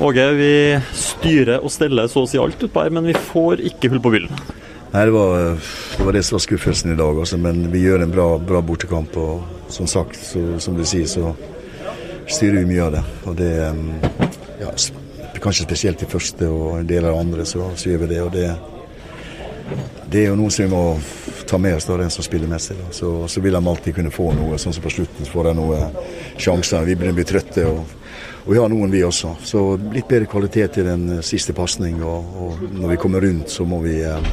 Åge, vi styrer og steller så å si alt utpå her, men vi får ikke hull på byllen. Nei, det var, det var det som var skuffelsen i dag. Altså. Men vi gjør en bra, bra bortekamp. Og som sagt, så, som du sier, så styrer vi mye av det. Og det ja, Kanskje spesielt i første og en del av andre, så, så gjør vi det. Og det, det er jo noe som vi må ta med oss, da, den som spiller mest. Da. Så, så vil de alltid kunne få noe. Sånn som på slutten så får de noen sjanser. Vi begynner å bli trøtte. og og vi har noen, vi også. Så litt bedre kvalitet i den siste pasning. Og, og, når vi kommer rundt, så må vi eh,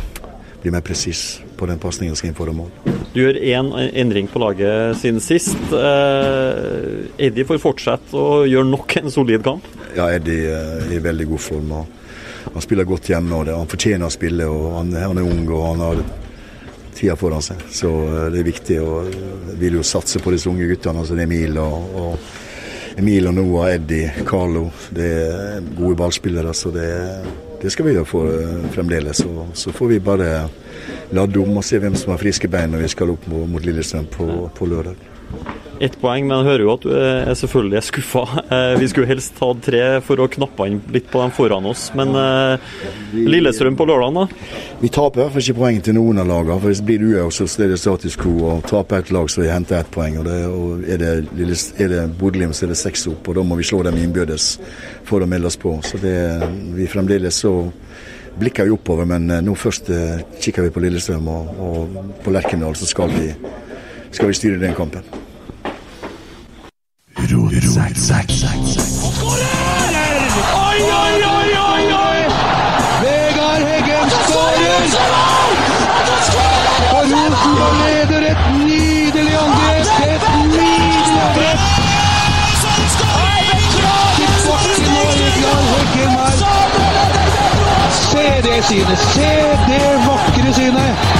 bli mer presis på den pasningen som skal inn foran mål. Du gjør én endring på laget siden sist. Eh, Eddie får fortsette og gjøre nok en solid kamp? Ja, Eddie er i veldig god form. og Han spiller godt hjemme. og det, Han fortjener å spille. og Han, han er ung og han har tida foran seg. Så det er viktig. og vil jo satse på disse unge guttene. altså Emil og, og Emil og Noah, Eddie, Carlo. Det er gode ballspillere. så det, det skal vi gjøre for, fremdeles. Så, så, får vi bare lade om og se hvem som har friske bein når vi skal opp mot Lillestrøm på, på lørdag. Ett poeng, men jeg hører jo at du er selvfølgelig er skuffa. Eh, vi skulle helst hatt tre for å knappe inn litt på dem foran oss. Men eh, Lillestrøm på lørdag, da? Vi taper fall ikke poeng til noen av lagene. for Hvis det blir uavgjort, så er det status quo. og Taper et lag, så vi henter ett poeng. og, det, og Er det, er det Bodø-Glimt, så er det seks opp. og Da må vi slå dem innbyrdes for å melde oss på. Så det, vi fremdeles så blikker vi oppover, men nå først kikker vi på Lillestrøm. Og, og på Lerkendal så skal vi, skal vi styre den kampen. Oi, oi, oi, oi, oi! Vegard Heggen skårer! Her. Se det synet! Se det vakre synet!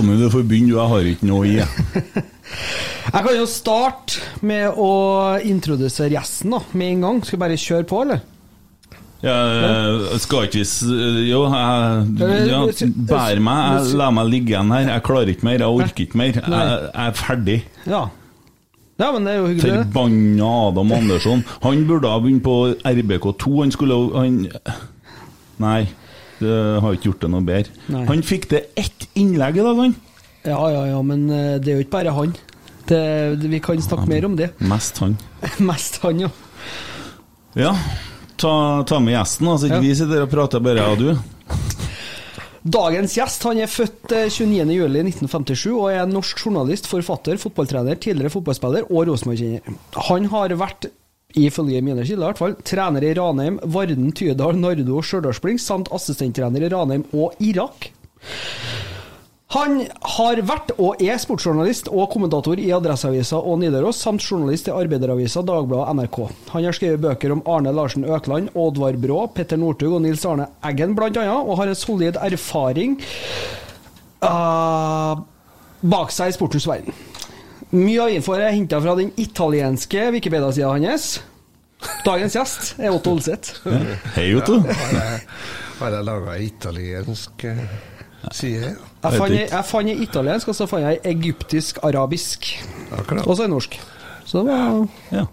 Tommy, du får begynne, jeg har ikke noe i. Jeg kan jo starte med å introdusere gjesten da, med en gang. Skal vi bare kjøre på, eller? Ja, skal ikke vi Jo, jeg ja, bær meg. Jeg lar meg ligge igjen her. Jeg klarer ikke mer. Jeg orker ikke mer. Jeg, jeg er ferdig. Ja. ja, men det er jo hyggelig. Forbanna Adam Andersson. Han burde ha begynt på RBK2. Han skulle han, Nei. Det har ikke gjort det noe bedre. Nei. Han fikk til ett innlegg i dag, han. Ja, ja, ja, men eh, det er jo ikke bare han. Det, vi kan snakke mer om det. Mest han. Mest han, ja. Ja, ta, ta med gjesten, altså ikke Ja. vi sitter og prater bare jeg og du. Dagens gjest han er født eh, 29.07.1957 og er norsk journalist, forfatter, fotballtrener, tidligere fotballspiller og Rosenborg-kjenner. Han har vært, ifølge mine kilder i hvert fall, trener i Ranheim, Varden, Tydal, Nardo og Stjørdalsblink, samt assistenttrener i Ranheim og Irak. Han har vært og er sportsjournalist og kommentator i Adresseavisa og Nidaros, samt journalist i Arbeideravisa, Dagbladet og NRK. Han har skrevet bøker om Arne Larsen Økland, Oddvar Brå, Petter Northug og Nils Arne Eggen blant annet, og har en solid erfaring uh, bak seg i sportens verden. Mye av infoen er henta fra den italienske Wikipedia-sida hans. Dagens gjest er Otto Olseth. Hei, Otto. Har jeg, laga italiensk eh, side? Jeg fant ei italiensk, og så fant jeg ei egyptisk-arabisk. Og så ei norsk. Så det var Ja.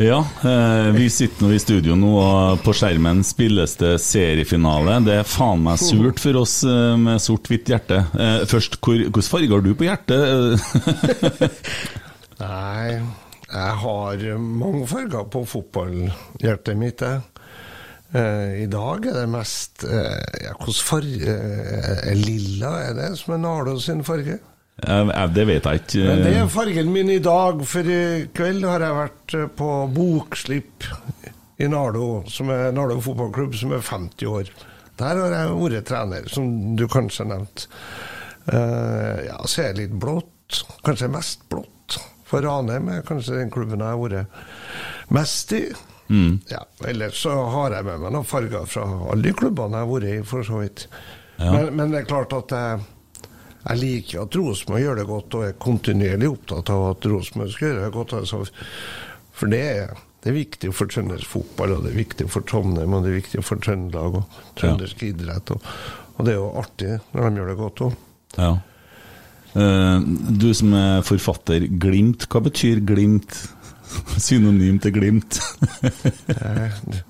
Ja, eh, vi sitter nå i studio nå, og på skjermen spilles det seriefinale. Det er faen meg surt for oss eh, med sort-hvitt hjerte. Eh, først, hvordan hvilken farge har du på hjertet? Nei, jeg har mange farger på fotballhjertet mitt. jeg. I dag er det mest ja, Hvilken farge er Lilla er det som er Nardo sin farge? Eh, det vet jeg ikke. Men det er fargen min i dag, for i kveld har jeg vært eh, på bokslipp i Nardo, som er Nardo fotballklubb, som er 50 år. Der har jeg vært trener, som du kanskje nevnte. Uh, ja, så er jeg litt blått. Kanskje mest blått. For Ranheim er kanskje den klubben jeg har vært mest i. Ja, ellers så har jeg med meg noen farger fra alle de klubbene jeg har vært i, for så vidt. Men, men det er klart at jeg jeg liker at Rosenborg gjør det godt, og er kontinuerlig opptatt av at Rosenborg skal gjøre det godt. Altså. For det er, det er viktig for trøndersk fotball, og det er viktig for Trondheim, og det er viktig for Trøndelag og trøndersk idrett. Og, og det er jo artig når de gjør det godt òg. Ja. Uh, du som er forfatter, Glimt, hva betyr Glimt? Synonym til Glimt?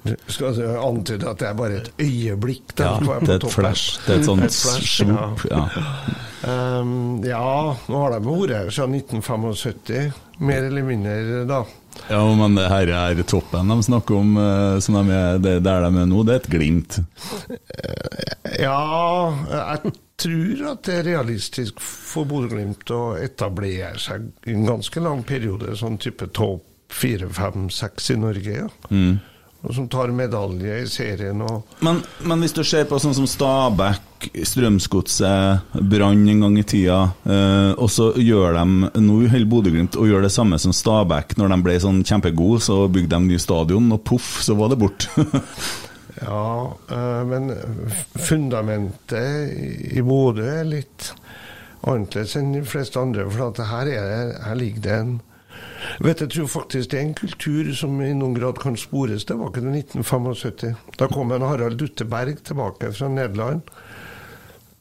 Du skal antyde at det er bare et øyeblikk der. Ja, det er et toppen. flash. Det er et sånt Et flash, ja. Ja. Um, ja, nå har de vært her siden 1975, mer eller mindre, da. ja, men det her er toppen de snakker om, eh, som de er, det, der de er nå, det er et Glimt. Ja, jeg tror at det er realistisk for Bodø-Glimt å etablere seg i en ganske lang periode, sånn type topp fire, fem, seks i Norge, ja. Og som tar medalje i serien Men, men hvis du ser på sånn som Stabæk, Strømsgodset, Brann en gang i tida, eh, og så gjør de Nå holder Bodø-Glimt og gjør det samme som Stabæk. Når de ble sånn kjempegode, så bygde de ny stadion, og poff, så var det borte. Ja, eh, men fundamentet i- Bodø er litt annerledes enn de fleste andre. For her, er det, her ligger det en Vet Jeg tror faktisk det er en kultur som i noen grad kan spores tilbake til 1975. Da kom en Harald Dutte Berg tilbake fra Nederland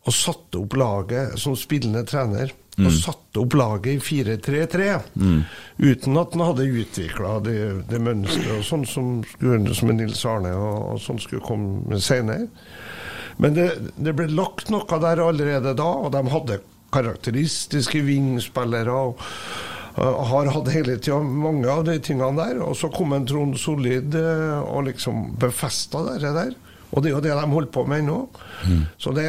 og satte opp laget som spillende trener. Og satte opp laget i 4-3-3, uten at han hadde utvikla det, det mønsteret sånn som, skulle- som Nils Arne og, og sånn skulle komme senere. Men det, det ble lagt noe der allerede da, og de hadde karakteristiske vingspillere. og har hatt hele tida mange av de tingene der. Og så kom en Trond Solid eh, og liksom befesta det der. Og det er jo det de holder på med ennå. Så det,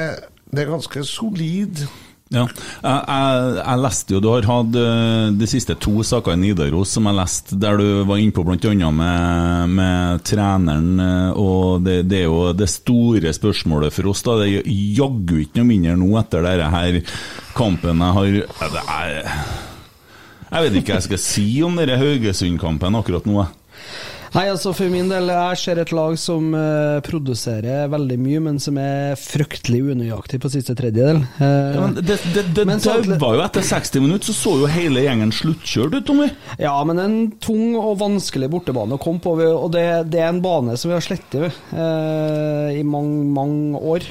det er ganske solid. Ja, jeg, jeg, jeg leste jo Du har hatt eh, de siste to saker i Nidaros som jeg leste, der du var innpå bl.a. Med, med treneren. eh, Og det, det er jo det store spørsmålet for oss. da Det er jaggu ikke noe mindre nå etter denne her kampen jeg har er, Jeg vet ikke hva jeg skal si om denne Haugesund-kampen akkurat nå. Nei, altså For min del, jeg ser et lag som uh, produserer veldig mye, men som er fryktelig unøyaktig på siste tredjedel. Uh, Ja, men det det, det, Men så- var jo etter 60 minutter, så så jo hele gjengen sluttkjørt ut, Tommy. Ja, men en tung og vanskelig bortebane å komme på, og det, det er en bane som vi har slettet uh, i mange, mange år.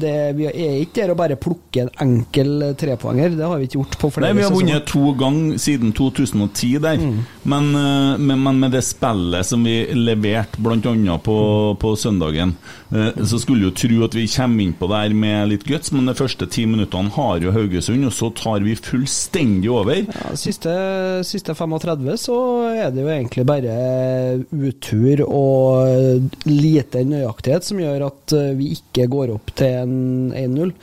Det, vi er ikke der å bare plukke en enkel trepoenger, det har vi ikke gjort på flere Nei, Vi har vunnet to ganger siden 2010 der, men, eh, men, men med det spillet som vi leverte bl.a. På, på søndagen, så skulle jo tro at vi kommer inn på det her med litt guts, men de første ti minuttene har jo Haugesund, og så tar vi fullstendig over. Ja, siste, siste 35 så er det jo egentlig bare utur og lite nøyaktighet som gjør at eh, vi ikke går opp til en 1-0.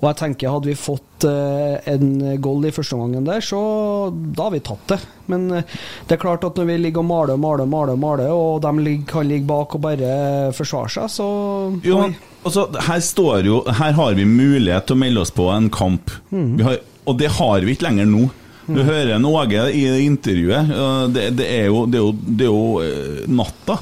Og jeg tenker, hadde vi fått eh, en goal i første omgangen der, så da har vi tatt det. Men eh, det er klart at når vi ligger og maler og maler, maler, maler, og de kan ligge bak og bare forsvare seg, så Jo, men, altså, her står jo Her har vi mulighet til å melde oss på en kamp. Vi har, og det har vi ikke lenger nå. Du hører en Åge i intervjuet. Det, det, er jo, det, er jo, det er jo øh, natta.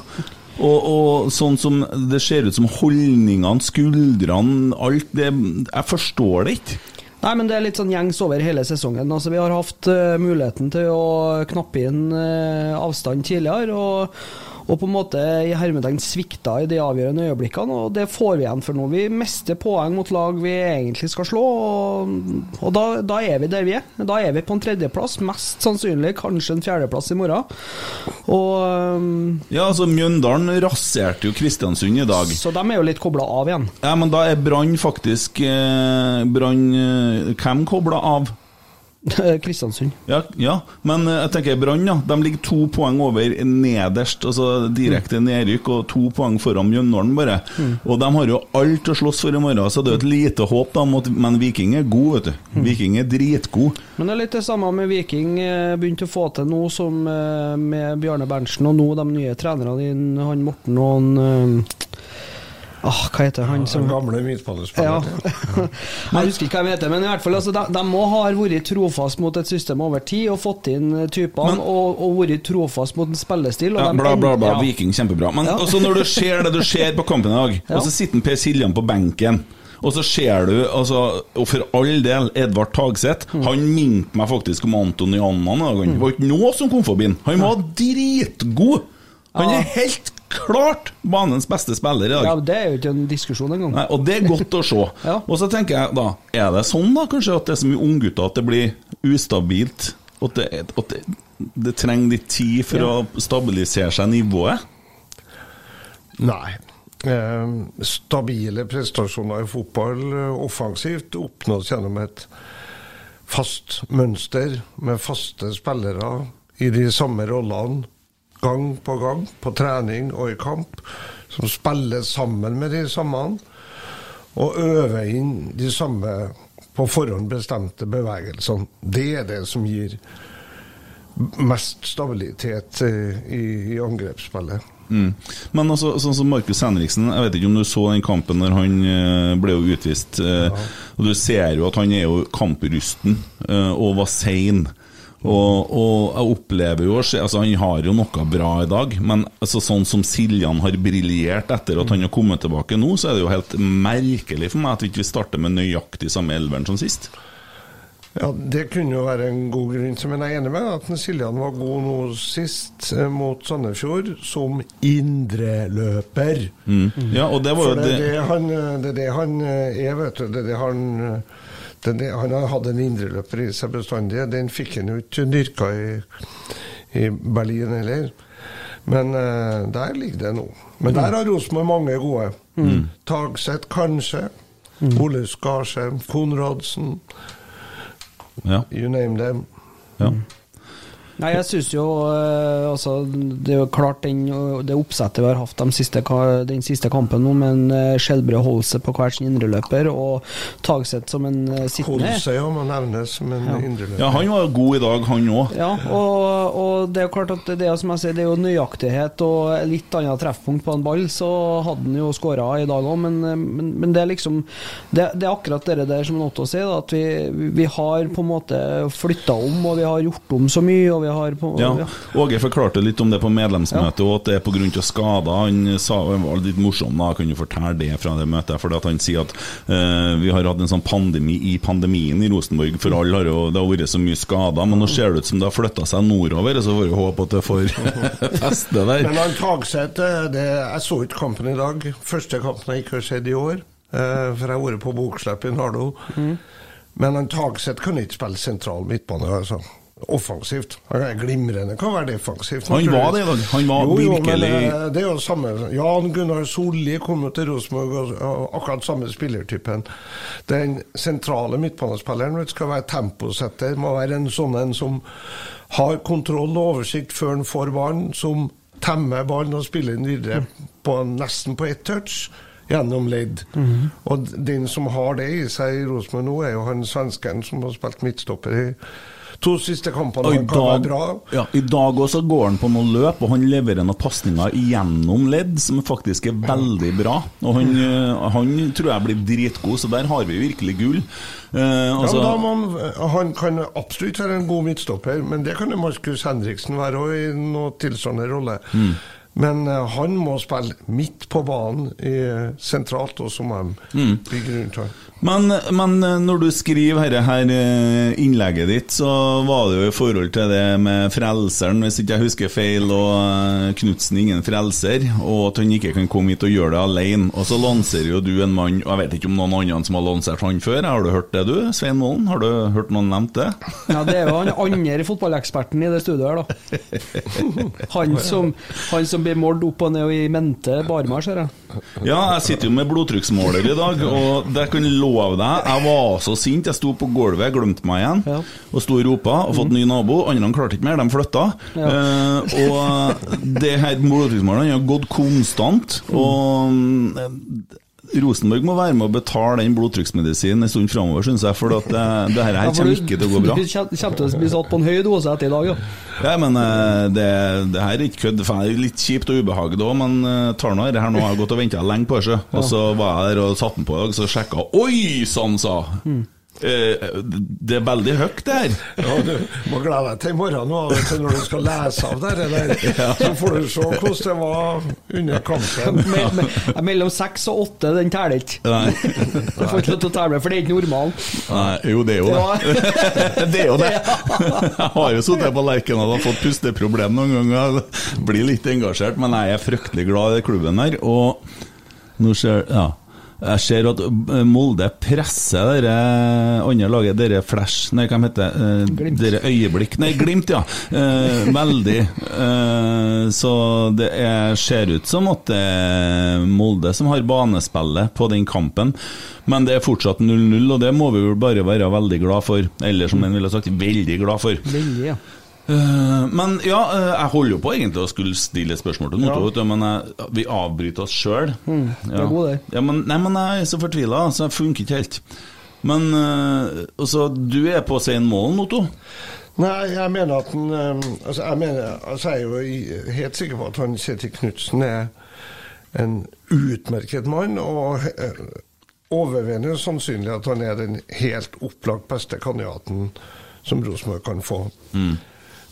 Og, og sånn som det ser ut som holdningene, skuldrene, alt det Jeg forstår det ikke. Nei, men det er litt sånn gjengs over hele sesongen. Altså, vi har hatt uh, muligheten til å knappe inn uh, avstand tidligere, og, og på en måte i hermetegn svikta i de avgjørende øyeblikkene, og det får vi igjen for nå. Vi mister poeng mot lag vi egentlig skal slå, og, og da, da er vi der vi er. Da er vi på en tredjeplass, mest sannsynlig kanskje en fjerdeplass i morgen. Og um, Ja, altså Mjøndalen raserte jo Kristiansund i dag. Så de er jo litt kobla av igjen. Ja, men da er Brann faktisk eh, Brann eh, Hvem kobla av? Kristiansund. Ja, ja, men eh, jeg tenker Brann, ja. De ligger to poeng over nederst, altså direkte nedrykk, og to poeng foran Mjøndalen, bare. Og de har jo alt å slåss for i morgen, så det er jo et lite håp, da, mot, men Viking er god, vet du. Viking er dritgod. Men det er litt det samme med Viking. eh, Begynte å få til nå som eh, med Bjarne Berntsen, og nå de nye trenerne han Morten og han eh, Ah, hva heter han som Den gamle ja. Jeg husker ikke hva de heter, men i hvert fall altså, de, de må ha vært trofast mot et system over tid og fått inn typene og, og vært trofast mot en spillestil. Ja, bla, bla, bla. ja. Viking, kjempebra. Men Ja. også når du ser det du ser på kampen i dag, og så sitter Per Siljan på benken. Og så ser du, altså, og for all del, Edvard Tagseth Mm. Han minte meg faktisk om Antony Annan. i dag. Det var ikke noe som kom forbi han. Han var dritgod! Han er helt klart banens beste spiller i dag. Ja, Det er jo ikke en diskusjon engang. Nei, og det er godt å se. Ja. Og så tenker jeg da, er det sånn da kanskje at det er så mye unggutter at det blir ustabilt? At det, at det, det trenger litt tid for Ja. å stabilisere seg nivået? Nei. Eh, stabile prestasjoner i fotball eh, offensivt oppnås gjennom et fast mønster med faste spillere i de samme rollene gang på gang, på trening og i kamp, som spiller sammen med de samme, og øver inn de samme på forhånd bestemte bevegelsene. Det er det som gir mest stabilitet eh, i, i angrepsspillet. Mm. Men altså, sånn som Markus Henriksen, jeg vet ikke om du så den kampen når han eh, ble jo utvist. Ja. Og Du ser jo at han er jo kamprusten eh, og var sein. Og, og jeg opplever jo altså Han har jo noe bra i dag, men altså, sånn som Siljan har briljert etter at han har kommet tilbake nå, så er det jo helt merkelig for meg at vi ikke starter med nøyaktig samme elveren som sist. Ja, Det kunne jo være en god grunn som men jeg er enig med at Siljan var god nå sist eh, mot Sandefjord som indreløper. Mm. Ja, og det var jo det det det han, eh, det det han eh, er, vet du. Det er det han det, Han hatt en indreløper i seg bestandig. Den fikk han jo ikke dyrka i, i Berlin heller. Men uh, der ligger det nå. Men der har Rosenborg mange gode. Tagseth kanskje. Ole Skarsheim, Konradsen. Ja. You name them. ja. Nei, jeg syns jo eh, altså, Det er jo klart den, det oppsettet vi har hatt de siste, den siste kampen nå, med en uh, Skjelbre Holse på hver sin indreløper og Tagseth som en uh, sittende. Holse ja, må nevnes som en Ja. indreløper. ja, han var god i dag, han òg. Ja, og, og det er jo klart at det er, som jeg sier, det er jo nøyaktighet og litt annet treffpunkt på en ball, så hadde han jo skåra i dag òg, men, men, men det er liksom det, det er akkurat det der som Otto sier, at vi, vi har på en måte flytta om, og vi har gjort om så mye, og vi har på Ja. ja. Åge forklarte litt om det på medlemsmøtet, og at det er pga. skader. Han sa det var litt morsom, da, jeg kan jo fortelle det fra det møtet. For han sier at uh, vi har hatt en sånn pandemi i pandemien i Rosenborg, for alle har jo det har vært så mye skader. Men nå ser det ut som det har flytta seg nordover, så får vi håpe at det får feste der. Men han Tagseth det, Jeg så ikke kampen i dag. Første kampen jeg ikke har sett i år. Uh, for jeg har vært på bokslipp i Nardo. Men han Tagseth kan ikke spille sentral midtbane. altså. Offensivt. Han er glimrende kan være defensivt. Han var det i dag. Han var jo, jo, virkelig- men, det er jo samme Jan Gunnar Solli kom jo til Rosenborg, akkurat samme spillertypen. Den sentrale midtbanespilleren skal være temposetter, må være en sånn en som har kontroll og oversikt før han får ballen, som temmer ballen og spiller den videre på, nesten på ett touch. Gjennom ledd. Og den som har det i seg i Rosenborg nå, er jo han svensken som har spilt midtstopper i to siste kampene. I Han kan være bra. ja, I dag også går han på noen løp, og han leverer noen pasninger gjennom ledd som faktisk er veldig bra. Og han, eh, han tror jeg blir dritgod, så der har vi virkelig gull. Eh, Ja, altså, da må han, kan absolutt være en god midtstopper, men det kan jo Markus Henriksen være òg, i noe tilsvarende rolle. Mm. Men eh, han må spille midt på banen i, sentralt, og så må de Mm. bygge rundt han. Men, men eh, når du skriver her, her eh, innlegget ditt, så var det jo i forhold til det med frelseren, hvis ikke jeg husker feil, og eh, Knutsen ingen frelser, og at han ikke kan komme hit og gjøre det alene. Og så lanserer jo du en mann, og jeg vet ikke om noen andre som har lansert han før, har du hørt det du, Svein Målen? Har du hørt noen nevnt det? Ja, Det er jo han andre fotballeksperten i det studioet her, da. Han som, han som blir målt opp og ned og i mente barmer, ser jeg. Ja, jeg sitter jo med blodtrykksmåler i dag, og det kan jeg love deg, jeg var så sint. Jeg sto på gulvet, glemte meg igjen, Ja. og sto og ropa, og fått ny nabo. Andre klarte ikke mer, de flytta. Ja. Eh, og det her blodtrykksmålet har gått konstant, og Rosenborg må være med å betale den blodtrykksmedisinen en stund framover, syns jeg, for at det, det her, her kommer ikke til å gå bra. Du kommer til å bli satt på en høy dose etter i dag, ja. Ja, men eh, det, det her er ikke kødd. Det er litt kjipt og ubehagelig òg, men uh, tar nå dette her nå. Jeg har gått og venta lenge på det. Og så var jeg der og satte den på i dag, så sjekka Oi sann, sa Eh, Det er veldig høyt, det her. Ja, du må glede deg til i morgen nå, når du skal lese av det der. Så får du se hvordan det var under kampen. Me, me, mellom seks og åtte, den teller ikke. Nei. Du får ikke lov til å telle for det er ikke normalen. Nei, jo, det er jo det. det er jo det. Jeg har jo sittet på Lerkendal og fått pusteproblem noen ganger. Jeg Blir litt engasjert, men jeg er fryktelig glad i klubben her. Og nå ser ja. Jeg ser at eh, Molde presser dere andre laget, dere Flash Nei, hva heter det? Eh, Glimt. Dere Øyeblikk Nei, Glimt, ja. Eh, veldig. Eh, så det er, ser ut som at det er Molde som har banespillet på den kampen. Men det er fortsatt 0-0, og det må vi vel bare være veldig glad for. Eller som en ville sagt, veldig glad for. Veldig, ja. Eh, men ja, eh, jeg holder jo på egentlig å skulle stille et spørsmål til Notto, ja. men jeg, vi avbryter oss sjøl. det er god, det. Ja, men, nei, men jeg er så fortvila, så det funker ikke helt. Men uh, altså, du er på Sein Målen, Otto? Nei, jeg mener at han eh, altså, jeg, mener, altså, jeg er jo helt sikker på at han Kjetil Knutsen er en utmerket mann, og eh, overveiende sannsynlig at han er den helt opplagt beste kandidaten som Rosenborg kan få.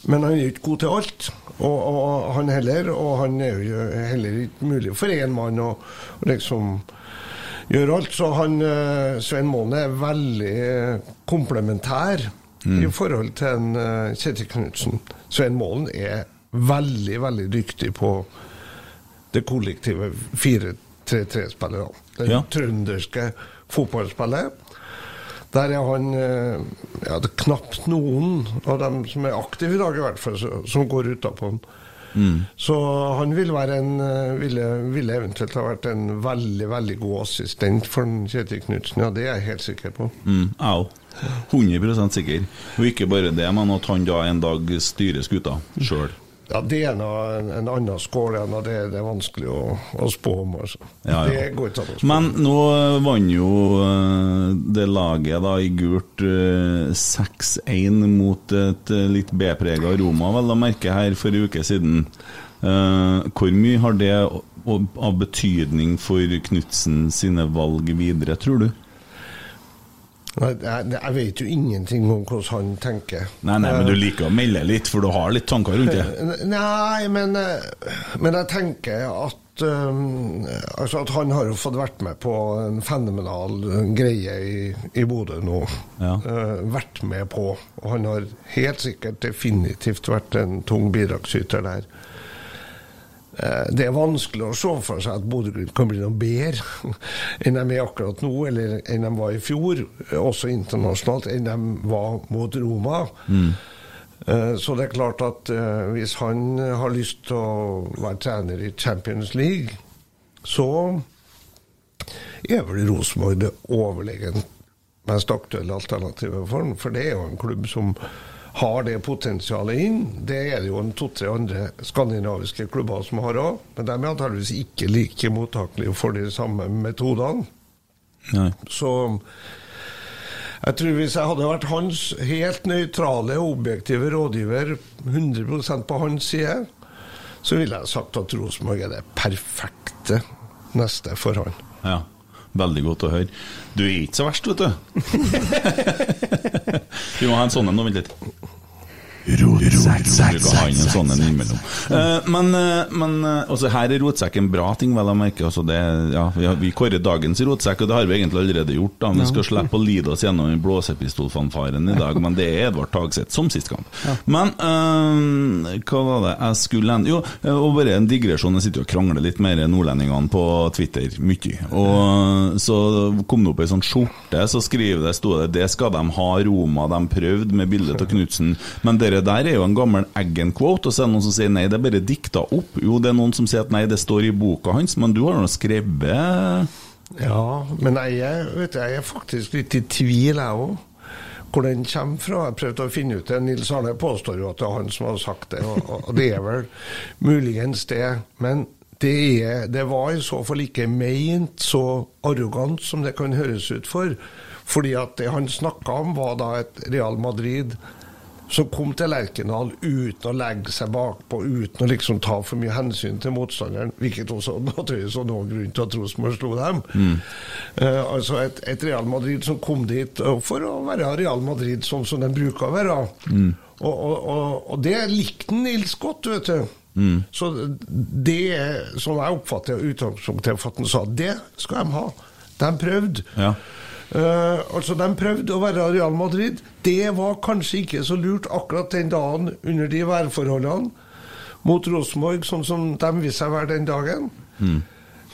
Men han er ikke god til alt, og, og han heller. Og han er jo heller ikke mulig for én mann å liksom gjøre alt. Så han eh, Svein Målen er veldig komplementær komplementær i forhold til en eh, Kjetil Knutsen. Svein Målen er veldig, veldig dyktig på det kollektive 4-3-3-spillet. Det Ja. trønderske fotballspillet. Der er han eh, ja, det er knapt noen av dem som er aktive i dag, i hvert fall, som går utapå han. Så han ville, være en, eh, ville, ville eventuelt ha vært en veldig veldig god assistent for Kjetil Knutsen. Ja, det er jeg helt sikker på. Mm, au. 100 sikker. Og ikke bare det, men at han da en dag styrer skuta sjøl. Ja, Det er noe, en, en annen skål igjen, og det, det er vanskelig å, å spå om. Altså. Ja, ja. Det går ikke an å spå. Men nå vant jo eh, det laget da i gult eh, 6-1 mot et eh, litt B-prega Roma, vel å merke, her for en uke siden. Eh, hvor mye har det av betydning for Knutsen sine valg videre, tror du? Jeg, jeg vet jo ingenting om hvordan han tenker. Nei, nei, men du liker å melde litt, for du har litt tanker rundt det. Eh, Nei, men, eh, men jeg tenker at um, altså at han har jo fått vært med på en fenomenal greie i, i Bodø nå. Ja. Eh, vært med på. Og han har helt sikkert definitivt vært en tung bidragsyter der. Eh, Det er vanskelig å se for seg at Bodø-Glimt kan bli noe bedre enn de er akkurat nå, eller enn de var i fjor, eh, også internasjonalt, enn de var mot Roma. Mm. Så det er klart at eh, hvis han har lyst til å være trener i Champions League, så er vel Rosenborg det overlegent mest aktuelle alternativet for han. For det er jo en klubb som har det potensialet inn. Det er det jo en to-tre andre skandinaviske klubber som har òg, men de er antakeligvis ikke like mottakelige for de samme metodene. Nei. Så jeg tror hvis jeg hadde vært hans helt nøytrale og objektive rådgiver, 100% på hans side, så ville jeg sagt at Rosenborg er det perfekte neste for han. Ja. Veldig godt å høre. Du er ikke så verst, vet du. Vi må ha en sånn en nå, vent litt. Rotsekk. Ha inn en sånn en innimellom. Men eh, men eh, altså her er rotsekk en bra ting, vel å merke. Altså det, ja, vi, har, vi kårer dagens rotsekk, og det har vi egentlig allerede gjort. da Vi skal slippe å lide oss gjennom blåsepistolfanfaren i dag, men det er Edvard Tagseth som sist kamp. Men eh, hva var det jeg skulle hen- Jo, og bare en digresjon. Jeg sitter og krangler litt mer nordlendingene på Twitter, mye. Og så kom det opp ei sånn skjorte, så skriver det, sto det 'Det skal de ha, Roma', de prøvde med bilde av Knutsen. Men dere der er jo en gammel Eggen-quote, og så er det noen som sier nei, det er bare dikta opp. Jo, det er noen som sier at nei, det står i boka hans, men du har nå skrevet Ja, men jeg, vet du, jeg er faktisk litt i tvil, jeg òg. Hvor den kommer fra. Jeg prøvde å finne ut det. Nils Arne påstår jo at det er han som har sagt det, og det er vel muligens det. Men det, er, det var i så fall ikke meint så arrogant som det kan høres ut for. Fordi at det han snakka om, var da et Real Madrid som kom til Lerkendal uten å legge seg bakpå, uten å liksom ta for mye hensyn til motstanderen, hvilket også naturligvis var noen grunn til at Rosenborg slo dem. Eh, altså et, et Real Madrid som kom dit for å være Real Madrid sånn som de bruker å være. Og, og, og, og det likte Nils godt, vet du. Så det som jeg oppfatter utgangspunktet for at han sa, det skal de ha. De prøvde. Ja. Eh, altså, De prøvde å være Real Madrid. Det var kanskje ikke så lurt akkurat den dagen under de værforholdene mot Rosenborg, sånn som de viste seg å være den dagen. Mm.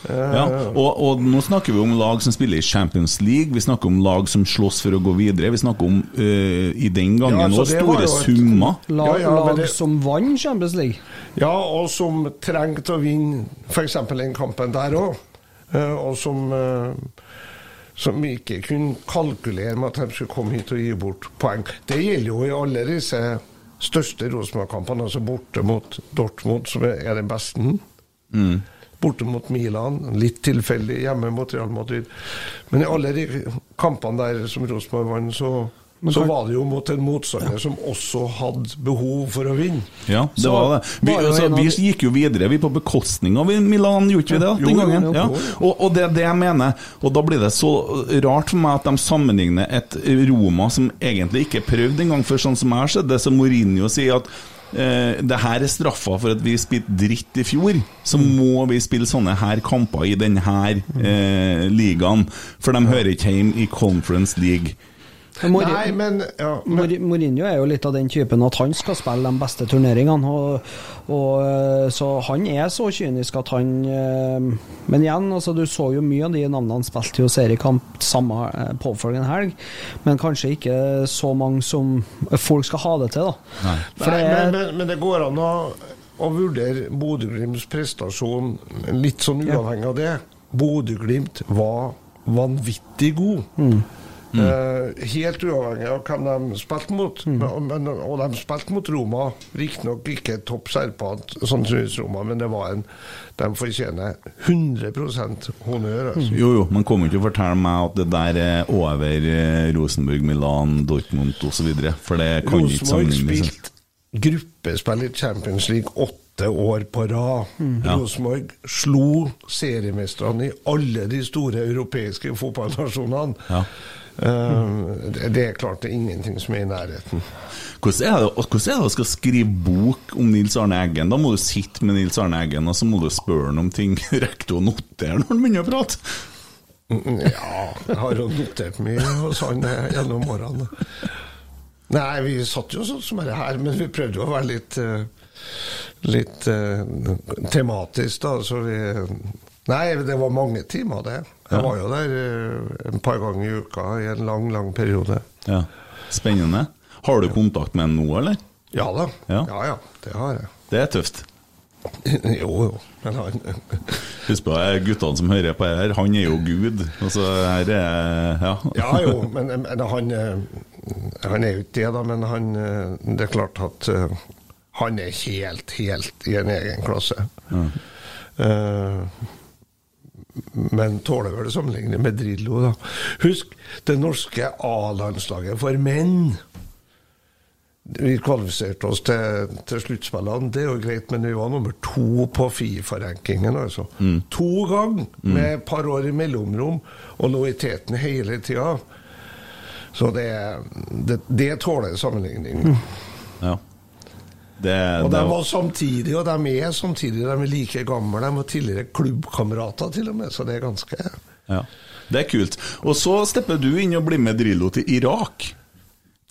Ja, og, og nå snakker vi om lag som spiller i Champions League, vi snakker om lag som slåss for å gå videre. Vi snakker om uh, i den gangen Ja, altså, store summer. La, Ja, ja, lag det- som vant Champions League. Ja, og som trengte å vinne f.eks. den kampen der òg. Og som, som ikke kunne kalkulere med at de skulle komme hit og gi bort poeng. Det gjelder jo i alle disse største Rosenborg-kampene, altså borte mot Dortmund, som er den beste. Borte mot Milan, litt tilfeldig hjemme mot Real Madrid. Men i alle de kampene der som Rosenborg vant, så, så kan- var det jo mot en motstander som også hadde behov for å vinne. Ja, det Så var det. Vi, var altså, vi gikk jo videre, vi på bekostning av Milan, gjorde ikke vi det den gangen? Ja. Og, og det er det jeg mener. Og da blir det så rart for meg at de sammenligner et Roma som egentlig ikke prøvde engang for sånn som jeg har sett det, som Mourinho sier at Uh, det her er straffa for at vi spilte dritt i fjor, så må vi spille sånne her kamper i denne uh, ligaen. For de hører ikke hjemme i Conference League. Mori- Nei, men, ja, men Mourinho er jo litt av den typen at han skal spille de beste turneringene. Og, og, eh, så han er så kynisk at han eh, Men igjen, altså, du så jo mye av de navnene han spilte jo seriekamp samme eh, påfølgende helg, men kanskje ikke så mange som folk skal ha det til, da. Nei. For Nei, det er men, men, men det går an å, å vurdere Bodø-Glimts prestasjon litt sånn uavhengig av det. Bodø-Glimt var vanvittig god. Eh, helt uavhengig av hvem de spilte mot. Mm. men, og de spilte mot Roma. Riktignok ikke topp serpant, sannsynligvis Roma, men det var en De fortjener 100% honnør. Altså. Jo, jo, men kom ikke og fortell meg at det der er over eh, Rosenborg, Milan, Dortmund osv. For det kan ikke Rosenborg sammenlignes. spilte gruppespill i Champions League åtte år på rad. Ja. Rosenborg slo seriemestrene i alle de store europeiske fotballnasjonene. Ja. Eh, det, er klart det er ingenting som er i nærheten. Hvordan er, det, hvordan er det å skal skrive bok om Nils Arne Eggen? Da må du sitte med Nils Arne Eggen og så må du spørre ham om ting. Rekker du å notere når han begynner å prate? Mm, Ja, jeg har jo notert mye hos han eh, gjennom årene. Nei, vi satt jo sånn som dette her, men vi prøvde jo å være litt eh, Litt tematisk, da. Så vi Nei, det var mange timer, det. Jeg var jo der eh, en par ganger i uka i en lang, lang periode. Ja. Spennende. Har du kontakt med ham nå, eller? Ja da. Ja. Ja ja, det har jeg. Det er tøft. jo jo, men han Husk på eh, guttene som hører på her, han er jo Gud. Altså, her er Ja. Ja jo, men, men han, eh, han er jo ikke det, da. Men han, det er klart at han er helt, helt i en egen klasse. Eh, men tåler vel å sammenligne med Drillo, da. Husk det norske A-landslaget for menn. Vi kvalifiserte oss til, til sluttspillene, det er jo greit, men vi var nummer to på Fifa-rankingen. altså. To ganger, med et par år i mellomrom, og lå i teten hele tida. Så det, det, det tåler sammenligning. ja. Det, Og de var samtidig, og de er samtidig, de er like gamle. De var tidligere klubbkamerater, til og med, så det er ganske ja. det er kult. Og så stepper du inn og blir med Drillo til Irak.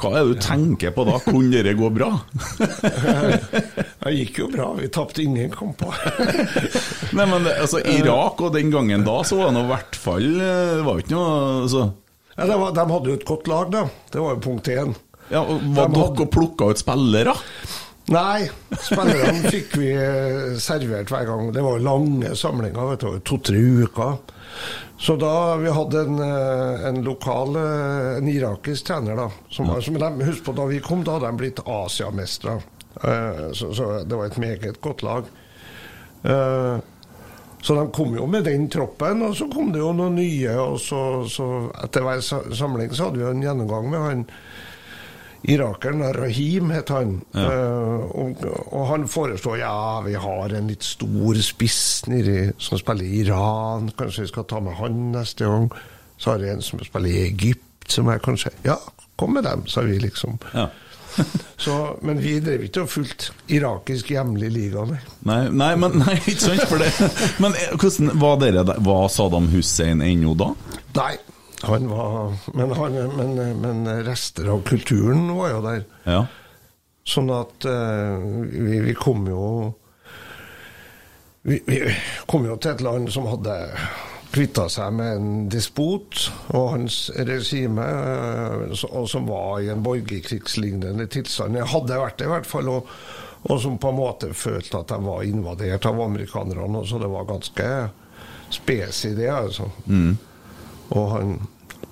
Hva er det du tenker på da? Kunne det gå bra? Det gikk jo bra, vi tapte ingen kamper. Nei, men altså, Irak og den gangen da, så var det i hvert fall eh, Det var jo ikke noe altså, Ja, var, de hadde jo et godt lag, da. Det var jo punkt én. ja, Var De dere hadde- og plukka ut spillere? Nei, spillerne fikk vi eh, servert hver gang. Det var lange samlinger, vet du, to-tre uker. Så da vi hadde en, eh, en lokal, eh, en irakisk trener, da som, ja. som de, Husk på, da vi kom, da hadde de blitt Asiamestere. Så, så det var et meget godt lag. Så de kom jo med den troppen, og så kom det jo noen nye. Og så, så etter hver samling så hadde vi jo en gjennomgang med han irakeren, Rahim het han. Eh, og, og han foreslår ja, vi har en litt stor spiss nedi som spiller i Iran, kanskje vi skal ta med han neste gang. Så har vi en som spiller i Egypt, som er kanskje Ja, kom med dem, sa vi liksom. Ja. Så, men vi drev ikke og fulgte irakisk hjemlig liga, nei. Nei, nei, men nei, ikke sant for det. Men eh, hvordan var dere der? Var Saddam Hussein ennå da? Nei, han var men, han, men, men rester av kulturen var jo der. Ja. Sånn at uh, vi, vi kom jo vi, vi kom jo til et land som hadde kvitta seg med en despot og hans regime, eh, og som var i en borgerkrigslignende tilstand. Jeg hadde vært det, i hvert fall. Og, og som på en måte følte at de var invadert av amerikanerne. Så det var ganske spes i det, altså. Og han,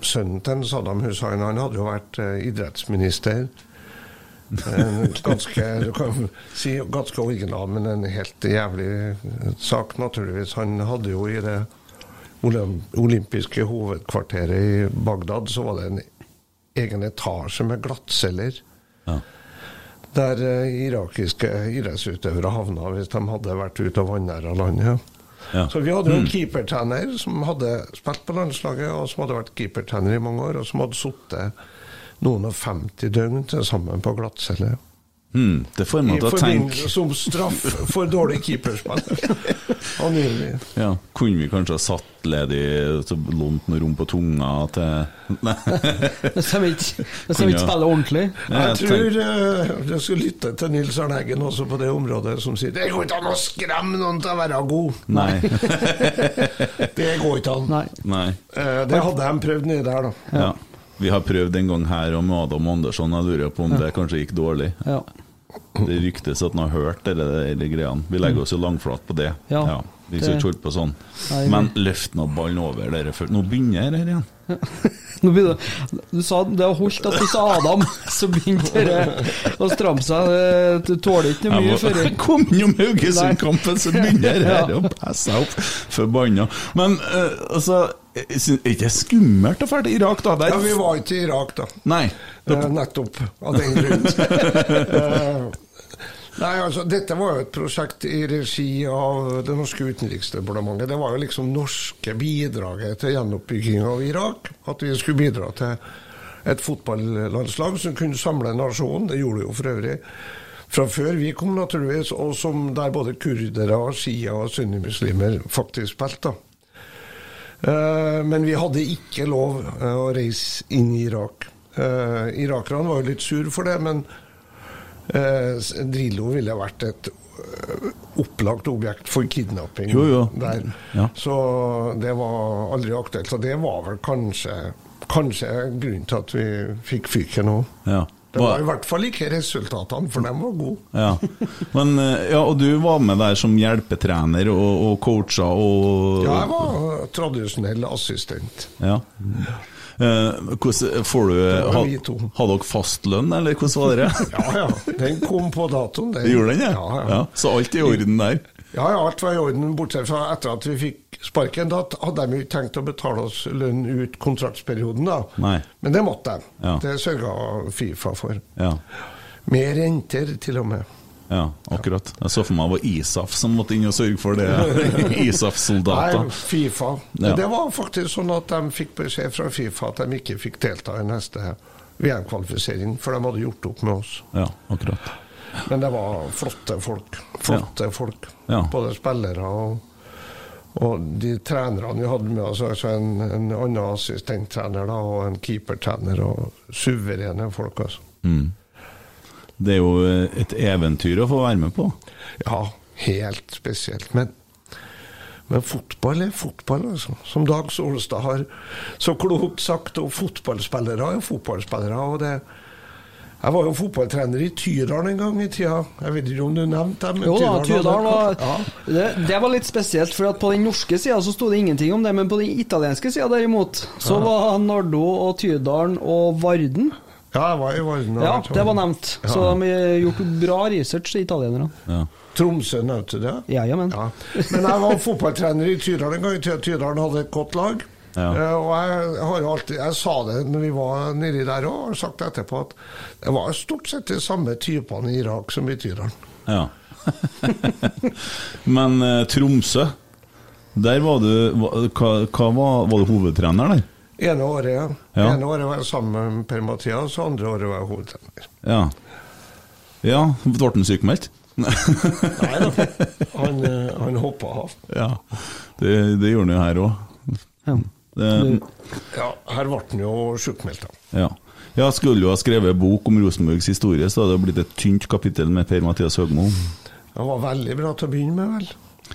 sønnen til Saddam Hussein han hadde jo vært eh, idrettsminister. En ganske, du kan si ganske original, men en helt jævlig sak, naturligvis. Han hadde jo i det olympiske hovedkvarteret i Bagdad, så var det en egen etasje med glattceller. Ja. Der eh, irakiske idrettsutøvere havna hvis de hadde vært ute og vanæra landet. Ja. Så vi hadde jo en keepertrener som hadde spilt på landslaget, og som hadde vært keepertrener i mange år, og som hadde sittet noen og 50 døgn til sammen på glattcelle. Hmm, det får meg til å tenke som straff for dårlig keeperspill. Angivelig. ja, Kunne vi kanskje ha satt ledig så lånt noe rom på tunga til Nei. Hvis de ikke, ikke spiller ordentlig. Ja, Jeg jeg tror eh, jeg skal lytte til Nils Arne Eggen også på det området, som sier det går ikke an å skremme noen til å være god. Nei. Det går ikke an. Nei. Nei. Eh, Det hadde de prøvd nedi der, da. Ja. Vi har prøvd en gang her med Adam Andersson, jeg lurer på om det kanskje gikk dårlig. Ja. Det ryktes at han har hørt det, det greiene. Vi legger oss jo langflat på det. Ja, vi skal ikke holde på sånn. Nei, Men løft nå ballen over dere før Nå begynner det her igjen. Nå begynner, du sa det har holdt at du sa Adam, så begynte det å stramme seg. Du tåler ikke noe mye før Jeg kom innom Haugesund-kampen, så begynner det her å passe seg opp. Forbanna. Men eh, altså, er ikke det skummelt å dra til Irak, da? Der, Ja, Vi var ikke i Irak, da. Nei. Eh, nettopp av den grunn. Eh, Nei, altså, Dette var jo et prosjekt i regi av det norske utenriksdepartementet. Det var jo liksom norske bidraget til gjenoppbygging av Irak. At vi skulle bidra til et fotballandslag som kunne samle nasjonen. Det gjorde det jo for øvrig fra før vi kom, naturligvis. Og som der både kurdere, shia og sunnimuslimer faktisk spilte. Eh, Men vi hadde ikke lov eh, å reise inn i Irak. Eh, Irakerne var jo litt sur for det, men Drillo ville vært et opplagt objekt for kidnapping Jo, jo. der. Ja. Så det var aldri aktuelt. Og det var vel kanskje, kanskje grunnen til at vi fikk fyken òg. Ja. Det var i hvert fall ikke resultatene, for de var gode. Ja. Men, eh, ja, og du var med der som hjelpetrener og, og coacha og Ja, jeg var tradisjonell assistent. Ja. Eh, hvordan får du Hadde dere fast lønn, eller hvordan var det? Ja, ja. Den kom på datoen. Den. Gjorde den det? Ja, ja. Så alt er i orden der? Ja, ja, alt var i orden, bortsett fra etter at vi fikk sparken. Da hadde de jo ikke tenkt å betale oss lønn ut kontraktsperioden, da. Nei. Men det måtte de. Ja. Det sørga Fifa for. Ja. Med renter, til og med. ja, akkurat. Jeg så for meg det var ISAF som måtte inn og sørge for det. Nei, ISAF-soldater. Fifa. Ja. Det var faktisk sånn at de fikk beskjed fra Fifa at de ikke fikk delta i neste VM-kvalifisering, for de hadde gjort opp med oss. Ja, akkurat. Men det var flotte folk. Flotte folk. Ja. Både spillere og, og de trenerne vi hadde med oss. Altså en, en annen assistenttrener da, og en keepertrener. Og suverene folk, altså. Mm. Det er jo eh, et eventyr å få være med på. Ja, helt spesielt. Men, men fotball er fotball, altså. Som Dag Solstad har så klokt sagt. Og fotballspillere er fotballspillere. og det jeg var jo fotballtrener i Tydal en gang i tida. Jeg vet ikke om du nevnte dem? Jo da, Tydal Tydal var ja. det, det var litt spesielt, for at på den norske sida så sto det ingenting om det, men på den italienske sida derimot, så Ja. var Nardo og Tydalen og Varden Ja, jeg var i Varden. Ja, det var nevnt. Ja. Så de gjorde bra research, italienerne. Ja. Tromsø nevnte det? Ja, ja, men. Ja. Men jeg var fotballtrener i Tydal en gang. i tida. Tydalen hadde et godt lag. Ja. Eh, og jeg, har jo alltid, jeg sa det når vi var nedi der òg, og har sagt etterpå at det var stort sett de samme typene i Irak som i Tyran. Ja. Men eh, Tromsø, der var du hva, hva var, var du hovedtrener der? Ene året, ja. Ja. Ene året var jeg sammen med Per-Mathias, og andre året var jeg hovedtrener. Ja. Ja, ble han sykemeldt? Nei da, han, eh, han hoppa av. Ja, det, det gjorde han jo her òg. Ja. Ja, her ble han jo sjukmeldt, da. Ja. Jeg skulle jo ha skrevet bok om Rosenborgs historie, så hadde det blitt et tynt kapittel med Per-Mathias Høgmo. Han var veldig bra til å begynne med, vel.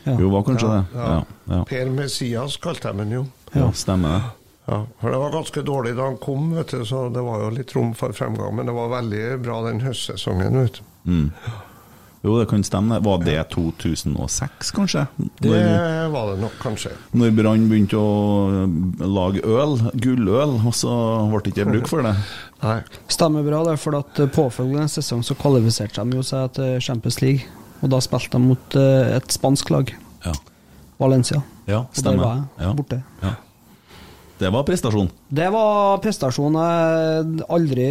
Ja. Jo, var kanskje det. Ja, Ja, ja. Per Messias kalte de ham jo. ja stemmer det. Ja, for Det var ganske dårlig da han kom, vet du, så det var jo litt rom for fremgang. Men det var veldig bra den høstsesongen. vet du. Mm. Jo, det kan stemme. Var det 2006, kanskje? Det Når, var det nok, kanskje. når Brann begynte å lage øl, gulløl, og så ble det ikke bruk for det? Nei. Stemmer bra, det, for at eh, påfølgende sesong så kvalifiserte de jo seg til Champions League. Og da spilte de mot eh, et spansk lag, Ja, Valencia. ja Og der stemmer. var jeg, borte. Ja. Det var prestasjon. Det var prestasjon jeg aldri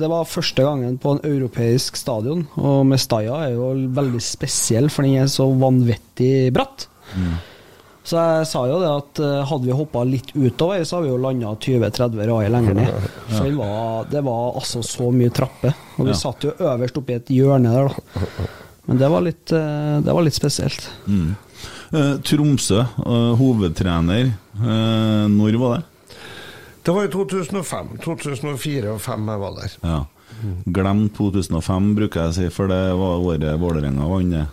Det var første gangen på en europeisk stadion, og Mestaya er jo veldig spesiell, for den er så vanvittig bratt. Så jeg sa jo det at eh, hadde vi hoppa litt utover, så hadde vi jo landa 20-30 rader lenger ned. For det var, det var altså så mye trapper. Og vi Ja. satt jo øverst oppi et hjørne der, da. Men det var litt, eh, det var litt spesielt. Mm. Eh, Tromsø, eh, hovedtrener. Eh, når var det? Det var i 2005. 2004 og 2005 jeg var der. Ja. Glem 2005, bruker jeg å si, for det var året Vålerenga vant det.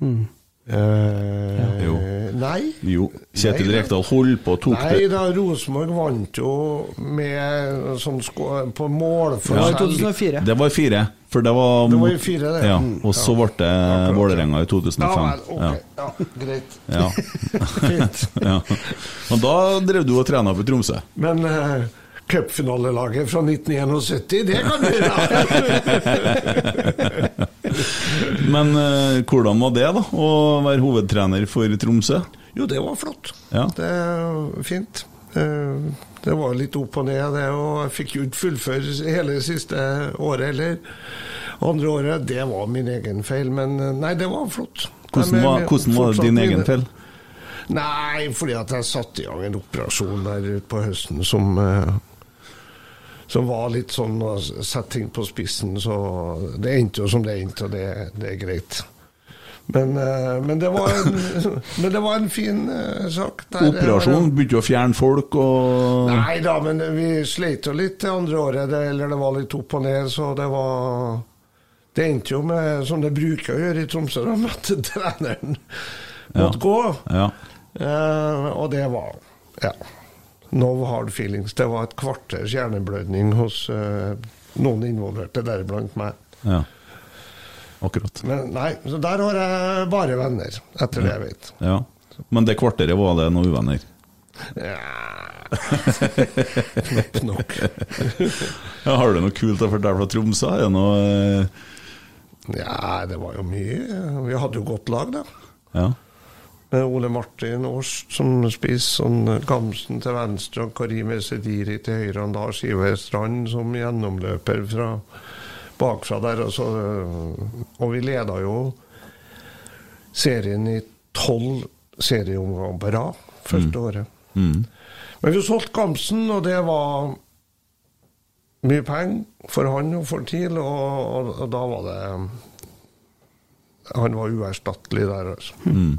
Mm. Eh, Jo. Nei. Jo. Kjetil Nei, da. Rekdal holdt på og tok Nei det da, Rosenborg vant jo med sånn på Det var i 2004. Det var i fire. For det var, Det var i fire, det. Ja, Mm. og så Ja. ble det Vålerenga i 2005. vel, ok. Ja, greit. Ja. Ja. Og da drev du og trena for Tromsø. Men uh, cupfinalelaget fra 1971, det kan du da! Men uh, hvordan var det, da? Å være hovedtrener for Tromsø? jo, det var flott. Ja. Det er fint. Eh, Det var litt opp og ned, det, og jeg fikk jo ikke fullføre hele siste året heller. Andre året, det var min egen feil, men eh, nei, det var flott. Hvordan var, hvordan var din egen feil? Nei, fordi at jeg satte i gang en operasjon der på høsten som eh, som var litt sånn å sette ting på spissen, så det endte jo som det endte, og det, det er greit. Men, eh, men, det var en, men det var en fin eh, sak. Der, Operasjon? Begynte å fjerne folk og Nei da, men vi sleit jo litt det andre året, det, eller det var litt opp og ned, så det var Det endte jo med, som det bruker å gjøre i Tromsø, da, møtte treneren måtte gå. Ja. Eh, og det var Ja. No hard feelings. Det var et kvarters hjerneblødning hos eh, noen involverte, deriblant meg. Ja. Akkurat. Men nei, så der har jeg bare venner, etter det jeg vet. Ja. Men det kvarteret var det noen uvenner? Ja. Knapt nok. Ja, har du noe kult å fortelle fra Tromsø? Er det noe eh, Ja, det var jo mye. Vi hadde jo godt lag, da. Ja. Med Ole Martin Årst som spiss, sånn Gamsen til venstre og Karim Esediri til høyre, og Lars Ivar Strand som gjennomløper fra bakfra der. Og, så, og vi leda jo serien i tolv serieomganger på rad første året. Mm. Men vi solgte Gamsen, og det var mye penger for han og for TIL, og, og, og da var det Han var uerstattelig der, altså. Mm.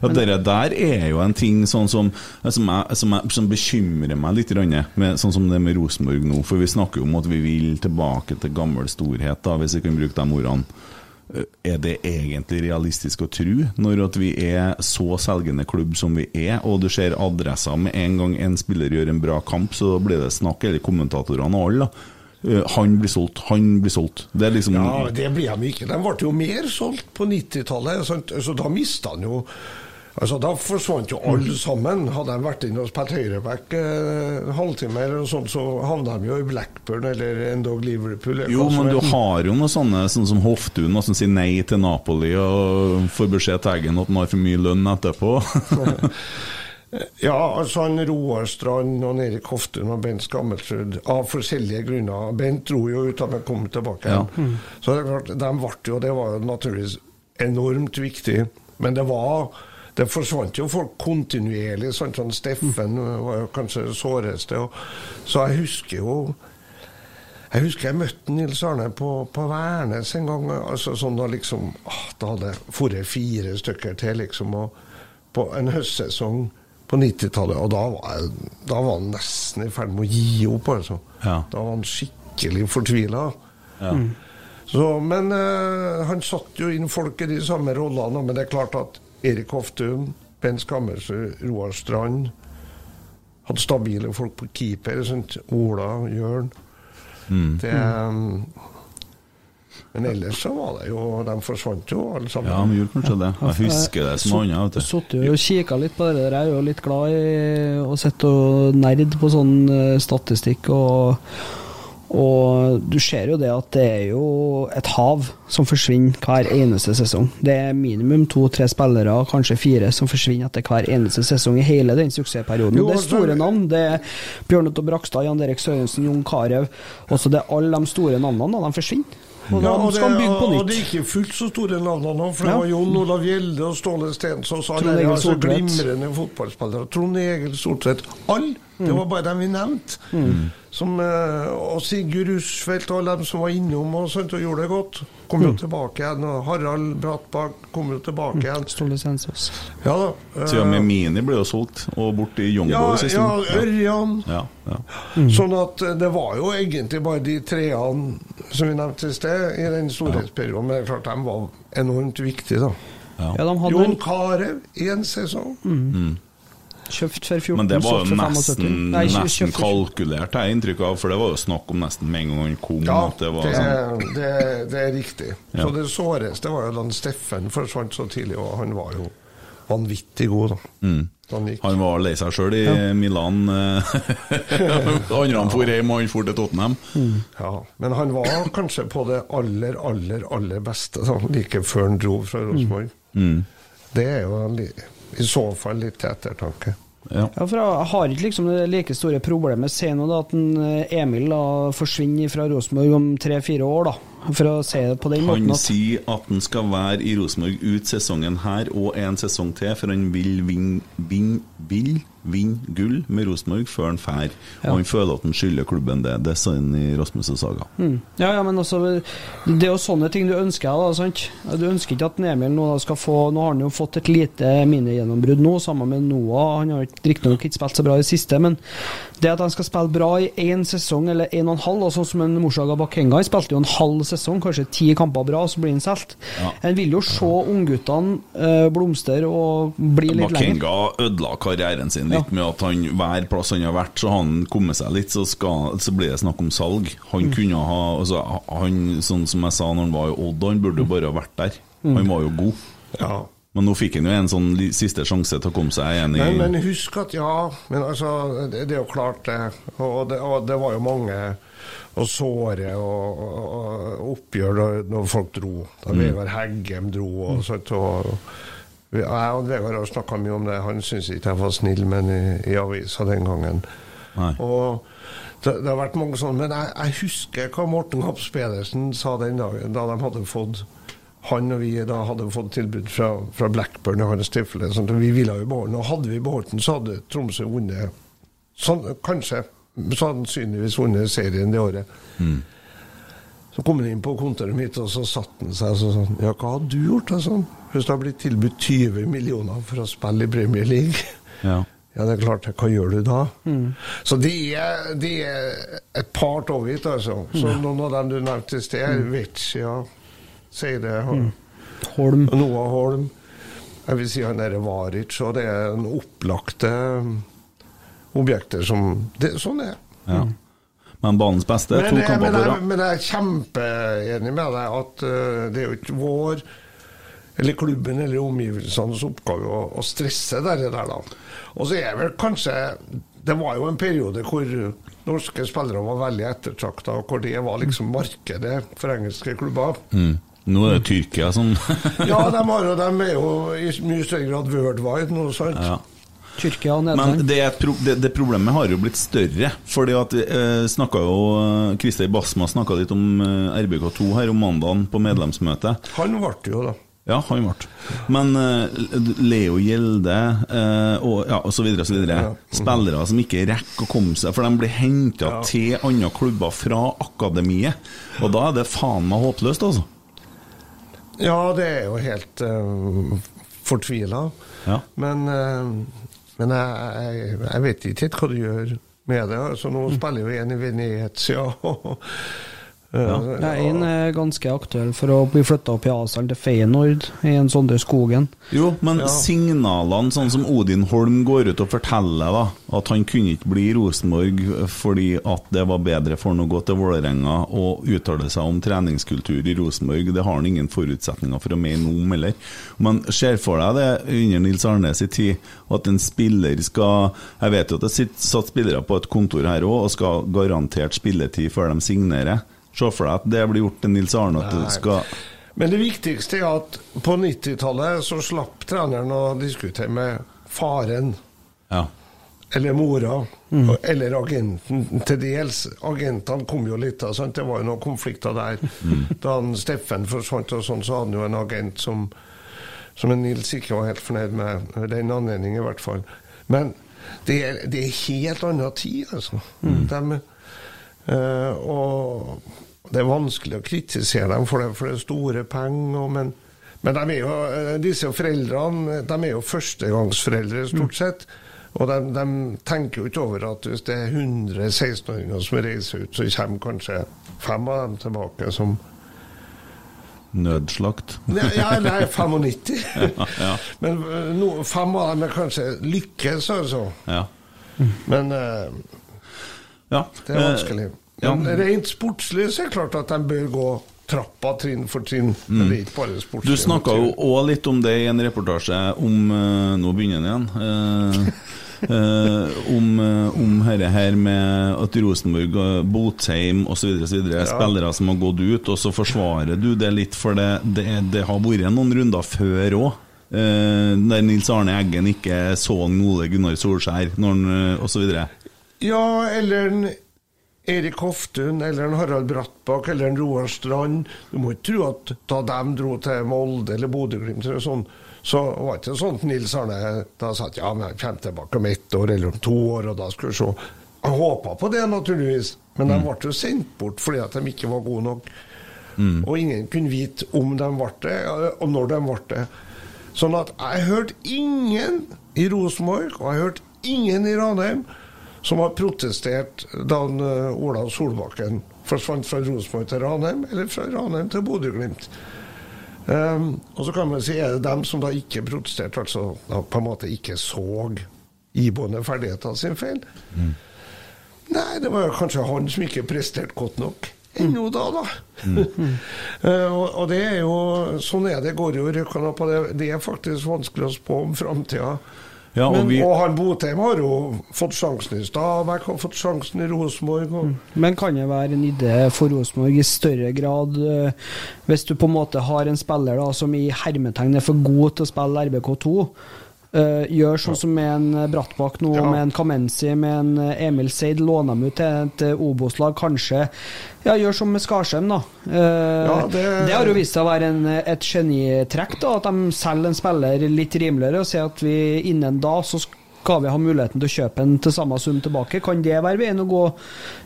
Ja, det der er jo en ting sånn som, som, jeg, som, jeg, som bekymrer meg litt, med, sånn som det med Rosenborg nå. For vi snakker jo om at vi vil tilbake til gammel storhet, da, hvis vi kan bruke de ordene. Er det egentlig realistisk å tro, når at vi er så selgende klubb som vi er, og du ser adresser med en gang en spiller gjør en bra kamp, så blir det snakk, eller kommentatorene og alle, da. Eh, Han blir solgt, han blir solgt. Det er liksom Ja, det blir de ikke. De ble jo mer solgt på 90-tallet, så da mista han jo Altså, Da forsvant jo alle sammen. Hadde de vært inne og spilt høyreback eh, halvtime, eller noe sånt, så havna de jo i Blackburn eller endog Liverpool. eller Jo, men du har jo noe sånne, sånn som Hoftun, som sier nei til Napoli og får beskjed til Eggen at han har for mye lønn etterpå. Ja, altså han Roar Strand og Erik Hoftun og Bent Skammelsrud av forskjellige grunner. Bent dro jo ut da han kom tilbake. Ja. igjen. Så det er klart, de ble jo, det var jo naturligvis enormt viktig. Men det var det forsvant jo folk kontinuerlig. Sånn Sånn Steffen var jo kanskje det såreste. Og, så jeg husker jo jeg husker jeg møtte Nils Arne på, på Værnes en gang. altså sånn Da liksom, ah, da hadde jeg dratt fire stykker til, liksom. Og på en høstsesong på 90-tallet. Og da var, jeg, da var han nesten i ferd med å gi opp, altså. Ja. Da var han skikkelig fortvila. Ja. Mm. men eh, han satte jo inn folk i de samme rollene. Men det er klart at Erik Hoftun, Bent Skammersrud, Roar Strand hadde stabile folk på keeper. Sant? Ola, Jørn. Mm. Det, um, men ellers så var det jo De forsvant jo alle sammen. Ja, de gjorde kanskje det. Jeg husker det som noe annet. vet jo og kikka litt på det der. Jeg er jo litt glad i å sitte og nerd på sånn eh, statistikk. Og, og du ser jo det at det er jo et hav som forsvinner hver eneste sesong. Det er minimum to-tre spillere, kanskje fire, som forsvinner etter hver eneste sesong i hele den suksessperioden. Jo, det er altså- store navn. Det er Bjørn Otto Brakstad, Jan Derek Sørensen, Jon Carew. Også det er alle de store navnene, da, de forsvinner. Og Ja, og det, skal bygge på og det er ikke fullt så store navnene nå, for det Ja. var Jon Olav Gjelde og Ståle Stensås. Alle er altså glimrende fotballspillere. Trond Egil Soltvedt. Alle! Mm. Det var bare dem vi nevnte. Som, eh, og Sigurd Rushfeldt og alle dem som var innom og, sånt, og gjorde det godt. Kom Mm. jo tilbake igjen. Og Harald Brattbakk kom jo tilbake igjen. Ståle Stensås. Ja da. eh, Til og med Mini ble jo solgt, og bort i Young ja, ja. Ørjan. Ja, ja. Sånn at eh, det var jo egentlig bare de treene som vi nevnte i sted, i den storhetsperioden. Men det er klart de var enormt viktige, da. Ja. Ja, de hadde Jon Carew i en sesong. kjøpt for 14, Men det var jo nesten, Nei, nesten kalkulert, har jeg inntrykk av. For det var jo snakk om nesten med en gang han kom. Ja, at det var det, sånn. det, det er riktig. Ja. Så det såreste var jo da Steffen forsvant så tidlig, og han var jo vanvittig god, da. Mm. Han. Han var lei seg sjøl i Milan. eh, Andre han for hjem, og han for til Tottenham. Ja, men han var kanskje på det aller, aller, aller beste da, like før han dro fra Rosenborg. Mm. Det er jo i så fall litt til ettertanke. Ja. Ja, for Jeg har ikke liksom det like store problemet. Se nå at en eh, Emil da forsvinner fra Rosenborg om tre-fire år, da. For å si det på den Han måten Han sier at han skal være i Rosenborg ut sesongen her og en sesong til, for han vil vinne vin, vil vinne gull med Rosenborg før han drar. Ja. Og han føler at han skylder klubben det. Det sa han i Rasmus' saga. Mm. Ja, ja, men altså Det er jo sånne ting du ønsker deg, sant? Du ønsker ikke at Emil nå skal få Nå har han jo fått et lite minigjennombrudd nå, sammen med Noah. Han har riktignok ikke spilt så bra i det siste, men Det at han skal spille bra i én sesong eller en og en halv, og sånn som en Morsaga Bakenga, han spilte jo en halv sesong, kanskje ti kamper bra, og så blir han solgt. Ja. En vil jo se ungguttene eh, blomstre og bli litt lenger. Bakenga ødela karrieren sin litt Ja. med at han hver plass han har vært, så han kommet seg litt, så, skal, så blir det snakk om salg. Han Mm. kunne ha altså, han, Sånn som jeg sa når han var i Odd, han burde jo bare ha vært der. Mm. Han var jo god. Ja. Men nå fikk han jo en sånn siste sjanse til å komme seg igjen i Men, men husk at ja, men altså, det, det er jo klart det. Og det, og det var jo mange og såre og, og, oppgjør da når folk dro. Da Mm. Vegard Heggem dro og sånt. Og, jeg og Vegard har snakka mye om det. Han syns ikke jeg var snill, men i, i avisa den gangen. Nei. Og det, det har vært mange sånne, men jeg, jeg husker hva Morten Haps Pedersen sa den dagen, da de hadde fått han og vi da hadde fått tilbud fra, fra Blackburn og hans tilfelle. Sånn, vi ville jo beholde den. Og hadde vi beholdt den, så hadde Tromsø vunnet sånn, Kanskje sannsynligvis vunnet serien det året. Så kom han inn på kontoret mitt, og så satte han seg så sånn Ja, hva hadde du gjort? da, sånn? Hvis du har blitt tilbudt 20 millioner for å spille i Premier League? Ja. Ja, det er klart. Hva gjør du da? Så det er, de er et part of it, altså. Så noen av dem du nevnte i sted, Vecchia, Seide, Holm. Noah Holm Jeg vil si han derre Varic, og det er en opplagte um, objekter som det, Sånn er ja. Men banens beste, Men, to jeg- kamper på rad. men jeg er kjempeenig med deg at uh, det er jo ikke vår eller klubben eller omgivelsenes oppgave å, å stresse det der, da. Og så er vel kanskje Det var jo en periode hvor norske spillere var veldig ettertrakta, og hvor det var liksom markedet for engelske klubber. Mm. Nå er det Tyrkia som Ja, de, har de er jo i mye større grad worldwide nå, sant? ja. Tyrkia og Men det, er pro det, det problemet har jo blitt større. Fordi at eh, jo eh, Basma snakka litt om eh, RBK2 her om mandagen på medlemsmøtet. Han ble jo, da. Ja, han ble. Men uh, Leo Gjelde uh, og, ja, og så videre og så videre. Spillere som ikke rekker å komme seg, for de blir henta til andre klubber fra akademiet. Og da er det faen meg håpløst, altså. Ja, det er jo helt uh, fortvila. Ja. Men, uh, men jeg, jeg, jeg vet ikke hva du gjør med det. Altså, nå spiller jo en i Venezia. Eh, Ja, En er ganske aktuell for å bli flytta opp i Asal til Feyenoord, i en Sondre Skogen. Jo, men signalene, sånn som Odin Holm går ut og forteller da, at han kunne ikke bli i Rosenborg fordi at det var bedre for han å gå til Vålerenga og uttale seg om treningskultur i Rosenborg, det har han ingen forutsetninger for å mene om heller. Men ser for deg det under Nils Arnes i tid, at en spiller skal Jeg vet jo at det sitter satt spillere på et kontor her òg og skal garantert spilletid før de signerer. Se for deg at det blir gjort til Nils Arne, at du skal Men det viktigste er at på 90-tallet så slapp treneren å diskutere med faren. Ja. Eller mora. Eller agenten til dels. Agentene kom jo litt av, sant? det var jo noen konflikter der. Da han Steffen forsvant og sånn, så hadde han jo en agent som, som Nils ikke var helt fornøyd med. Den anledning i hvert fall. Men det er, det er helt annen tid, altså. De, eh, og det er vanskelig å kritisere dem for det, for det er store penger. Men, men de er jo, eh, disse foreldrene de er jo førstegangsforeldre, stort sett. Og de, de tenker jo ikke over at hvis det er 100 16-åringer som reiser ut, så kommer kanskje fem av dem tilbake som Nødslakt. Nei, Ja, nei, 95. ja. Men eh, no, fem av dem er kanskje lykkes, altså. Ja. Men uh, ja. det er vanskelig. Eh, ja. Rent sportslig så er det klart at de bør gå trappa trinn for trinn. Mm. det er ikke bare sportslig. Du snakka jo òg litt om det i en reportasje om eh, Nå begynner den igjen. eh, eh, om, eh, om herre her med at Rosenborg, eh, Botheim osv. Ja. spillere som har gått ut, og så forsvarer du det litt, for det, det, det har vært noen runder før òg. der Nils Arne Eggen ikke så Ole Gunnar Solskjær osv. eh. Ja, eller Erik Hoftun, eller en Harald Brattbakk, eller en Roar Strand. Du må ikke tro at da de dro til Molde eller Bodø-Glimt eller sånn, så var det ikke sånn at Nils Arne da sa at ja, men jeg kommer tilbake om ett år eller om to år, og da skal vi se. Jeg håpa på det, naturligvis, men de ble jo sendt bort fordi at de ikke var gode nok. Og ingen kunne vite om de ble det, og når de ble det. Sånn at jeg hørte ingen i Rosenborg, og jeg hørte ingen i Ranheim som har protestert da han, eh, Ola Solbakken forsvant fra Rosenborg til Ranheim, eller fra Ranheim til Bodø-Glimt. Um, og så kan man si er det dem som da ikke protesterte, altså da på en måte ikke så iboende ferdigheter sin feil. Nei, det var kanskje han som ikke presterte godt nok. Ennå da, da. Eh, og, og det er jo Sånn er det. Går jo røkkene på det. Det er faktisk vanskelig å spå om framtida. Ja, og Men, vi- og han Botheim har jo fått sjansen i Stabæk, har fått sjansen i Rosenborg. og- Men kan det være en idé for Rosenborg i større grad, eh, hvis du på en måte har en spiller da som i hermetegn er for god til å spille RBK2? Eh, gjør sånn som med en eh, Brattbakk nå, Ja. med en Kamenzi, med en eh, Emil Seid. Låner dem ut til et Obos-lag, kanskje. Ja, gjør som med Skarsheim, da. Uh, Ja, det- det har jo vist seg å være en, et genitrekk, da, at de selger en spiller litt rimeligere og sier at vi innen da så skal vi ha muligheten til å kjøpe en til samme sum tilbake. Kan det være veien å gå,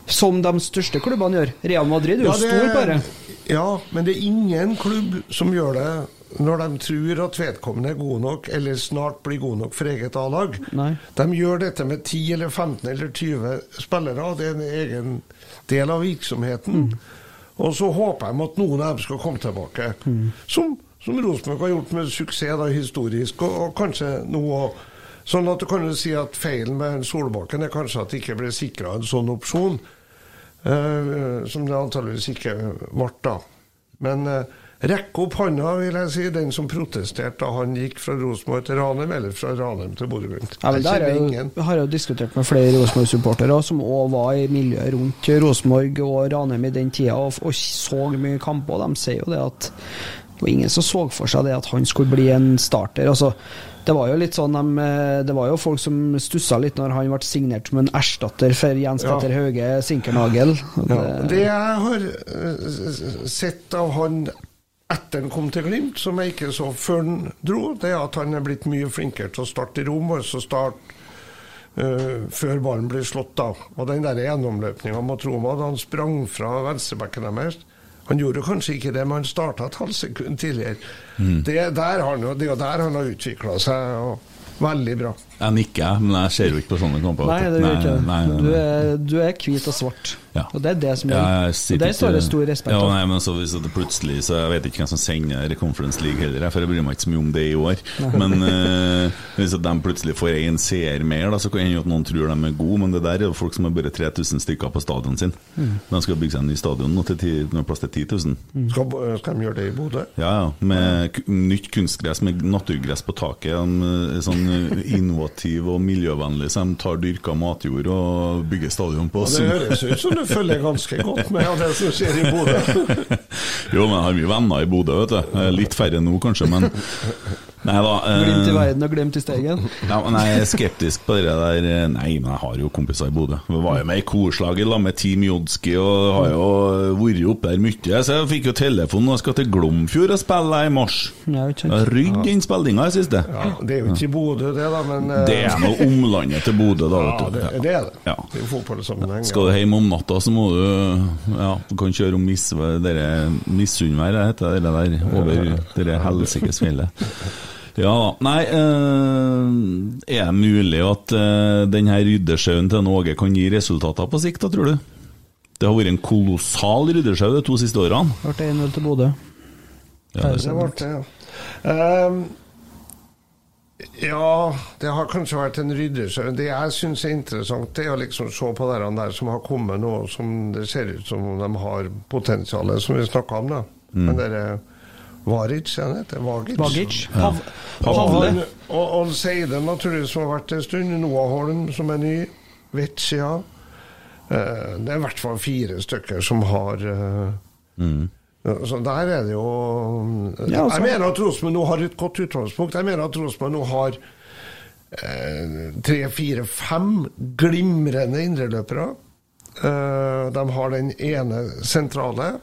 som de største klubbene gjør? Real Madrid er jo Ja, det- stor bare. Ja, men det er ingen klubb som gjør det når de tror at vedkommende er god nok, eller snart blir god nok for eget A-lag. De gjør dette med 10 eller 15 eller 20 spillere, det er en egen del av virksomheten. Og så håper de at noen av dem skal komme tilbake. Som, som Rosenborg har gjort med suksess da, historisk, og, og kanskje nå òg. Sånn at du kan jo si at feilen med Solbakken er kanskje at det ikke ble sikra en sånn opsjon. Uh, som det antageligvis ikke ble da. Men uh, rekk opp hånda, vil jeg si, den som protesterte da han gikk fra Rosenborg til Ranheim, eller fra Ranheim til Bodø-Glimt. Ja, Jeg kjenner jo, har jo diskutert med flere Rosenborg-supportere som òg var i miljøet rundt Rosenborg og Ranheim i den tida og, og så mye kamper, og de sier jo det at det var ingen som så for seg det at han skulle bli en starter. altså det var jo litt sånn de, Det var jo folk som stussa litt når han ble signert som en erstatter for Jens Ja. Hauge Sinkernagel. Ja, det jeg har eh, sett av han etter han kom til Glimt, som jeg ikke så før han dro, det er at han er blitt mye flinkere til å starte i rom, og så starte uh, før ballen blir slått av. Og den der gjennomløpninga mot Roma, da han sprang fra venstrebekken deres Han gjorde kanskje ikke det, men han starta et halvt sekund tidligere. Det, der har han, jo- det er jo der han har utvikla seg. Og veldig bra. Jeg nikker, men jeg ser jo ikke på sånne kamper. Nei, det gjør ikke det. nei, nei, Du, er, du er hvit og svart. Ja. Og det er det som gjør og der står det stor respekt Ja, nei, men så hvis det plutselig Så Jeg vet ikke hvem som sender Conference League heller, for jeg bryr meg ikke så mye om det i år. Men uh, hvis de plutselig får én seer mer, da, så kan det hende at noen tror de er gode, men det der er jo folk som har bare 3000 stykker på stadion sin. Mm. De skal bygge seg en ny stadion nå til ti- med plass til 10 000. Skal, skal de gjøre det i Bodø? Ja, ja. Med nytt kunstgress med naturgress på taket. De er sånn eh, innovativ og miljøvennlig, så de tar dyrka matjord og bygger stadion på. Det høres ut som du følger ganske godt med av det som skjer i Bodø. jo, men jeg har mye venner i Bodø, vet du. Litt færre nå, kanskje, men Nei da. eh, Glimt i verden og glimt i stegen. Ja, men jeg er skeptisk på det der eh, Nei, men jeg har jo kompiser i Bodø. Vi var jo med i korslaget sammen med Team Jodski og har jo vært oppe der mye. Så jeg fikk jo telefon og skal til Glomfjord og spille i mars. Ja, rydd den spillinga i siste. Ja, det er jo ikke i Bodø, det, da, men Det er noe omlandet til Bodø, da. Ja, vet du. det, det er det. Ja. Det er jo fotballsammenheng. Skal du hjem om natta, så må du Ja, du kan kjøre om Miss- dere heter det der, over det helsikes fjellet. Ja da. Nei, eh, er det mulig at uh, denne ryddesjauen til Åge kan gi resultater på sikt, da, tror du? Det har vært en kolossal ryddesjau de to siste årene. Ble 1-0 til Bodø. Ja, det, ble det, ja. Ehm, ja, det har kanskje vært en ryddelse. Det jeg syns er interessant, det er å liksom se på de der som har kommet nå, som det ser ut som om de har potensialet, som vi snakka om. da. Men det er Varic, han heter Vagic. Vagic. Ja. Pav Pavle. Og, og Seide, naturligvis, som har vært en stund. Noah Holm, som er ny. Vetsia. Eh, det er i hvert fall fire stykker som har eh, Så der er det jo Ja, altså- Jeg mener at Rosenborg nå har et godt utgangspunkt. Jeg mener at Rosenborg nå har eh, tre, fire, fem glimrende indreløpere. Eh, de har den ene sentrale.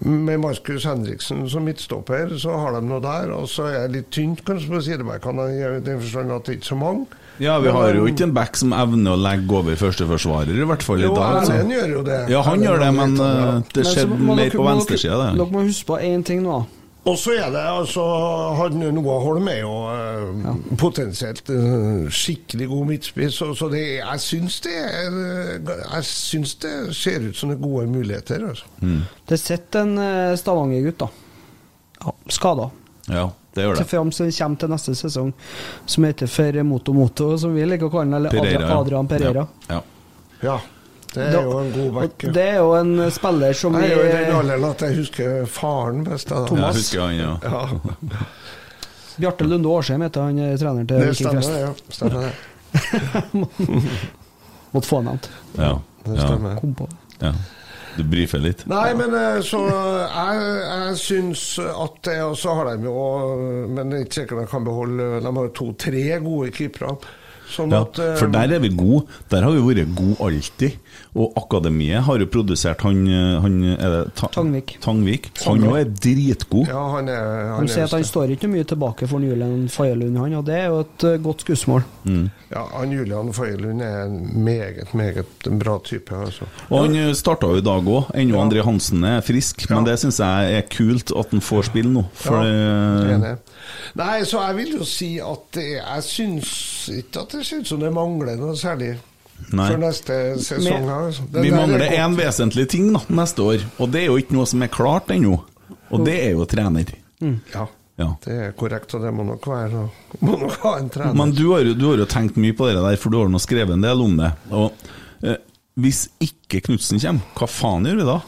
Med Markus Henriksen som midtstopper, så har de noe der. Og så er det litt tynt kanskje på sidebackene, i den forstand at det ikke er så mange. Ja, vi har jo ikke en back som evner å legge over førsteforsvarer, i hvert fall i dag. Jo, han gjør jo det. Ja, han gjør det, men eh, det. det Men så skjedde mer på venstresida, dere- det. Dere må huske på én ting nå. Og så er det altså han Noah Holm er jo eh, potensielt eh, skikkelig god midtspiss, så, så det, jeg syns det Jeg syns det ser ut som det er gode muligheter. Altså. Det sitter en eh, Stavanger-gutt, da. Ja, Skada. Ja, det gjør Til det. fram som kommer til neste sesong, som heter for Moto Moto, som vi liker å kalle den. eller Pereira, ja. Adrian Pereira. Ja. Ja, det er Da- jo en god back. Det er jo en spiller som Jeg er jo i den alderen at jeg husker faren best. Da. Ja, Thomas. jeg husker han, ja. Ja, Bjarte Lunde Årsheim heter han eh, treneren til det stemmer, ja. Stemmer det. Måtte få nevnt. Ja. Det stemmer. Kom på. ja. Du brifer litt? Nei, men eh, så jeg, jeg syns at Og så har de jo Men det er ikke sikkert de kan beholde De har jo to-tre gode keepere. Sånn Ja, at eh, for der er vi gode. Der har vi vært gode alltid. Og Akademiet har jo produsert han, han er det Ta Tangvik. Tangvik. Han òg er dritgod. Ja, han er Han sier at han er- står ikke mye tilbake for Julian Fagerlund, han, og det er jo et eh, godt skussmål. Ja, han Julian Føyelund er en meget, meget bra type. Altså. Og han starta jo i dag òg. Ennå André Hansen er frisk, men det syns jeg er kult at han får spille nå. For Ja, det- enig. Nei, så jeg vil jo si at jeg syns ikke at det ser ut som det mangler noe særlig Nei. for neste sesong. Altså. Vi er mangler én vesentlig ting da, neste år, og det er jo ikke noe som er klart ennå. Og det er jo trener. Ja, Ja. det er korrekt, og det må nok være Må nok ha en trener. Men du har, jo, du har jo tenkt mye på det der, for du har nå skrevet en del om det. Og eh, Hvis ikke Knutsen kommer, hva faen gjør vi da?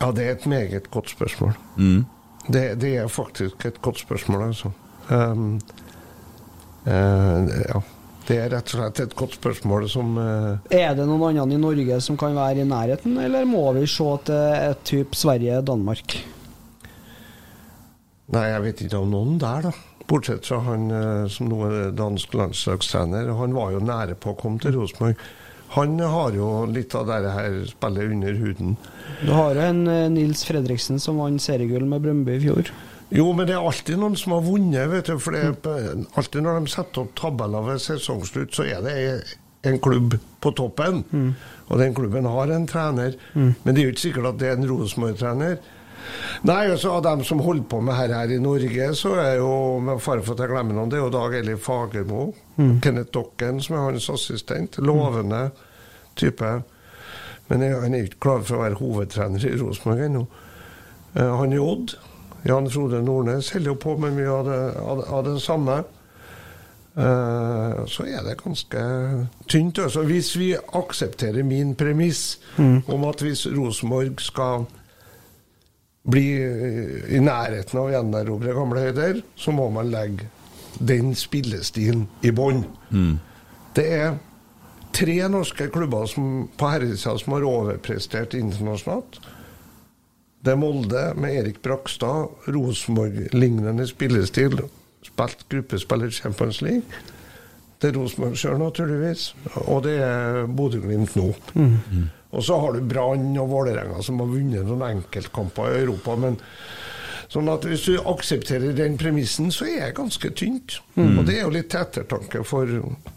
Ja, det er et meget godt spørsmål. Mm. Det, det er faktisk et godt spørsmål, altså. Um, ja. Det er rett og slett et godt spørsmål som eh, Er det noen andre i Norge som kan være i nærheten, eller må vi se til et type Sverige-Danmark? Nei, jeg vet ikke om noen der, da. Bortsett fra han eh, som nå er dansk landslagstrener. Han var jo nære på å komme til Rosenborg. Han har jo litt av det her spillet under huden. Du har jo en eh, Nils Fredriksen som vant seriegull med Brøndby i fjor. Jo, men det er alltid noen som har vunnet, vet du. For er alltid når de setter opp tabeller ved sesongslutt, så er det en klubb på toppen. Og den klubben har en trener. Men det er jo ikke sikkert at det er en Rosenborg-trener. Nei, altså av dem som holder på med her, her i Norge, så er jo med fare for at jeg glemmer noen, det er jo Dag Eli Fagermo. Kenneth Dokken, som er hans assistent. Lovende type. Men jeg- han er ikke klar for å være hovedtrener i Rosenborg ennå. Eh, Han er Odd, Jan Frode Nordnes, holder jo på med mye av det, av av det samme. Uh, så er det ganske tynt. Også. Hvis vi aksepterer min premiss om at hvis Rosenborg skal bli eh, i nærheten av å gjenerobre gamle høyder, så må man legge den spillestilen i bånn. Det er tre norske klubber som, på herresida som har overprestert internasjonalt. Det er Molde med Erik Brakstad, Rosenborg-lignende spillestil. Spilt gruppespill i Champions League. Det er Rosenborg sjøl, naturligvis. Og det er Bodø-Glimt nå. Og så har du Brann og Vålerenga som har vunnet noen enkeltkamper i Europa. Men sånn at hvis du aksepterer den premissen, så er det ganske tynt. Og det er jo litt til ettertanke for,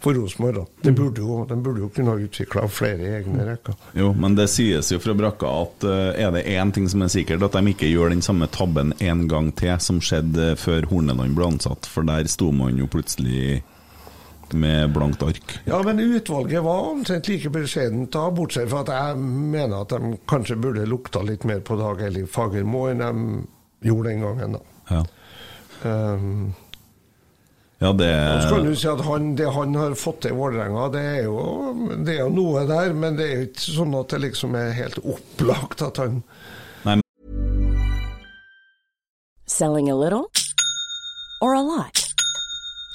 for Rosenborg. da. De burde jo, de burde jo kunne ha utvikla flere egne rekker. Jo, men det sies jo fra brakka at uh, er det én ting som er sikkert, at de ikke gjør den samme tabben en gang til som skjedde før Horneland ble ansatt, for der sto man jo plutselig med blankt ark. Ja, men utvalget var omtrent like beskjedent da, bortsett fra at jeg mener at de kanskje burde lukta litt mer på Dag Ellig Fagermo enn de gjorde den gangen. da. Ja, Um, ja det så kan du si at han, Det han har fått til i Vålerenga, det, det er jo noe der, men det er jo ikke sånn at det liksom er helt opplagt at han Selling a little or a lot?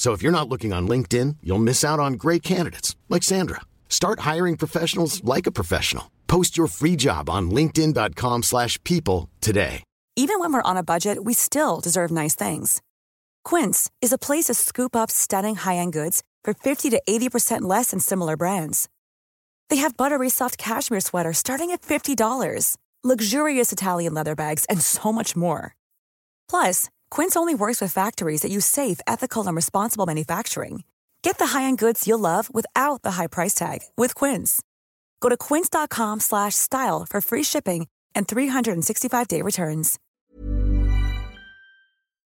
So if you're not looking on LinkedIn, you'll miss out on great candidates like Sandra. Start hiring professionals like a professional. Post your free job on linkedin.com/people today. Even when we're on a budget, we still deserve nice things. Quince is a place to scoop up stunning high-end goods for 50 to 80% less than similar brands. They have buttery soft cashmere sweaters starting at $50, luxurious Italian leather bags, and so much more. Plus, Quince only works with factories that use safe, ethical, and responsible manufacturing. Get the high-end goods you'll love without the high price tag with Quince. Go to quince.com slash style for free shipping and 365-day returns.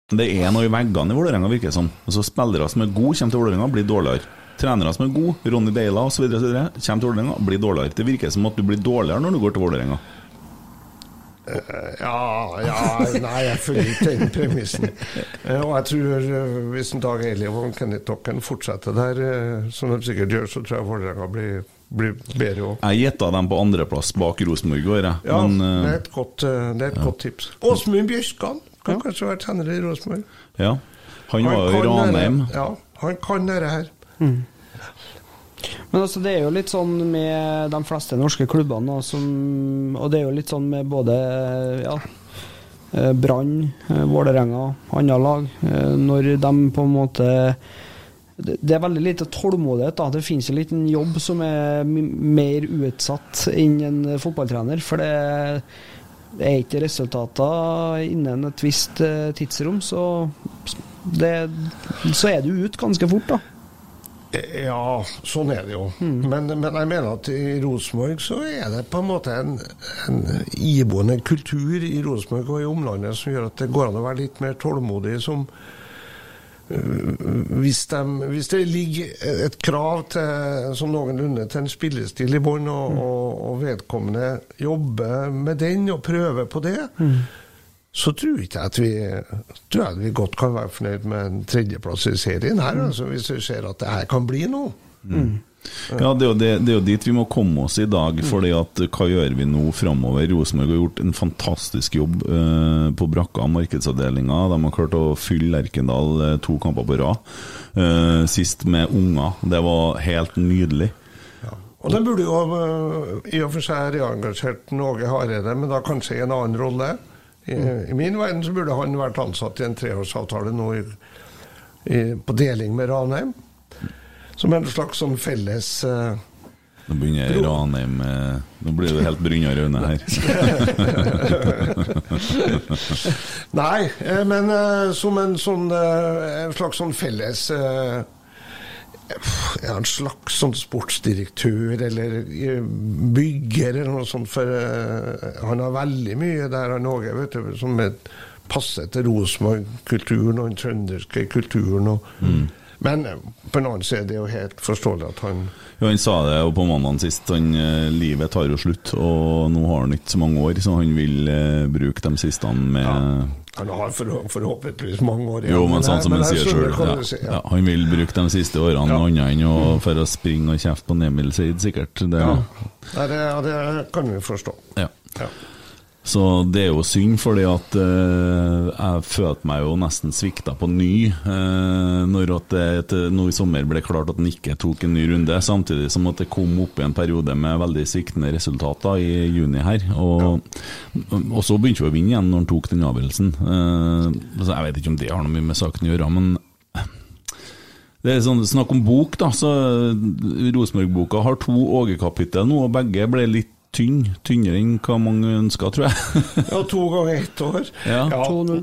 Det er noe i veggene i Vålerenga, virker det som. Altså, spillere som er gode, kommer til Vålerenga, blir dårligere. Trenere som er gode, Ronny Deila osv., kommer til Vålerenga, blir dårligere. Det virker som at du blir dårligere når du går til Vålerenga. Ja, ja Nei, jeg følger ikke den premissen. Eh, Og jeg tror eh, hvis en Dag Eiliv og Kenneth Dokken fortsetter der, eh, som de sikkert gjør, så tror jeg Vålerenga blir, blir bedre òg. Jeg gjetta dem på andreplass bak Rosenborg i år, jeg. Ja, Men det eh, er et godt, eh, det er et godt tips. Åsmund Bjørskan kan kanskje være trener i Rosenborg. ja. Han var jo i Ranheim. Ja, han kan dette her. Men altså, det er jo litt sånn med de fleste norske klubbene, som, og det er jo litt sånn med både ja, eh, Brann, eh, Vålerenga, andre lag, eh, når de på en måte det er veldig lite tålmodighet. da Det finnes jo litt en jobb som er mer utsatt enn en fotballtrener. For det, er ikke resultater innen et visst tidsrom, så, det, så er du ute ganske fort, da. Ja, sånn er det jo. Men, men jeg mener at i Rosenborg så er det på en måte en, en iboende kultur i Rosenborg og i omlandet som gjør at det går an å være litt mer tålmodig som øh, hvis, de, hvis det ligger et krav til, som noenlunde til en spillestil i bånn, og, og, og vedkommende jobber med den og prøver på det, så tror ikke jeg at vi tror jeg at vi godt kan være fornøyd med en tredjeplass i serien her, altså, hvis vi ser at det her kan bli noe. Ja, det er, jo det, det er jo dit vi må komme oss i dag. fordi at hva gjør vi nå framover? Rosenborg har gjort en fantastisk jobb eh, på brakka av markedsavdelinga. De har klart å fylle Lerkendal eh, to kamper på rad. Eh, sist med unger. Det var helt nydelig. Og den burde jo øh, i og for seg reengasjert Norge Hareide, men da kanskje i en annen rolle. I, I min verden så burde han vært ansatt i en treårsavtale nå i, i, på deling med Ranheim. Som en slags sånn felles uh, Nå begynner Ranheim uh, Nå blir det helt Brynjar Raune her. Nei, eh, men uh, som en sånn En slags sånn felles eh, ja, En slags sånn sportsdirektør eller eh, bygger eller noe sånt. For eh, han har veldig mye der han òg som er passer til Rosenborg-kulturen og den trønderske kulturen. Og, Men eh, på en annen side er det jo helt forståelig at han Ja, han sa det jo på mandag sist. Han, eh, livet tar jo slutt, og nå har han ikke så mange år, så han vil eh, bruke de siste med ja. Han har for, forhåpentligvis mange år igjen. Jo, men sånn som han sier sjøl. Ja. Si, Ja, han vil bruke de siste årene Ja. annet enn å for å springe og kjefte på Nemil Seid, sikkert. Det, Ja. Det, ja, det kan vi forstå. Ja. Så det er jo synd, fordi at uh, jeg følte meg jo nesten svikta på ny uh, når det nå i sommer ble klart at han ikke tok en ny runde, samtidig som at det kom opp i en periode med veldig sviktende resultater i juni her. Og, og så begynte vi å vinne igjen når han tok den avgjørelsen. Uh, jeg vet ikke om det har noe mye med saken å gjøre, men det er sånn snakk om bok, da. Så Rosenborg-boka har to Åge-kapittel nå, og begge ble litt tynn, tynnere enn hva mange ønsker, tror jeg. Ja, to ganger ett år. Ja. 2-0.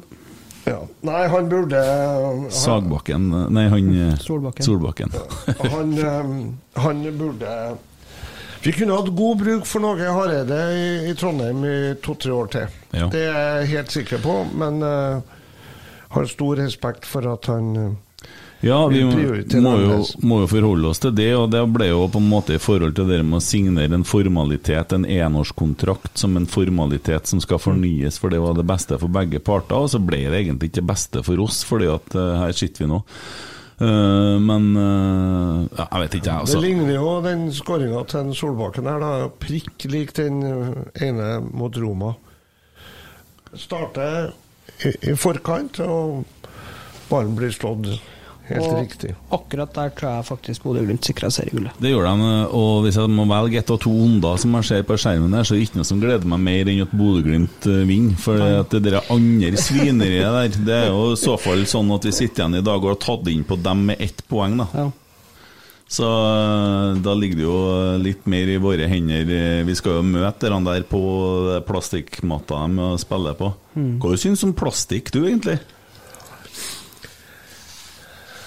Ja. Nei, han burde han, Sagbakken Nei, han eh, Solbakken. Solbakken. han, eh, han burde Vi kunne hatt god bruk for Norge Hareide i, i Trondheim i to-tre år til. Ja. Det er jeg helt sikker på, men uh, har stor respekt for at han Ja, vi må, jo, må jo forholde oss til det, og det ble jo på en måte i forhold til det med å signere en formalitet, en enårskontrakt som en formalitet som skal fornyes, for det var det beste for begge parter, og så ble det egentlig ikke det beste for oss, fordi at uh, her sitter vi nå. Uh, men uh, ja, jeg vet ikke, jeg, Det altså. ligner jo den skåringa til en Solbakken her, da. Prikk lik den ene mot Roma. Starter i, i forkant, og ballen blir slått helt Og riktig. Akkurat der tror jeg faktisk Bodø-Glimt sikra seriegullet. Det gjør de, og hvis jeg må velge ett av to onder som jeg ser på skjermen der, så er det ikke noe som gleder meg mer enn at Bodø-Glimt eh, vinner. For det at det der andre svineriet der, det er jo i så fall sånn at vi sitter igjen i dag og har tatt inn på dem med ett poeng, da. Ja. Så eh, da ligger det jo litt mer i våre hender. Vi skal jo møte de der på plastikkmatta de spiller på. Hva du syns du om plastikk, du, egentlig?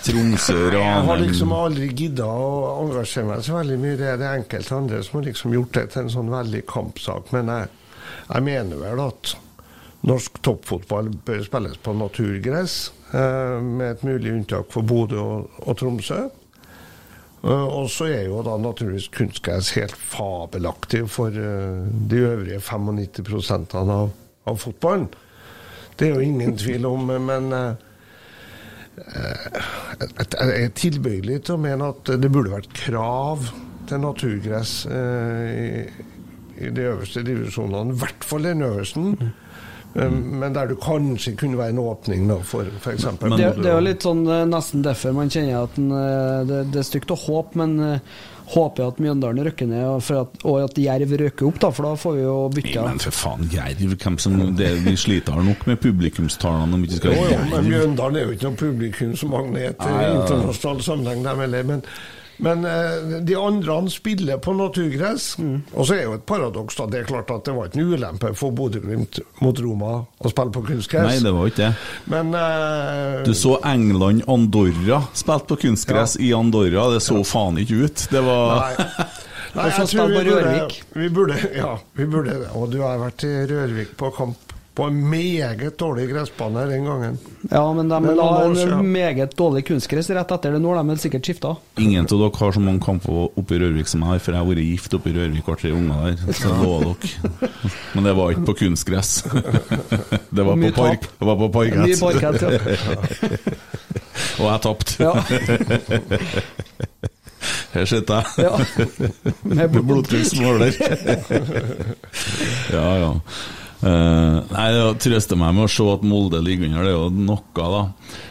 Tromsø, Jeg har liksom aldri gidda å engasjere meg så veldig mye. Det er det enkelte andre som har liksom gjort det til en sånn veldig kampsak. Men jeg, jeg mener vel at norsk toppfotball bør spilles på naturgress, eh, med et mulig unntak for Bodø og, og Tromsø. Eh, og så er jo da naturligvis kunstgress helt fabelaktig for eh, de øvrige 95% av, av fotballen. Det er jo ingen tvil om, men jeg jeg er tilbøyelig til å mene at det burde vært krav til naturgress eh, i, de øverste divisjonene. I hvert fall den øverste. Eh, Men der du kanskje kunne være en åpning da, for f.eks. Det, det er jo litt sånn eh, nesten derfor man kjenner at eh, det, det er stygt å håpe, men eh, håper at Mjøndalen røkker ned, og, for at, og at Jerv røker opp, da, for da får vi jo bytta. Men for faen, Jerv, hvem som det, Vi sliter nok med publikumstallene om vi ikke skal Jo, jo, men Jerv. Mjøndalen er jo ikke noen publikumsmagnet i internasjonal sammenheng, dem heller. Men, men eh, de andre han spiller på naturgress. Mm. Og så er jo et paradoks, da. Det er klart at det var ikke en ulempe for Bodø-Glimt mot Roma å spille på kunstgress. Nei, det var ikke det. Men eh, Du så England-Andorra spilte på kunstgress i Andorra. Det så faen ikke ut. Det var Nei. Nei, jeg tror vi burde, vi burde Ja, vi burde. Og du har vært i Rørvik på kamp på en meget dårlig gressbane den gangen. Ja, men de la en meget dårlig kunstgress rett etter det. Nå har de vel sikkert skifta. Ingen av dere har så mange kamper oppe i Rørvik som jeg har, for jeg har vært gift oppe i Rørvik og har tre unger der. Så det lover dere. Men det var ikke på kunstgress. Det var på park. Det var på parkett. Mye parkett, ja. Og jeg tapte. Ja. Her sitter jeg. Ja. Med blodtrykksmåler. ja, ja. Eh, nei, det trøster meg med å se at Molde ligger under, det er jo noe, da.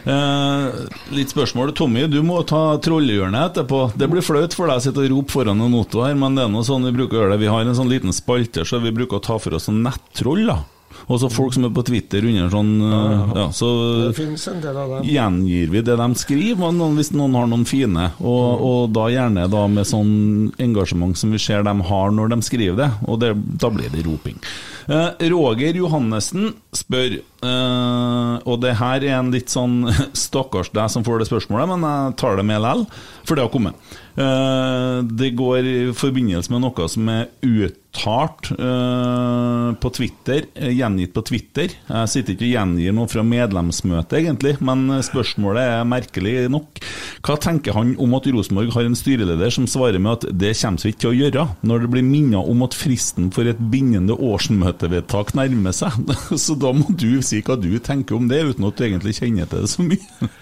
Uh, litt spørsmål. Tommy, du må ta trollehjørnet etterpå. Det blir flaut for deg å sitte og rope foran en Otto her, men det er noe sånn vi bruker å gjøre det. Vi har en sånn liten spalte, så vi bruker å ta for oss sånn nettroll, da. Og så folk som er på Twitter under sånn eh, Ja, så en gjengir vi det de skriver, hvis noen har noen fine. Og, og da gjerne da med sånn engasjement som vi ser de har når de skriver det, og det, da blir det roping. Eh, Roger Johannessen spør, eh, og det her er en litt sånn stakkars deg som får det spørsmålet, men jeg tar det med likevel, for det har kommet. Eh, det går i forbindelse med noe som er uttalt eh, på Twitter, eh, gjengitt på Twitter. Jeg sitter ikke og gjengir noe fra medlemsmøtet, egentlig, men spørsmålet er merkelig nok. Hva tenker han om at Rosenborg har en styreleder som svarer med at det kommer vi ikke til å gjøre, når det blir minnet om at fristen for et bindende årsmøtevedtak nærmer seg? Så da må du si hva du tenker om det, uten at du egentlig kjenner til det så mye.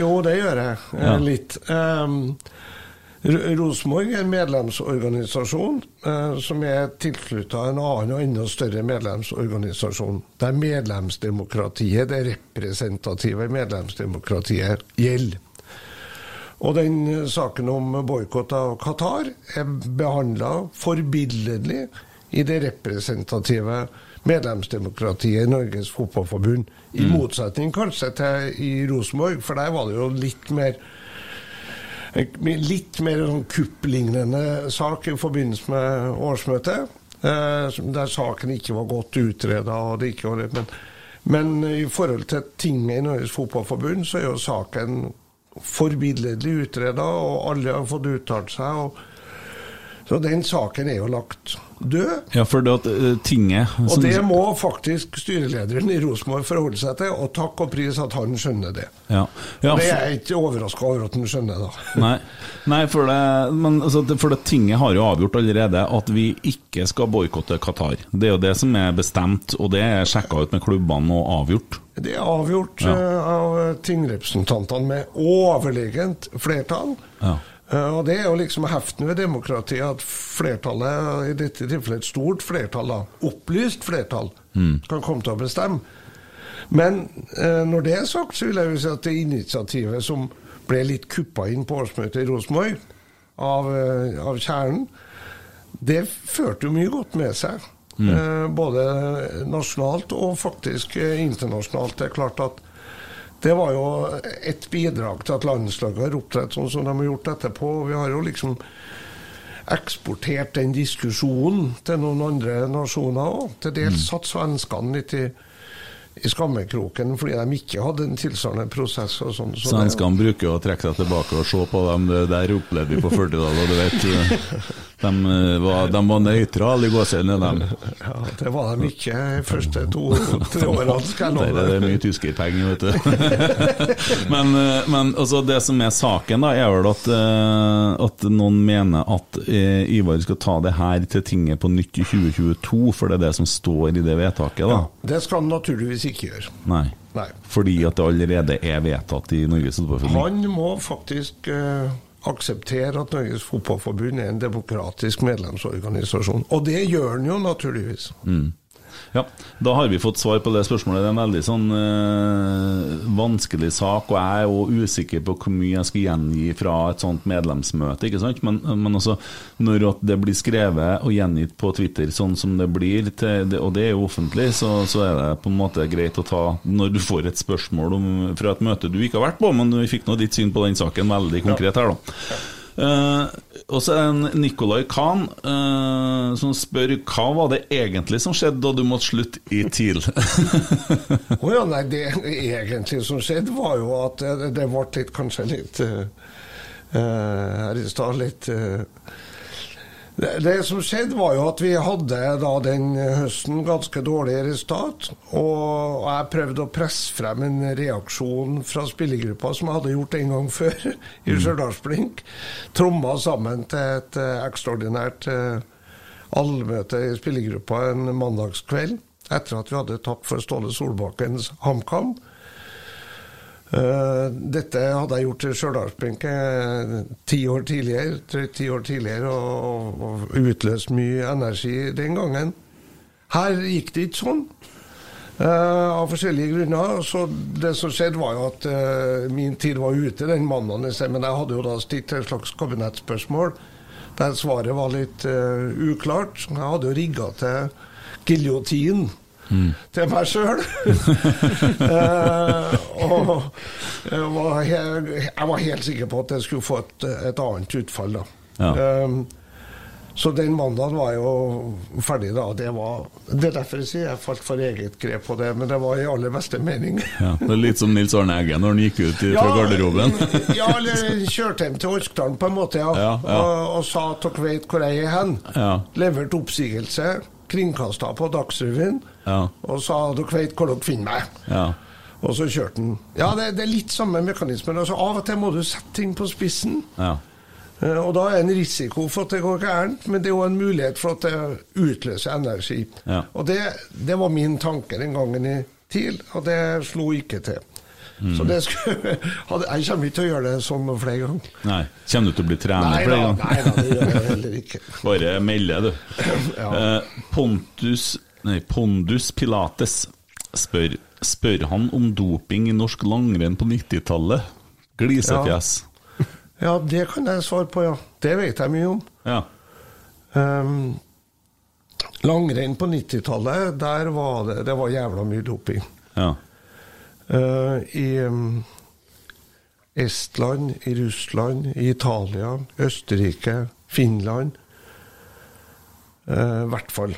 Jo, det gjør jeg. litt Ja. Litt. Um, R- Rosenborg er en medlemsorganisasjon eh, som er tilknyttet en annen og enda større medlemsorganisasjon, der medlemsdemokratiet, det representative medlemsdemokratiet, gjelder. Og den eh, saken om boikott av Qatar er behandla forbilledlig i det representative medlemsdemokratiet i Norges Fotballforbund. I motsetning kanskje til i Rosenborg, for der var det jo litt mer Litt mer sånn kupplignende sak i forbindelse med årsmøtet. Eh, der saken ikke var godt utreda. Men, men i forhold til tinget i Norges Fotballforbund, så er jo saken forbilledlig utreda, og alle har fått uttalt seg. og Så den saken er jo lagt død. Ja, for det at uh, tinget Og det må faktisk styrelederen i Rosenborg forholde seg til, og takk og pris at han skjønner det. Ja, ja Og det er jeg ikke overraska over at han skjønner, da. Nei, nei for, det, men, altså, for det tinget har jo avgjort allerede at vi ikke skal boikotte Qatar. Det er jo det som er bestemt, og det er sjekka ut med klubbene og avgjort. Det er avgjort Ja. uh, av tingrepresentantene med overlegent flertall. Ja. Eh, og det er jo liksom heften ved demokratiet at flertallet, i dette tilfellet et stort flertall, da, opplyst flertall, Mm. kan komme til å bestemme. Men eh, når det er sagt, så vil jeg jo si at det initiativet som ble litt kuppa inn på årsmøtet i Rosenborg av, eh, av kjernen, det førte jo mye godt med seg. Eh, både nasjonalt og faktisk eh, internasjonalt. Det er klart at det var jo et bidrag til at landslaget har opptrådt sånn som de har gjort etterpå. Vi har jo liksom eksportert den diskusjonen til noen andre nasjoner òg. Til dels satt svenskene litt i, i skammekroken fordi de ikke hadde en tilsvarende prosess. og sånn. Så Svenskene bruker jo å trekke seg tilbake og se på dem. Det der opplevde vi på 40-tallet, du vet. De eh, var, de var nøytrale i gåsehudene, dem. Ja, det var de ikke de første to-tre årene, skal jeg love er det mye tyskerpenger, vet du. men eh, men altså, det som er saken, da, er vel at, eh, at noen mener at Ivar skal ta det her til tinget på nytt i 2022, for det er det som står i det vedtaket, da. Det skal han naturligvis ikke gjøre. Nei. Nei. Fordi at det allerede er vedtatt i Norges Fotballforbund. Han må faktisk eh, akseptere at Norges Fotballforbund er en demokratisk medlemsorganisasjon. Og det gjør den jo naturligvis. Mm. Ja, Da har vi fått svar på det spørsmålet. Det er en veldig sånn øh, vanskelig sak, og jeg er jo usikker på hvor mye jeg skal gjengi fra et sånt medlemsmøte. ikke sant? Men, men også når det blir skrevet og gjengitt på Twitter sånn som det blir, til, og det er jo offentlig, så, så er det på en måte greit å ta Når du får et spørsmål om, fra et møte du ikke har vært på, men vi fikk nå ditt syn på den saken veldig konkret her, da. Eh, og så er det en Nicolai Khan uh, som spør hva var det egentlig som skjedde da du måtte slutte i TIL? Å ja, nei, det egentlig som skjedde, var jo at det, det ble litt, kanskje litt uh, eh, Her i stad litt eh, det, det som skjedde, var jo at vi hadde da den høsten ganske dårlig resultat. Og jeg prøvde å presse frem en reaksjon fra spillergruppa, som jeg hadde gjort en gang før, i Stjørdalsblink. Tromma sammen til et eh, ekstraordinært eh, allmøte i spillergruppa en mandagskveld, etter at vi hadde tapt for Ståle Solbakkens HamKam. Eh, dette hadde jeg gjort til Stjørdalsblink eh, ti år tidligere, ti år tidligere og, og utløst mye energi den gangen. Her gikk det ikke sånn. Uh, av forskjellige grunner. Så det som skjedde, var jo at uh, min tid var ute den mandagen. Men jeg hadde jo da stilt et slags kabinettspørsmål der svaret var litt uh, uklart. Jeg hadde jo rigga til giljotin til meg sjøl. og jeg var, he- jeg var helt sikker på at jeg skulle få et, et annet utfall, da. Ja. Eh, så den mandagen var jo ferdig, da. Det, var, det er derfor jeg sier jeg falt for eget grep på det, men det var i aller beste mening. Ja, det er litt som Nils Arne Eggen når han gikk ut i- fra garderoben. ja, eller kjørte hjem til Orkdalen på en måte, ja. Ja, ja. Og, og sa at dere vet hvor jeg er hen. Ja. Leverte oppsigelse, kringkasta på Dagsrevyen, Ja. og sa dere vet hvor dere finner meg. Ja. Og så kjørte han. Ja, det, det er litt samme mekanismen. Altså, av og til må du sette ting på spissen. Ja. Eh, Og da er det en risiko for at det går gærent, men det er jo en mulighet for at det utløser energi. Ja. Og det, det var min tanke den gangen i TIL, og det slo ikke til. Mm. Så det skulle, hadde, jeg kommer ikke til å gjøre det sånn flere ganger. Nei. Kommer du til å bli trener Nei flere ganger? nei da, det gjør jeg heller ikke. Bare melde, du. Ja. Eh, Pontus, nei, Pondus Pilates spør, spør han om doping i norsk langrenn på 90-tallet. Glisefjes. Ja, det kan jeg svare på, ja. Det vet jeg mye om. Ja. Um, langrenn på 90-tallet, der var det, det var jævla mye doping. Ja. Eh, I um, Estland, i Russland, i Italia, Østerrike, Finland. Eh, I hvert fall.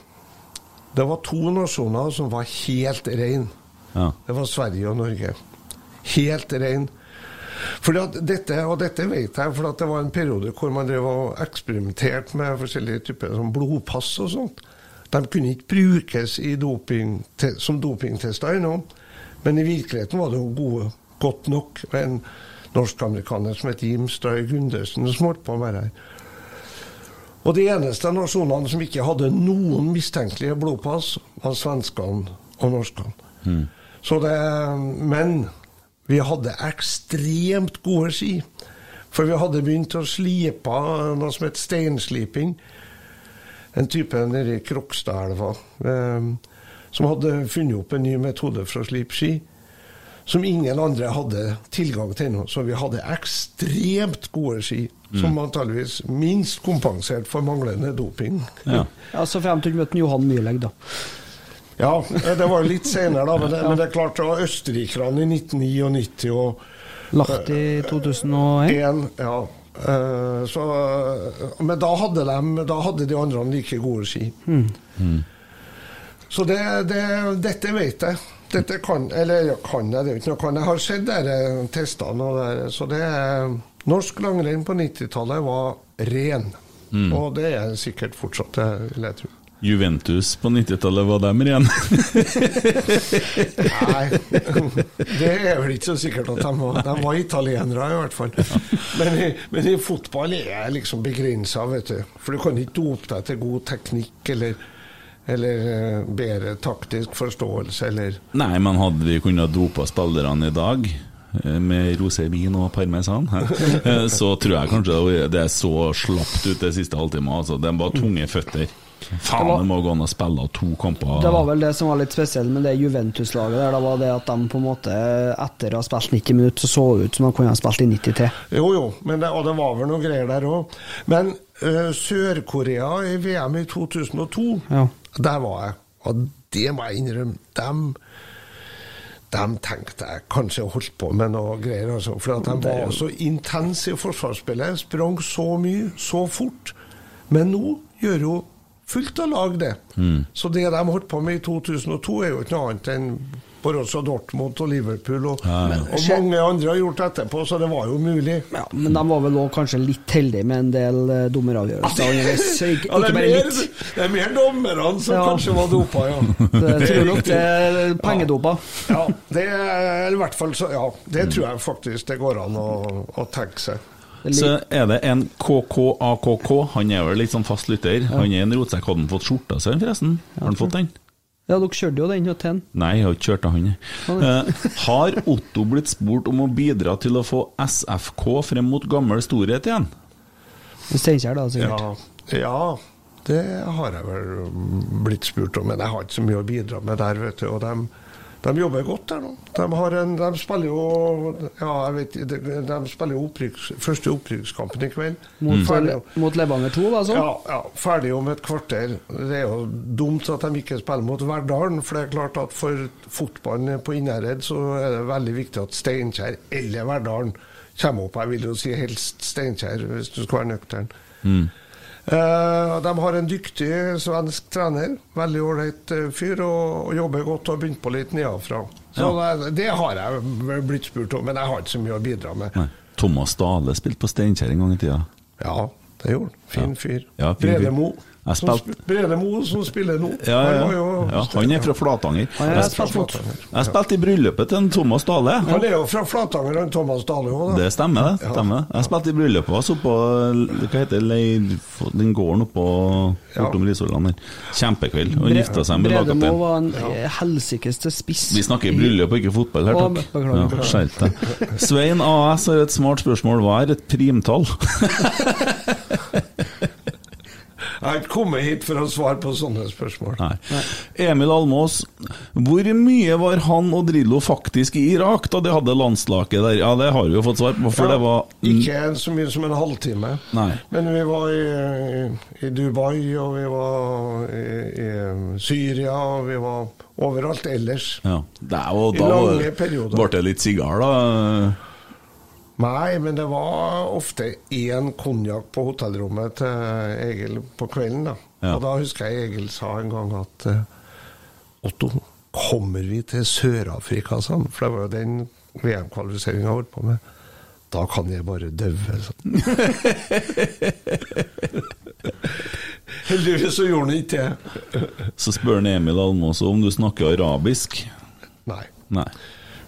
Det var to nasjoner som var helt rein. Ja. Det var Sverige og Norge. Helt rein. Fordi at dette, og dette vet jeg, for at det var en periode hvor man drev og eksperimenterte med forskjellige typer som blodpass og sånt. De kunne ikke brukes i doping, som dopingtester ennå, men i virkeligheten var det jo gode, godt nok. Og En norsk-amerikaner som het Jim Støy Gundersen som holdt på med det her. Og de eneste nasjonene som ikke hadde noen mistenkelige blodpass, var svenskene og norskene. Så det, men vi hadde ekstremt gode ski. For vi hadde begynt å slipe noe som het steinsliping. En type nede i Krokstadelva. Eh, som hadde funnet opp en ny metode for å slipe ski. Som ingen andre hadde tilgang til ennå. Så vi hadde ekstremt gode ski. Som antageligvis minst kompensert for manglende doping. Ja. Ja, Så frem til du møtte Johan Myhlegg, da. Ja, det var litt senere, da. Men det, men det er klart, det var østerrikerne i 1999 og Lagt i 2001. en, ja. Eh, så, men da hadde, de, da hadde de andre like gode ski. Så det, det, dette vet jeg. Dette kan Eller ja, kan jeg, det er jo ikke noe kan. Jeg har sett dere testene. Og der, så det Norsk langrenn på 90-tallet var ren. Og det er sikkert fortsatt, det vil jeg tro. Juventus på 90-tallet, var dem igjen? Nei, det er vel ikke så sikkert at de var, de var italienere, i hvert fall. Men i, men i fotball er jeg liksom begrensa, vet du. For du kan ikke dope deg til god teknikk eller, eller eh, bedre taktisk forståelse eller Nei, men hadde vi kunnet dopa spillerne i dag eh, med rosévin og parmesan. Eh, så tror jeg kanskje det- det er så slapt ut det siste halvtimen. Altså. de var tunge føtter. Faen, Det må gå an å spille to kamper. Det var vel det som var litt spesielt med det Juventus-laget der. Da var det at de på en måte, etter å ha spilt 90 minutter, så så ut som de kunne ha spilt i 93. Jo, jo, men det, og det var vel noe greier der òg. Men uh, Sør-Korea i VM i 2002, Ja. Der var jeg. Og det må jeg innrømme. Dem, dem tenkte jeg kanskje holdt på med noe greier. Altså, for at de var så intense i forsvarsspillet. Sprang så mye, så fort. Men nå gjør jo fullt av lag det. Så det de holdt på med i 2002, er jo ikke noe annet enn Borussia Dortmund og Liverpool. Og, og mange andre har gjort etterpå, så det var jo mulig. Ja, men de var vel òg kanskje litt heldige med en del eh, dommeravgjørelser underveis. Ikke, Ja, det, ikke er bare mer, litt. det er mer dommerne som Ja. kanskje var dopa, ja. Det er tror nok det er pengedopa. Ja, det er i hvert fall så, ja, det tror jeg faktisk det går an å, å tenke seg. Så er det en KKAKK, han er vel litt sånn fast lytter. Han er en rotsekk. Hadde han fått skjorta si, forresten? Har han fått den? Ja, dere kjørte jo den til han. Nei, jeg har ikke kjørt av han. Eh, har Otto blitt spurt om å bidra til å få SFK frem mot gammel storhet igjen? Steinkjer, da, sikkert. Ja, ja, det har jeg vel blitt spurt om, men jeg har ikke så mye å bidra med der, vet du. Og de, de jobber godt der nå. De, har en, de spiller jo Ja, jeg vet de, de spiller opprykks, første opprykkskampen i kveld. Mot, Ferdig, mot Levanger 2, da, sånn? ja, ja, ferdig om et kvarter. Det er jo dumt at de ikke spiller mot Verdalen, for det er klart at for fotballen på Innherred så er det veldig viktig at Steinkjer eller Verdalen kommer opp. Jeg vil jo si helst Steinkjer, hvis du skal være nøktern. Eh, de har en dyktig svensk trener, veldig ålreit eh, fyr, og, og jobber godt og har begynt på litt nedenfra. Så det, det har jeg blitt spurt om, men jeg har ikke så mye å bidra med. Nei. Thomas Dale spilte på Steinkjer en gang i tida. Ja, det gjorde han. Fin fyr. Ja, fin fyr. Bredemo. Jeg spilt... Brede Mo som spiller nå. Ja, ja, Han ja. ja, han er fra Flatanger. Er Jeg, fra Flatanger. jeg spilte i bryllupet til en Thomas Dale. Han er jo fra Flatanger, han Thomas Dale òg. Det stemmer, det. stemmer. Jeg spilte i bryllupet hans oppå Hva heter det, den gården oppå bortom Risvollan der. Kjempekveld. Og gifta seg med lagkapteinen. Brede Mo var en ja. helsikeste spiss. Vi snakker bryllup og ikke fotball her, takk. Skjerp deg. Svein AS har et smart spørsmål. Hva er et primtall? Jeg har ikke kommet hit for å svare på sånne spørsmål. Nei. Emil Almås, hvor mye var han og Drillo faktisk i Irak da de hadde landslaget der? Ja, det har vi jo fått svar på, for Ja, det var Ikke så mye som en halvtime. Nei. Men vi var i, i, Dubai, og vi var i, i Syria, og vi var overalt ellers. Ja, det er jo I lange perioder. ble det litt sigar, da. Nei, men det var ofte én konjakk på hotellrommet til Egil på kvelden. da. Ja. Og da husker jeg Egil sa en gang at eh, Otto, kommer vi til Sør-Afrika, han. For det var jo den VM-kvalifiseringa jeg holdt på med. Da kan jeg bare daue. sånn. Heldigvis så gjorde han ikke det. Så spør han Emil Almås om du snakker arabisk. Nei. Nei.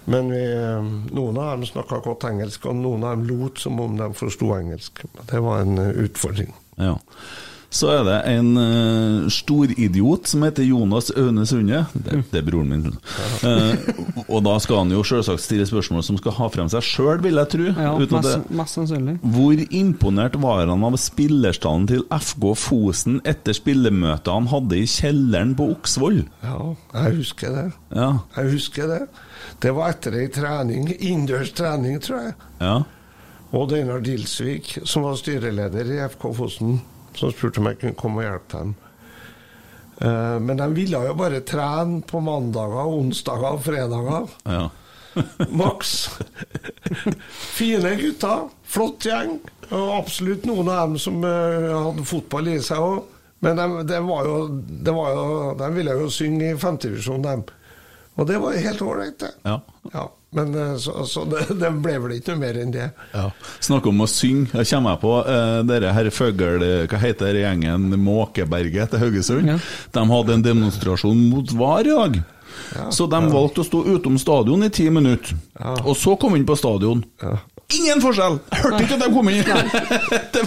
Men vi, eh, noen av dem snakka godt engelsk, og noen av dem lot som om de forsto engelsk. Det var en eh, utfordring. Ja. Så er det en uh, storidiot som heter Jonas Aune Sunde. Det, det er broren min. Uh, og da skal han jo selvsagt stille spørsmål som skal ha frem seg sjøl, vil jeg tro. Ja, uten mest, mest sannsynlig. hvor imponert var han av spillerstallen til FK Fosen etter spillemøtet han hadde i kjelleren på Oksvoll? Ja, jeg husker det. Ja. Jeg husker det. Det var etter ei trening, innendørs trening, tror jeg. ja. Og Einar Dilsvik, som var styreleder i FK Fosen, som spurte om jeg kunne komme og hjelpe dem. Eh, Men de ville jo bare trene på mandager, onsdager og fredager. ja. Maks. Fine gutter. Flott gjeng. Og absolutt noen av dem som eh, hadde fotball i seg òg. Men de, de, var jo, de, var jo, de ville jo synge i femtedivisjon, dem. Og det var helt ålreit, det. Ja. Ja, men eh, så, så det, det ble vel ikke noe mer enn det. Ja. Snakk om å synge. Jeg kommer jeg på uh, dere her føgl... Hva heter gjengen? Måkeberget til Haugesund. Ja. De hadde en demonstrasjon mot VAR i dag. så de valgte å stå utom stadion i ti minutter. Og så kom inn på stadion. Ingen forskjell! Jeg Hørte ikke at de kom inn! det,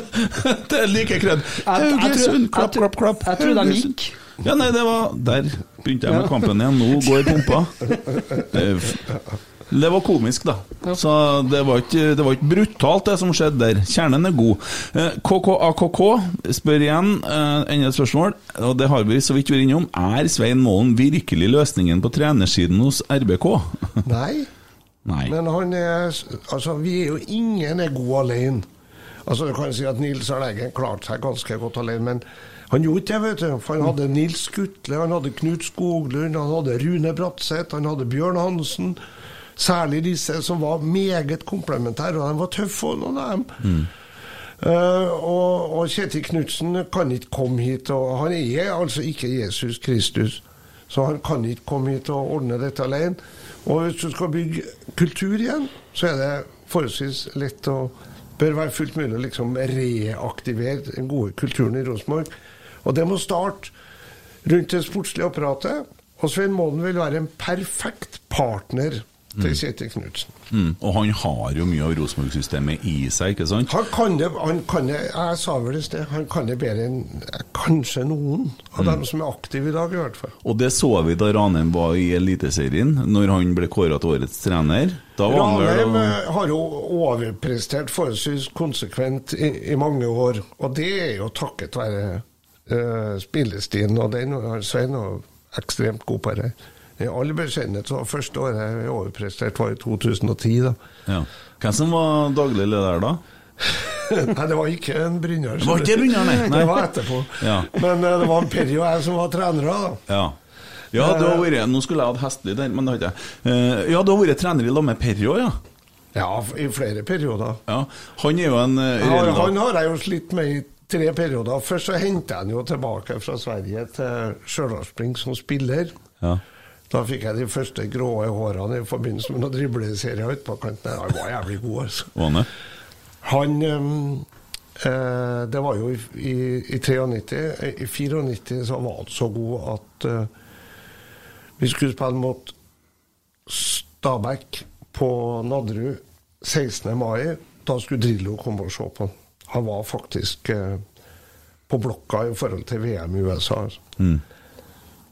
det er like kred. Haugesund, klapp, klapp, klapp. jeg tror de gikk. Ja, nei, det var Der begynte jeg med kampen igjen. Nå går pumpa. Det, var komisk, da. Så det var, ikke, det var ikke brutalt, det som skjedde der. Kjernen er god. Eh, KKAKK spør igjen, eh, enda et spørsmål, og det har vi så vidt vært innom. Er Svein Målen virkelig løsningen på trenersiden hos RBK? Nei. Nei. Men han er Altså, vi er jo ingen er gode alene. Altså, du kan si at Nils Arne Eggen klarte seg ganske godt alene, men han gjorde ikke det, vet du. For han hadde Nils Skutle, han hadde Knut Skoglund, han hadde Rune Bratseth, han hadde Bjørn Hansen. Særlig disse som var meget komplementære, og de var tøffe, noen av dem. Eh, og, og Kjetil Knutsen kan ikke komme hit, og han er altså ikke Jesus Kristus. Så han kan ikke komme hit og ordne dette alene. Og hvis du skal bygge kultur igjen, så er det forholdsvis lett å Bør være fullt mulig å liksom reaktivere den gode kulturen i Rosenborg. Og det må starte rundt det sportslige apparatet. Og Svein Målen vil være en perfekt partner til Kjetil Knutsen. Mm. Og han har jo mye av Rosenborg-systemet i seg, ikke sant? Han kan det, han kan det jeg sa vel i sted, han kan det bedre enn kanskje noen av dem som er aktive i dag, i hvert fall. Og det så vi da Ranheim var i Eliteserien, når han ble kåra til årets trener. Da Ranheim vel eh, har jo overprestert forholdsvis konsekvent i, i mange år, og det er jo takket være uh, spillestilen, og den Svein er ekstremt god på det. I all beskjedenhet så var første året jeg overprestert var i 2010, da. ja. Hvem som var daglig leder da? Nei, det var ikke en Brynjar. Det var ikke Brynjar, nei. Nei. Det var etterpå. Ja. Men eh, det var en Perry og jeg som var trenere, da. Ja. Ja, du har vært Nå skulle jeg hatt hestelig der, men det har ikke jeg. Eh, ja, du har vært trener i lag med Perry òg, ja. Ja, i flere perioder. ja. Han er jo en uh, Han, har- han har jeg jo slitt med i tre perioder. Først så hentet jeg han jo tilbake fra Sverige til Stjørdalsblink som spiller. Ja. Da fikk jeg de første grå hårene i forbindelse med noen dribleserier utpå kanten. Han var jævlig god, altså. Han? Ehm, eh, Det var jo i, i, i 93. I 94 så var han så god at eh, vi skulle spille mot Stabæk på Nadderud 16. mai. Da skulle Drillo komme og se på han. Han var faktisk eh, på blokka i forhold til VM i USA. Altså.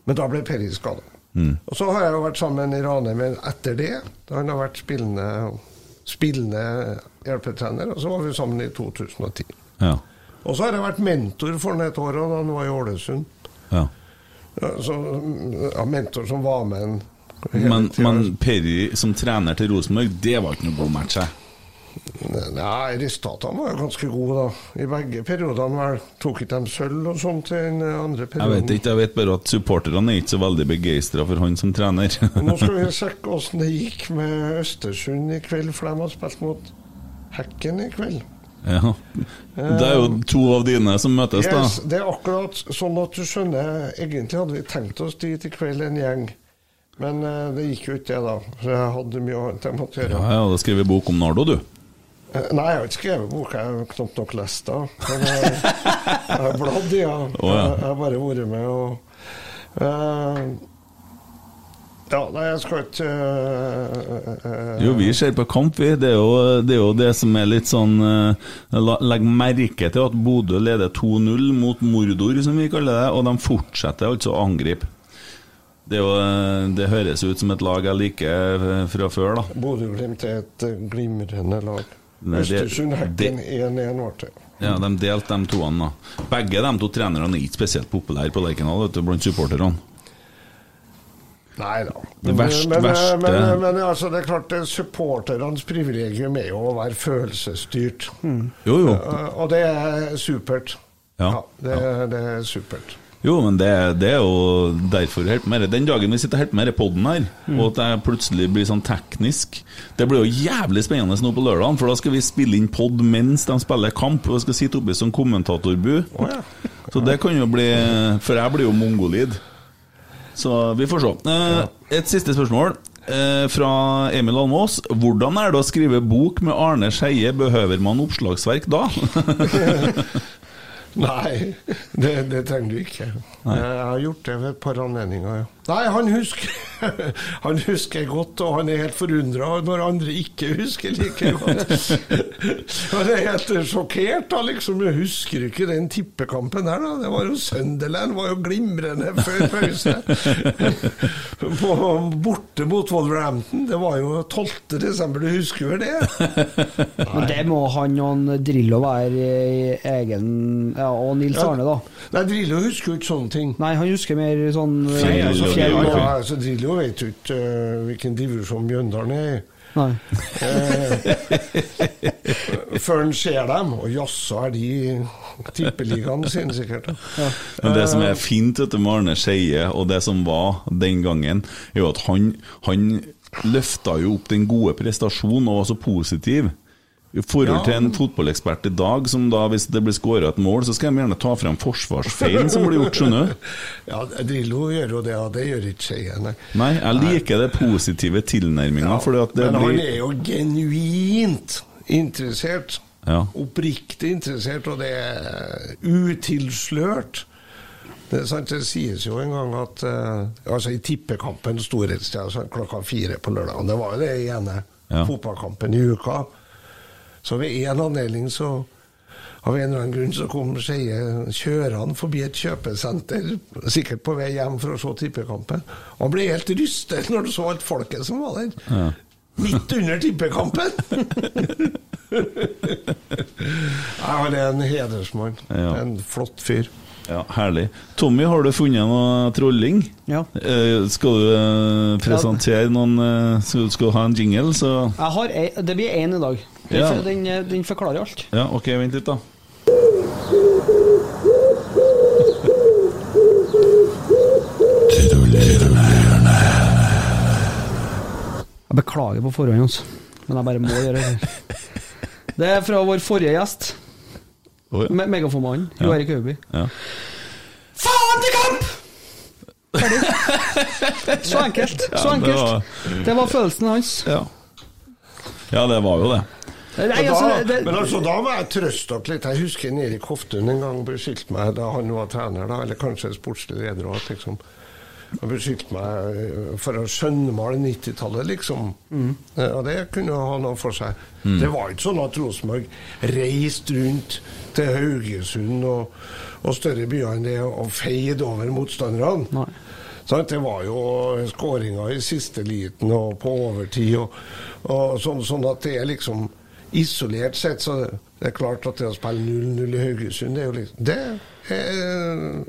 Men da ble Perry skada. Og så har jeg jo vært sammen i men etter det. Da han har vært spillende, spillende hjelpetrener, og så var vi sammen i 2010. Ja. Og så har jeg vært mentor for ham et år da han var i Ålesund. ja. Så, ja, mentor som var med en Men, men Perry som trener til Rosenborg, det var ikke noe god match, jeg. Nei, resultatene var jo ganske gode, da. I begge periodene vel, tok ikke de sølv og sånt i den andre Jeg vet ikke, jeg vet bare at supporterne er ikke så veldig begeistra for han som trener. Nå skal vi sjekke åssen det gikk med Østersund i kveld, for de har spilt mot Hekken i kveld. ja. Det er jo to av dine som møtes, da. Yes, det er akkurat sånn at du skjønner Egentlig hadde vi tenkt oss dit i kveld, en gjeng. Men eh, det gikk jo ikke, det, da. For jeg hadde mye annet jeg måtte gjøre. Ja, ja, da skriver vi bok om Nardo, du. Eh, Nei, jeg har ikke skrevet bok, jeg har knapt nok lest det. Men jeg, jeg har bladd i den. Ja. Jeg har bare vært med og uh, Ja, nei, jeg skal ikke uh, uh, Jo, vi ser på kamp, vi. Det er jo det, er jo det som er litt sånn eh, Legg merke til at Bodø leder 2-0 mot Mordor, som vi kaller det, og de fortsetter altså å angripe. Det, er jo, eh, det høres ut som et lag jeg liker eh, fra før, da. Bodø-Glimt er et eh, glimrende lag. Østersund-Hekken 1-1 ble det. Ja, De delte de toene. da. Begge de to trenerne er ikke spesielt populære på Lerkendal blant supporterne. Nei da. Det verste- men, men, verste- men, men altså, det er klart er supporternes privilegium er jo å være følelsesstyrt. Jo, jo. Eh, Og det er supert. Ja, det, det er supert. Jo, men det, det er jo derfor jeg holder på med det. Den dagen vi sitter og holder på med denne podden her, Mm. og at jeg plutselig blir sånn teknisk Det blir jo jævlig spennende nå på lørdagen, for da skal vi spille inn pod mens de spiller kamp, og jeg skal sitte oppe i sånn kommentatorbu. Så det kan jo bli For jeg blir jo mongolid. Så vi får se. Eh, Et siste spørsmål. eh, Fra Emil Almås. Hvordan er det å skrive bok med Arne Skeie? Behøver man oppslagsverk da? Nei, det, det trenger du ikke. Jeg har gjort det ved et par anledninger. Ja. Nei, han husker Han husker godt, og han er helt forundra når andre ikke husker like godt. Han er helt sjokkert, da, liksom. Jeg husker ikke den tippekampen der, da. Det var jo Sunderland, var jo glimrende før pause. Borte mot Wolverhampton. Det var jo 12. desember, du husker vel det? Men det må han og Drillo være egen Ja, og Nils Arne, da. Nei, Drillo husker jo ikke sånne ting. Nei, han husker mer sånn Fjell, fjell ja, så ja, altså, Drillo vet jo ikke uh, hvilken divisjon Mjøndalen er i. Nei. Eh, før han ser dem. Og jaså, er de tippeligaen sin, sikkert. Ja. Men det som er fint vet du, med Arne Skeie, og det som var den gangen, er jo at han, han løfta jo opp den gode prestasjonen og var så positiv. I forhold til en fotballekspert i dag, som da, hvis det blir skåra et mål, så skal de gjerne ta frem forsvarsfeilen som blir gjort, skjønner du. Ja, Drillo gjør jo det, og det gjør ikke Skeie. nei. Nei, jeg liker det positive tilnærminga, Ja, Men han blir er jo genuint interessert. Ja. Oppriktig interessert, og det er utilslørt. Det, sant, det sies jo en gang at uh, altså i tippekampen storhetstida altså klokka fire på lørdag Det var jo det ene Ja. fotballkampen i uka. Så ved én anledning så av en eller annen grunn så kom Skeie kjørende forbi et kjøpesenter, sikkert på vei hjem for å se tippekampen. Han ble helt rystet når du så alt folket som var der. Ja. Midt under tippekampen! ja, han er en hedersmann. Ja. En flott fyr. Ja, Herlig. Tommy, har du funnet noe trolling? Ja. Eh, skal du eh, presentere noen eh, skal, skal du ha en jingle, så Jeg har ei, det blir én i dag. Den, Ja. den, den forklarer alt. Ja, ok, vent litt, da. Jeg beklager på forhånd, altså. men jeg bare må gjøre det. Det er fra vår forrige gjest, Oh, ja. Me Megafonmannen, Ja. Jo Erik Hauby. Ja. Faen til kamp! Ferdig. Så enkelt. Så enkelt. Det var følelsen hans. Ja. ja, det var jo det. Nei, da, altså, det, men altså, da må jeg trøste dere litt. Jeg husker Erik Hoftun en gang beskyldte meg da han var trener, da, eller kanskje sportslig leder. òg, liksom, han beskyldte meg eh, for å skjønnmale 90-tallet, liksom. Mm. Og det kunne ha noe for seg. Det var ikke sånn at Rosenborg reiste rundt til Haugesund og, og større byer enn det og feide over motstanderne. Nei. Sant? Det var jo skåringer i siste liten og på overtid, og, og sånn, sånn at det er liksom Isolert sett så det er klart at det å spille 0-0 i Haugesund, det er jo liksom Det er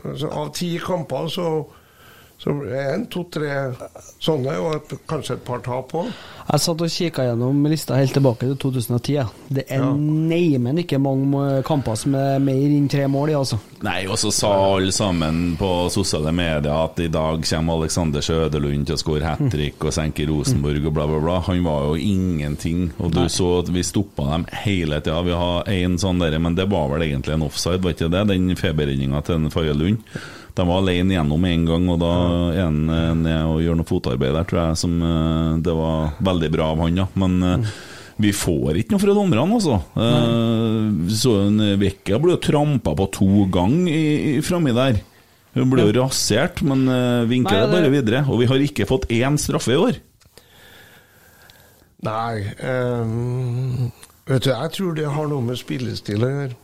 altså, Av ti kamper så, så en, to-tre sånne, og et, kanskje et par tap òg. jeg satt og kikka gjennom lista helt tilbake til 2010. ja. Det er Ja. neimen ikke mange kamper som er mer enn tre mål i, altså. Nei, og så sa alle sammen på sosiale medier at i dag kommer Alexander Sjødelund til å skåre hat trick og senke Rosenborg og bla, bla, bla. Han var jo ingenting. Og du så at vi stoppa dem hele tida. Vi har én sånn der, men det var vel egentlig en offside, var ikke det? Den feberredninga til en Faye Lund. De var alene gjennom en gang, og da er han ned og gjør noe fotarbeid der, tror jeg. Som, eh, det var veldig bra av han, ja. Men eh, Vi får ikke noe fra dommerne, altså. Eh, så en Vekka ble jo trampa på to ganger framme der. Hun ble jo rasert, men uh, det bare videre. Og vi har ikke fått én straffe i år. Nei um, Vet du, jeg tror det har noe med spillestil å gjøre.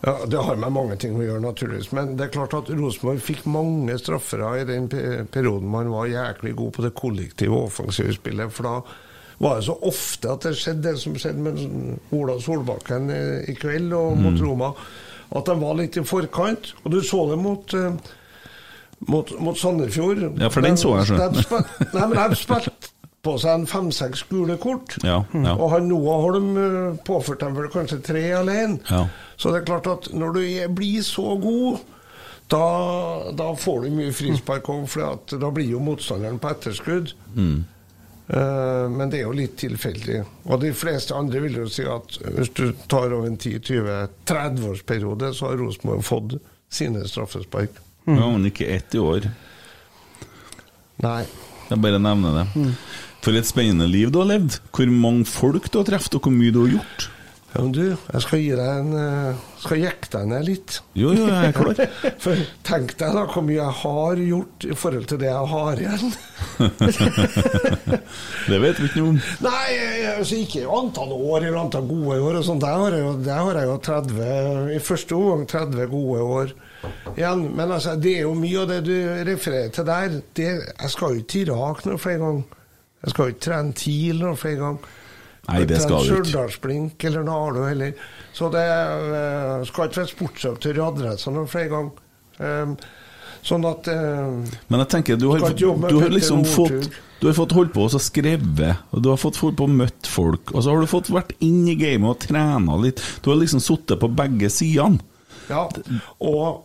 Ja, det har med mange ting å gjøre, naturligvis. Men det er klart at Rosenborg fikk mange straffer i den perioden man var jæklig god på det kollektive og offensive spillet. For da var det så ofte at det skjedde det som skjedde med Ola Solbakken i, i kveld og mot Roma. At de var litt i forkant. Og du så det mot eh, mot, mot Sandefjord. Ja, for den så jeg, så. De men de spilte på seg en fem-seks gule kort. Ja, ja. Og han Noah Holm eh, påførte dem vel kanskje tre alene. Ja. Så det er klart at når du blir så god, da, da får du mye frispark òg, for da blir jo motstanderen på etterskudd. Mm. Eh, men det er jo litt tilfeldig. Og de fleste andre vil jo si at hvis du tar over en 10-20-30-årsperiode, så har Rosenborg fått sine straffespark. Ja, men ikke ett i år. Nei. Jeg bare nevner det. For et spennende liv du har levd. Hvor mange folk du har truffet, og hvor mye du har gjort. Ja, men du, jeg skal gi deg en eh, Skal jekke deg ned litt. Jo, jo, jeg er klar. For tenk deg da hvor mye jeg har gjort i forhold til det jeg har igjen. Det vet vi ikke noe om. Nei, altså ikke antall år eller antall gode år og sånt. Der har jeg jo, har jeg jo 30 I første omgang 30 gode år igjen. Men altså, det er jo mye av det du refererer til der. Det, jeg skal jo ikke til Irak noen flere ganger. Jeg skal ikke trene TIL noen flere ganger. Nei, det skal du ikke. Stjørdalsblink eller Nardo heller. Så det uh, skal ikke være sportsaktør i adressa noen flere ganger. Um, sånn at uh, Men jeg tenker, du har, du har liksom fått Du har fått holdt på og skrevet, og du har fått holdt på og møtt folk, og så har du fått vært inn i gamet og trena litt. Du har liksom sittet på begge sidene. Ja, og,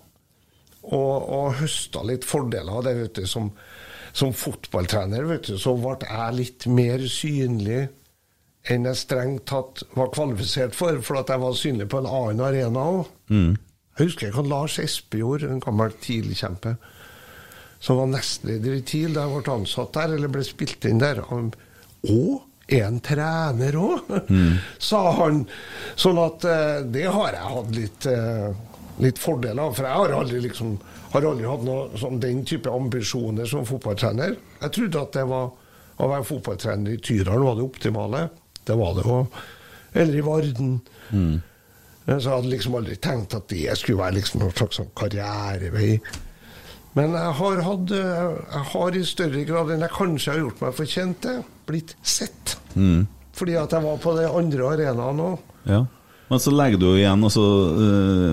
og, og høsta litt fordeler av det, vet du. Som, som fotballtrener, vet du, så ble jeg litt mer synlig enn jeg strengt tatt var kvalifisert for, for at jeg var synlig på en annen arena òg. Jeg husker hva Lars Espejord, en gammel TIL-kjempe, som var nestleder i TIL da jeg ble ansatt der, eller ble spilt inn der. Han, Å, er en trener òg? sa han. Sånn at eh, det har jeg hatt litt, eh, litt fordel av. For jeg har aldri liksom har aldri hatt noe sånn den type ambisjoner som fotballtrener. Jeg trodde at det var å være fotballtrener i Tydalen var det optimale. Det var det òg. Eller i Varden. Mm. Så jeg hadde liksom aldri tenkt at det skulle være liksom noen slags sånn karrierevei. Men jeg har, hatt, eh, jeg har i større grad enn jeg kanskje har gjort meg fortjent til, blitt sett. Fordi at jeg var på den andre arenaen òg. Ja. Men så legger du igjen altså,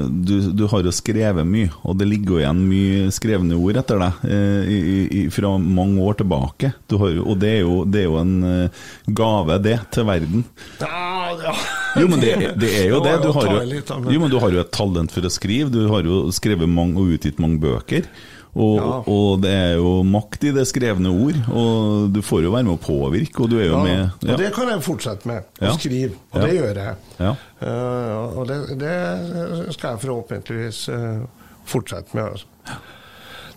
du, du har jo skrevet mye, og det ligger jo igjen mye skrevne ord etter deg eh, fra mange år tilbake. Du har, og det er, jo, det er jo en eh, gave, det, til verden. Ja, ja. Jo, men det, det er jo det. Du har jo, jo, men du har jo et talent for å skrive. Du har jo skrevet mange og utgitt mange bøker. Og, Ja. og det er jo makt i det skrevne ord, og du får jo være med å påvirke, og du er jo Ja, med Og det kan jeg fortsette med, å Ja. skrive. Og Ja. det gjør jeg. Ja. Eh, og det, det skal jeg forhåpentligvis uh, fortsette med. Altså.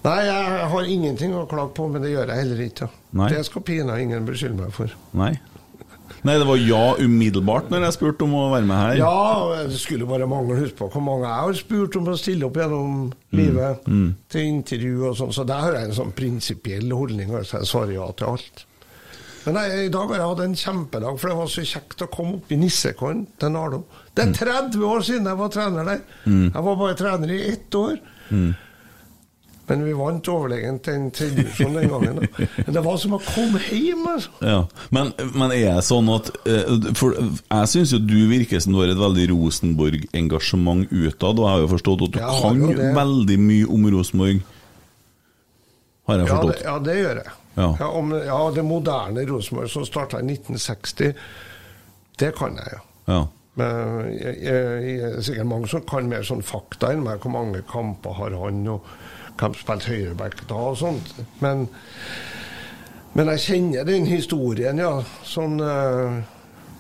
Nei, jeg har ingenting å klage på, men det gjør jeg heller ikke. Det skal pinadø ingen beskylde meg for. Nei. Nei, det var ja umiddelbart når jeg spurte om å være med her. Ja, det skulle bare mangle. Husk på hvor mange jeg har spurt om å stille opp gjennom livet til intervju og sånn. Så der har jeg en sånn prinsipiell holdning. Altså jeg svarer ja til alt. Men nei, i dag har jeg hatt en kjempedag, for det var så kjekt å komme opp i nissekorn til Nardo. Det er 30 år siden jeg var trener der. Jeg var bare trener i ett år. Men vi vant overlegent den tredje divisjonen den gangen. da. Men det var som å komme hjem, altså. Ja, men, men er det sånn at eh, For jeg syns jo du virker som du har et veldig Rosenborg-engasjement utad, og jeg har jo forstått at du Ja, kan jo veldig mye om Rosenborg. Har jeg Ja det, forstått? ja, det gjør jeg. Ja. Om, ja, det moderne Rosenborg som starta i 1960, det kan jeg, jo. Ja. Men jeg, jeg, jeg, er sikkert mange som kan mer sånn fakta enn meg. Hvor mange kamper har han, og hvem spilt høyreback da, og sånt. Men, men jeg kjenner den historien, ja. Sånn uh,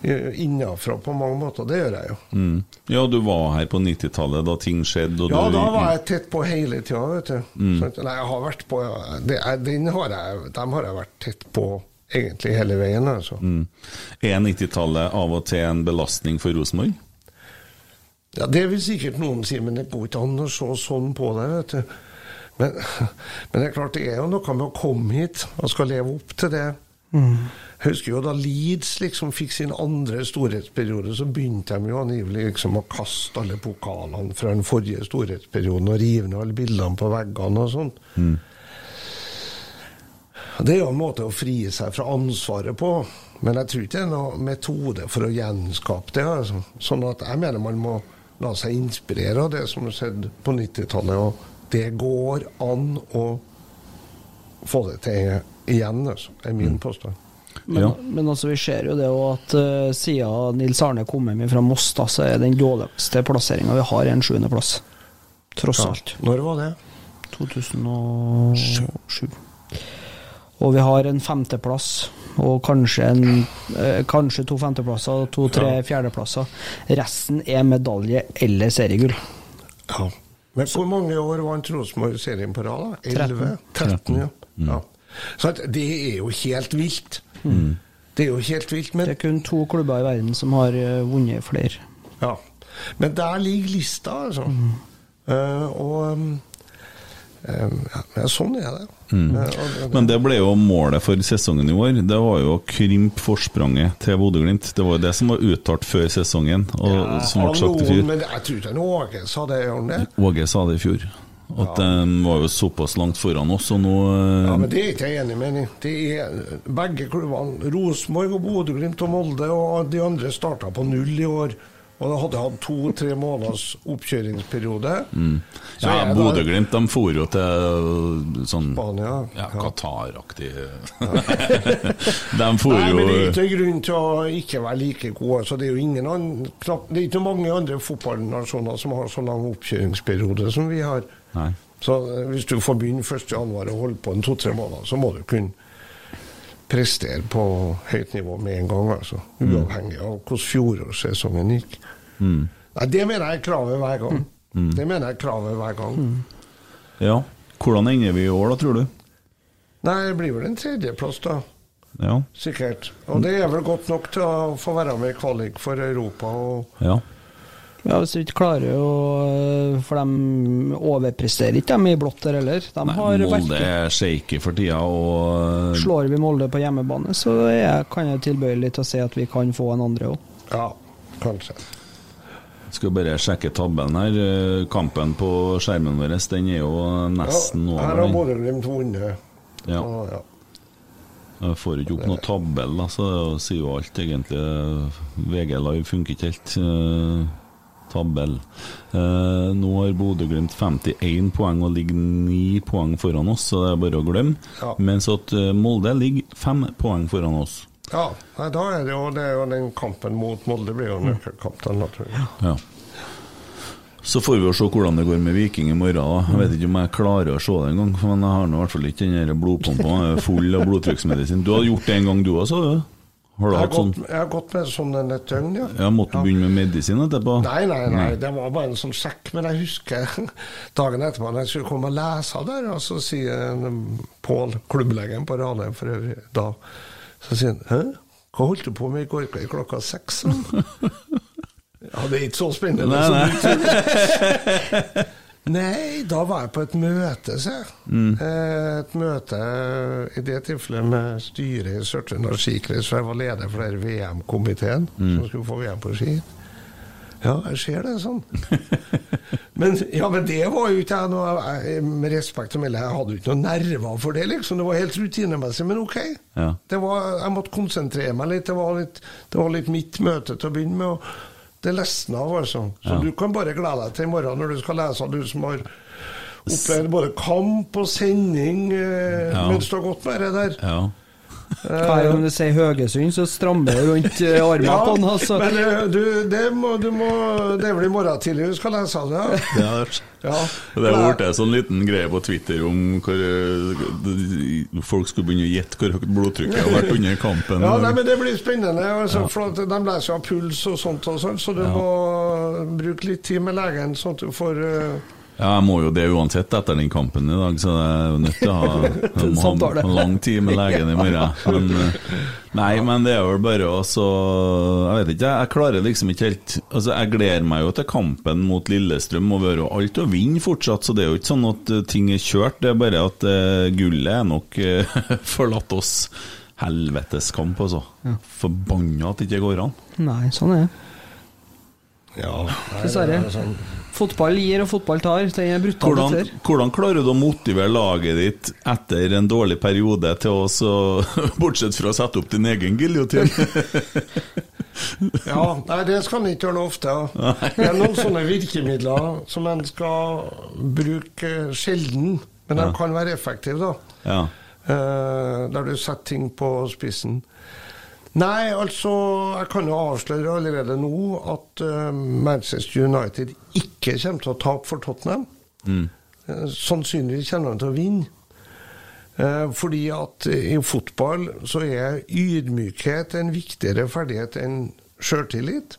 innafra på mange måter. Det gjør jeg jo. Mm. ja, du var her på 90-tallet da ting skjedde, Ja, du da var jeg tett på hele tida, vet du. Sant? Nei, jeg har vært på det, den har jeg, Dem har jeg vært tett på egentlig hele veien, altså. Mm. Er 90-tallet av og til en belastning for Rosenborg? Ja, Det vil sikkert noen si, men det går ikke an å se sånn på det. vet du. Men, men det er klart det er jo noe med å komme hit og skal leve opp til det. Jeg husker jo da Leeds liksom fikk sin andre storhetsperiode, så begynte de jo angivelig liksom å kaste alle pokalene fra den forrige storhetsperioden og rive ned alle bildene på veggene og sånn. Det er jo en måte å frie seg fra ansvaret på, men jeg tror ikke det er noen metode for å gjenskape det. Altså. Sånn at jeg mener man må la seg inspirere av det som har skjedd på 90-tallet, og det går an å få det til igjen, altså, er min påstand. Men, men altså, vi ser jo det at uh, siden Nils Arne kom hjem fra Moss, da, så er den dårligste plasseringa vi har, en sjuendeplass. Tross Ja. alt. Når var det? 2007. Og vi har en femteplass, og kanskje, en, eh, kanskje to femteplasser og to-tre Ja. fjerdeplasser. Resten er medalje eller seriegull. Ja. Men hvor mange år vant Rosenborg serien på rad? da? 13. 11? 13, ja. ja. Så at det er jo helt vilt. Mm. Det er jo helt vilt, men Det er kun to klubber i verden som har eh, vunnet flere. Ja. Men der ligger lista, altså. Eh, og um, um, ja, men sånn er det. Mm. Men det ble jo målet for sesongen i år. Det var jo å krympe forspranget til Bodø-Glimt. Det var jo det som var uttalt før sesongen, og Ja, som ble sagt i fjor. Men jeg tror ikke Åge sa det, han? Åge sa det i fjor. At de var jo såpass langt foran oss, og nå eh, Ja, men Det er ikke jeg enig med. Det er begge klubbene, Rosenborg og Bodø-Glimt og Molde, og de andre starta på null i år. Og da hadde hatt to-tre måneders oppkjøringsperiode. mm. Ja, Bodø-Glimt de for jo til sånn Spania. Ja, Qatar-aktig De for Nei, men Det er ikke grunn til å ikke være like gode. Så det er jo ingen annen... knapt, det er ikke mange andre fotballnasjoner som har så lang oppkjøringsperiode som vi har. Nei. Så eh, hvis du får begynne 1.1. og holde på en to-tre måneder, så må du kunne prestere på høyt nivå med en gang. altså. Uavhengig av hvordan fjorårssesongen gikk. Mm. Nei, Det mener jeg er kravet hver gang. Det mener jeg er kravet hver gang. Ja. Hvordan ender vi i år, da, tror du? Nei, det blir vel en tredjeplass, da. Ja. Sikkert. Og det er vel godt nok til å få være med i kvalik for Europa. og ja. Ja, Hvis vi ikke klarer å For de overpresterer ikke dem i blått der heller. De Nei, har Molde er shaky for tida, og Slår vi Molde på hjemmebane, så jeg, kan jeg tilbøyelig til å si at vi kan få en andre òg. Ja, kanskje. Skal bare sjekke tabben her. Eh, Kampen på skjermen vår, den er jo nesten ja, Her har. Bodø-Glimt vunnet. Ja. Og, ja. Jeg får ikke opp noe tabell, så altså, sier jo alt, egentlig. VG Live funker ikke helt. Eh, tabell. Eh, nå har Bodø-Glimt 51 poeng og ligger 9 poeng foran oss, så det er bare å glemme. Ja. Mens at eh, Molde ligger 5 poeng foran oss. ja, nei, da er det jo, det er jo den kampen mot Molde blir jo nøkkelkampen, naturlig. Ja. Så får vi jo se hvordan det går med Viking i morgen. da. Jeg vet ikke om jeg klarer å se det engang, men jeg har nå i hvert fall ikke den blodpumpa er full av blodtrykksmedisin. Du har gjort det en gang du òg, sa du? Har du Jeg har, hatt sånn gått, jeg har gått med sånn et døgn, ja. Ja, Måtte du begynne med medisin etterpå? Nei, nei, nei, det var bare en sånn sjekk. Men jeg husker dagen etterpå da jeg skulle komme og lese der, og så sier en Pål, klubblegen på Ranheim for øvrig, da Så sier han Hæ? Hva holdt du på med i går kveld klokka seks? Ja, det er ikke så spennende Nei, som nei. du tror. Nei, da var jeg på et møte, se. Mm. Eh, Et møte i det tilfellet med styret i Sør-Trøndelag skikrets, for jeg var leder for den VM-komiteen Mm. som skulle få VM på ski. Ja, jeg ser det sånn. Men, ja, men det var jo ikke jeg noe Med respekt å melde, jeg hadde jo ikke noen nerver for det, liksom. Det var helt rutinemessig, men ok. Ja. Det var, jeg måtte konsentrere meg litt. Det var litt, det var litt mitt møte til å begynne med. Og det lesna av, altså. Så Ja. du kan bare glede deg til i morgen når du skal lese, du som har opplevd både kamp og sending eh, Ja. mens du har gått med det der. Ja. Hva er det om du sier Høgesund, så strammer det rundt eh, armen Ja, på den. Altså. men eh, du, det, må, du må, det er vel i morgen tidlig du skal lese det? Ja. Ja. Ja. Det har blitt en sånn liten greie på Twitter om hvor eh, folk skulle begynne å gjette hvor høyt blodtrykket har vært under kampen. Ja, nei, men Det blir spennende. Altså, for at De leser jo av puls og sånt, og sånt, så du må bruke litt tid med legen, sånn at du får eh, Ja, jeg må jo det uansett etter den kampen i dag, så jeg er jo nødt til å ha ha en lang tid med legen i morgen. Men, eh, nei, men det er vel bare å så Jeg vet ikke, jeg klarer liksom ikke helt Altså, Jeg gleder meg jo til kampen mot Lillestrøm, og vi har jo alt å vinne fortsatt, så det er jo ikke sånn at eh, ting er kjørt. Det er bare at uh, gullet er nok uh, forlatt oss. Helvetes kamp, altså. Forbanna at det ikke går an. Nei, sånn er det. Ja, Dessverre. det er sånn. Fotball gir og fotball tar. Det er brutal. Hvordan, hvordan klarer du å motivere laget ditt etter en dårlig periode til å så Bortsett fra å sette opp din egen giljotin? Ja, nei, det skal en ikke gjøre noe ofte. ja. Det er noen sånne virkemidler som en skal bruke sjelden, men de Ja. kan være effektive, da. ja. Eh, der du setter ting på spissen. Nei, altså Jeg kan jo avsløre allerede nå at uh, Manchester United ikke kommer til å tape for Tottenham. Mm. Uh, sannsynligvis kommer de til å vinne. Uh, fordi at i fotball så er ydmykhet en viktigere ferdighet enn sjøltillit.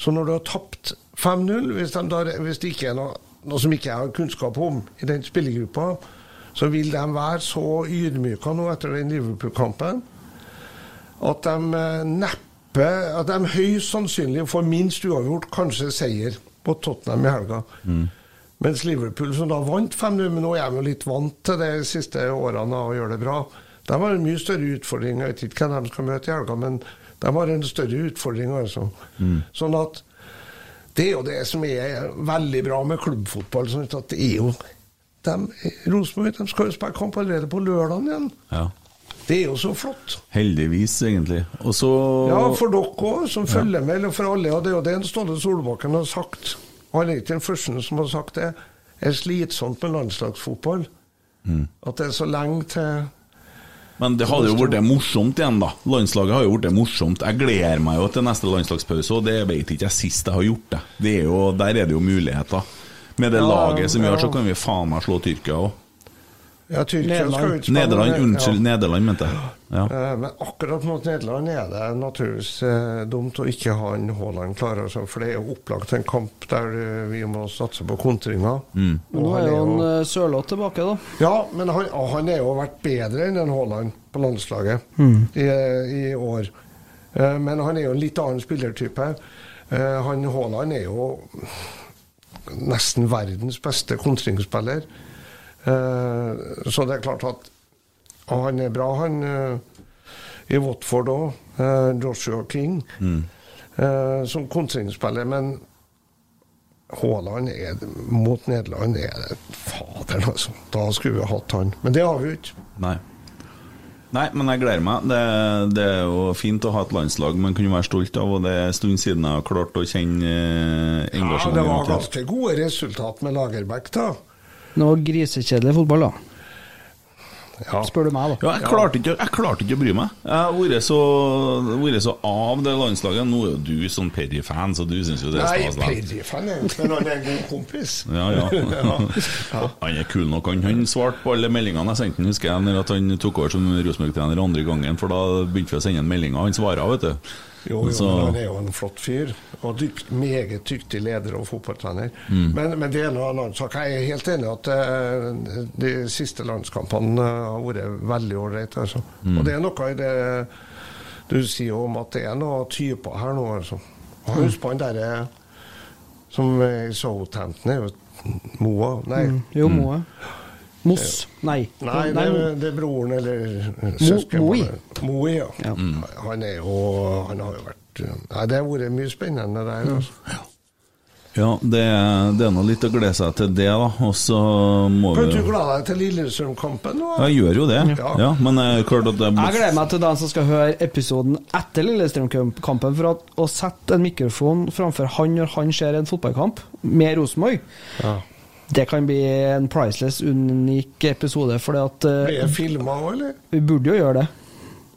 Så når du har tapt 5-0, hvis, de hvis det ikke er noe, noe som ikke jeg har kunnskap om i den spillergruppa, så vil de være så ydmyka nå etter den Liverpool-kampen at de eh, neppe At de høyst sannsynlig får minst uavgjort, kanskje seier på Tottenham i helga. Mens Liverpool, som da vant 5-0, men nå er de jo litt vant til de siste årene og gjør det bra, de har en mye større utfordring. Jeg vet ikke hvem de skal møte i helga, men de har en større utfordring. altså. Sånn at det er jo det som er veldig bra med klubbfotball. sånn at det er jo Rosenborg skal jo spille kamp allerede på lørdag igjen. ja. Det er jo så flott. Heldigvis, egentlig. Og så Ja, for dere òg, som følger med, eller for alle. Og det er jo det Ståle Solbakken har sagt. Og han er ikke den første som har sagt det. Det er slitsomt med landslagsfotball. At det er så lenge til Men det hadde jo vært morsomt igjen, da. Landslaget har jo blitt morsomt. Jeg gleder meg jo til neste landslagspause, og det vet ikke jeg sist jeg har gjort det. det er jo, der er det jo muligheter. Med det Ja, laget som vi har, så kan vi faen meg slå Tyrkia òg. Ja, Nederland, Nederland, unnskyld, ja. Nederland, mente jeg. Ja. Eh, Men akkurat mot Nederland er det naturligvis eh, dumt å ikke ha en Haaland klar. Altså, for det er jo opplagt en kamp der eh, vi må satse på kontringer. Mm. Nå er han jo en Sørloth tilbake, da. Ja, men han, han er jo vært bedre enn en Haaland på landslaget i, i år. Eh, Men han er jo en litt annen spillertype. Eh, Han Haaland er jo nesten verdens beste kontringsspiller. Eh, Så det er klart at han er bra, han eh, i Watford òg. Joshua King. eh, Som kontringsspiller. Men Haaland er mot Nederland er det Faderen, altså. Da skulle vi hatt han. Men det har vi ikke. Nei. Nei, men jeg gleder meg. Det, det er jo fint å ha et landslag man kunne være stolt av, og det er en stund siden jeg har klart å kjenne engasjementet. Ja, det var ganske gode resultat med Lagerbäck, da. Noe grisekjedelig fotball, da. Ja. Spør du meg, da. Ja, jeg klarte, ikke, jeg klarte ikke å bry meg. Jeg har vært så, så av det landslaget. Nå er jo du sånn Perry-fan, så du syns jo det er stas. Nei, Perry-fan er men han er en god kompis. Ja, ja. Han er kul nok, han. Han svarte på alle meldingene jeg sendte han, husker jeg, når at han tok over som Rosenborg-trener andre gangen, for da begynte vi å sende han meldinger. Han svarer, vet du. Jo, jo, Så- men han er jo en flott fyr. Og dykt, meget dyktig leder og fotballtrener. Mm. Men, men det er noe annet sak. Jeg er helt enig i at uh, de siste landskampene har vært veldig ålreite. Altså. Mm. Og det er noe i det du sier om at det er noen typer her nå. Altså. Og Husk på han derre som i Southampton, er jo Moa. Nei. Mm. Jo, Moe. Moss. Nei. Nei, det, Nei, det er broren eller søsken. Moi. Moi, ja. Ja. Han er jo Han har jo vært Nei, det har vært mye spennende der. Altså. Ja, det, det er nå litt å glede seg til det, da. Og så må Kan vi du glede deg til Lillestrøm-kampen nå? Jeg gjør jo det, Ja. ja. Men er klart at det Jeg gleder meg til den som skal høre episoden etter Lillestrøm-kampen, for at, å sette en mikrofon framfor han når han ser en fotballkamp med Rosenborg. Ja. Det kan bli en priceless, unik episode, for Blir det filma òg, eller? vi burde jo gjøre det.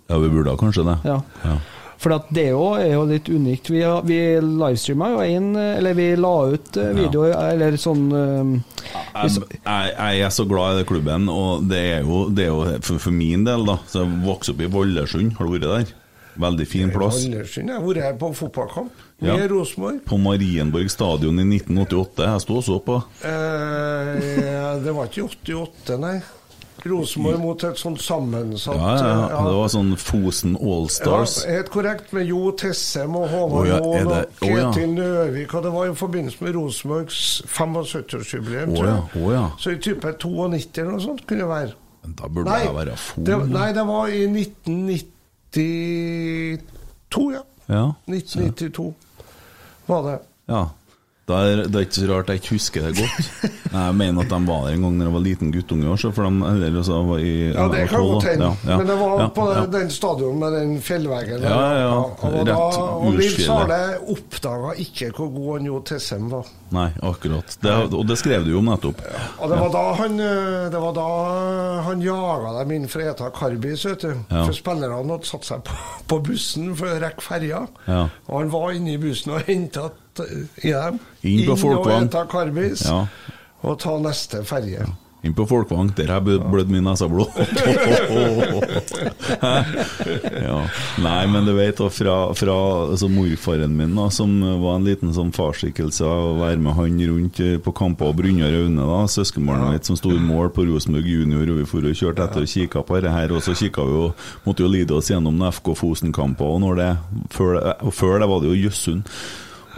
Ja, vi burde kanskje det. Ja. Ja. For at det er jo, er jo litt unikt. Vi, vi livestreama jo én, Eller vi la ut videoer, video, eller sånn eh, Jeg, jeg, jeg er så glad i den klubben, og det er jo, det er jo for, for min del, da. Så jeg vokste opp i Vollersund, har du vært der? Veldig fin plass. Jeg har vært her på fotballkamp Ja. Rosenborg. På Marienborg stadion i 1988. Jeg sto også på. Eh, det var ikke i 88, nei. Rosenborg mot et sånt sammensatt Ja, ja, ja, Det var sånn Fosen Allstars. Ja, helt korrekt, med Jo Tessem og Håvard ja, oh, ja, det- og. Ketil Nøvik. Og det var i forbindelse med Rosenborgs 75-årsjubileum, oh, tror jeg. Oh, ja. Så i type 92 eller noe sånt kunne det være. Da burde Nei, det være det, nei, det var i 1992, ja. Ja, 1992 var det. ja. Det er, det er ikke så rart jeg ikke husker det godt. Jeg mener at de var der en gang da jeg var liten guttunge. Også, for de, eller, altså, var i, Ja, det kan godt hende. Ja, ja, Men det var ja, på den stadion med den fjellveggen. Ja, ja, ja. Og, da, Rett og Nils Arne oppdaga ikke hvor god han Jo Tessem var. Nei, akkurat. Det, og det skrev du jo om nettopp. Og det var da han, eh, det var da han jaga dem inn for Eta karbis, vet du. Ja. For spillerne hadde satt seg på, på bussen for å rekke ferja. Ja. Og han var inne i bussen og henta i dem. Inn på og Eta karbis. Ja. Og ta neste ferje. Inn på Folkvang, Der har jeg blødd mye neseblod. ja. Nei, men du vet, fra, fra altså morfaren min, da, som var en liten sånn farsskikkelse, å være med han rundt eh, på kamper og Brynjar Aune, da, søskenbarnet mitt som sto i mål på Rosenborg junior, og vi for og kjørte etter og kikka på dette her, og så kikka vi jo, måtte jo lide oss gjennom FK Fosen-kamper, og, når det, før før det var det jo Jøssund.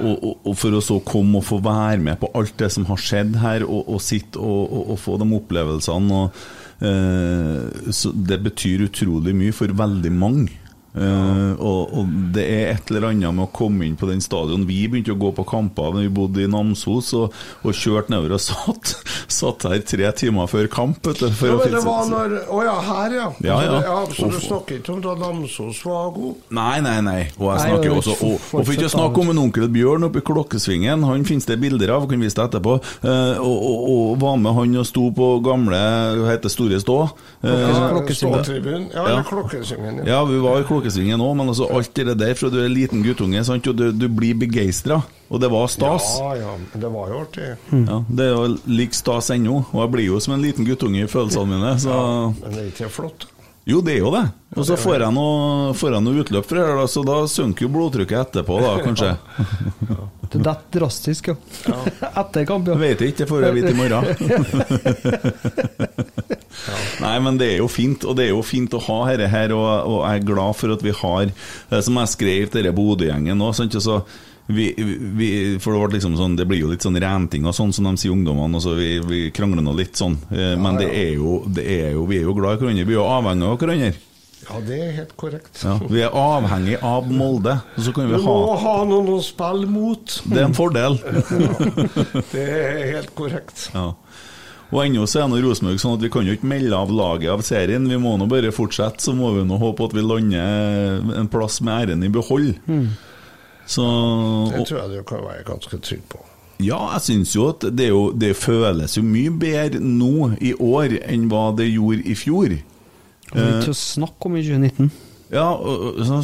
Og, og, for å så komme og få være med på alt det som har skjedd her, og, og sitte og få de opplevelsene og, eh, så Det betyr utrolig mye for veldig mange. Eh, og, og det er et eller annet med å komme inn på den stadion. Vi begynte å gå på kamper da vi bodde i Namsos, og, og kjørte nedover og satt, satt her tre timer før kamp. Du, for Ja, men det var når Å ja, her, ja. Ja, ja. Så, det, så du snakker ikke om da Namsos var god? Nei, nei, nei. Og jeg Nei, snakker jo også Og, og for ikke å snakke om en onkel Bjørn oppe i Klokkesvingen. Han finnes det bilder av, kan vise deg etterpå. Uh, og, var med han og sto på gamle Hva heter Store Stå? Klokkesvingen. Ståtribunen. Ja, eller Ja. Klokkesvingen. ja, vi var i Klokkesvingen òg, men altså alt det der fra du er liten guttunge, sant? og du, du blir begeistra. Og det var stas. Ja, ja, det var jo artig. Ja, det er jo like stas ennå. Og jeg blir jo som en liten guttunge i følelsene mine. Så Men det er ikke flott. Jo, det er jo det. Og så får jeg noe, får jeg noe utløp for det, da, så da synker jo blodtrykket etterpå, da, kanskje. Det detter drastisk, ja. Etter kamp, ja. Jeg vet ikke, det får jeg vite i morgen. Nei, men det er jo fint, og det er jo fint å ha dette her, og, og jeg er glad for at vi har eh, Som jeg skrev til denne Bodø-gjengen nå, sant, altså, vi, vi, for det, liksom sånn, det blir jo litt sånn renting og sånn, som de sier ungdommene. Altså, vi, vi krangler nå litt sånn, eh, men det er jo, det er jo, vi er jo glad i hverandre. Vi er jo avhengig av hverandre. Ja, det er helt korrekt. Ja, vi er avhengig av Molde, og så kan Du vi må ha ha noen å spille mot. Det er en fordel. Det er helt korrekt. Ja. Og ennå så er nå Rosenborg sånn at vi kan jo ikke melde av laget av serien. Vi må nå bare fortsette, så må vi nå håpe at vi lander en plass med æren i behold. Så Det tror jeg du kan være ganske trygg på. Ja, jeg syns jo at det, er jo, det føles jo mye bedre nå i år enn hva det gjorde i fjor. Det er ikke å snakke om i 2019. Ja,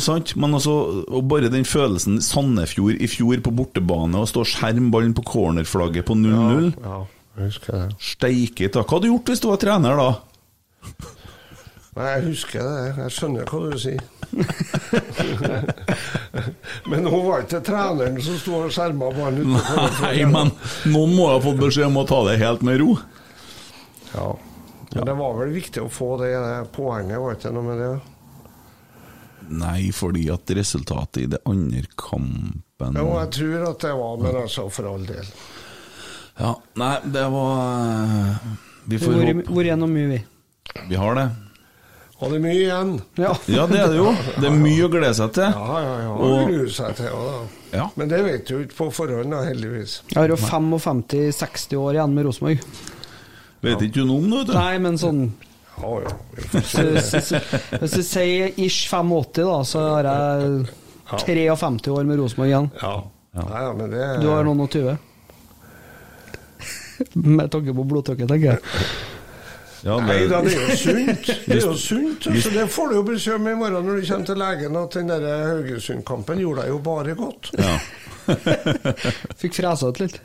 sant, men altså og bare den følelsen Sandefjord i fjor på bortebane og stå skjermballen på cornerflagget på 0-0 Ja, jeg husker det. Steike ta. Hva hadde du gjort hvis du var trener da? Nei, jeg husker det. Jeg skjønner hva du sier. Men nå var det ikke treneren som sto og skjerma ballen utenfor. Nei, men noen må ha fått beskjed om å ta det helt med ro. Ja. Men det var vel viktig å få det, det poenget, var det ikke noe med det? Nei, fordi at resultatet i det andre kampen Jo, jeg tror at det var, men altså, for all del. Ja, nei, det var eh, Vi får håpe hvor noe mye, vi? Vi har det. Og det er mye igjen. Ja. Ja, det er det jo. Det er mye å glede seg til. Ja, ja, ja. Og- grue seg til. Ja, da. Ja. Men det vet du ikke på forhånd, da, heldigvis. Jeg har jo 55-60 år igjen med Rosenborg. Vet ikke du noe om det, vet du. Nei, men sånn Ja, ja. Hvis du sier ish 85, da, så har jeg 53 år med Rosenborg igjen. Ja. Nei, ja, men det Du har noen og 20. Med tanke på blodtrykket, tenker jeg. Ja, Nei det- da, det er jo sunt. Det er jo sunt. Så det får du jo beskjed om i morgen når du kommer til legen, at den Haugesund-kampen gjorde deg jo bare godt. Ja. Fikk fresa ut litt.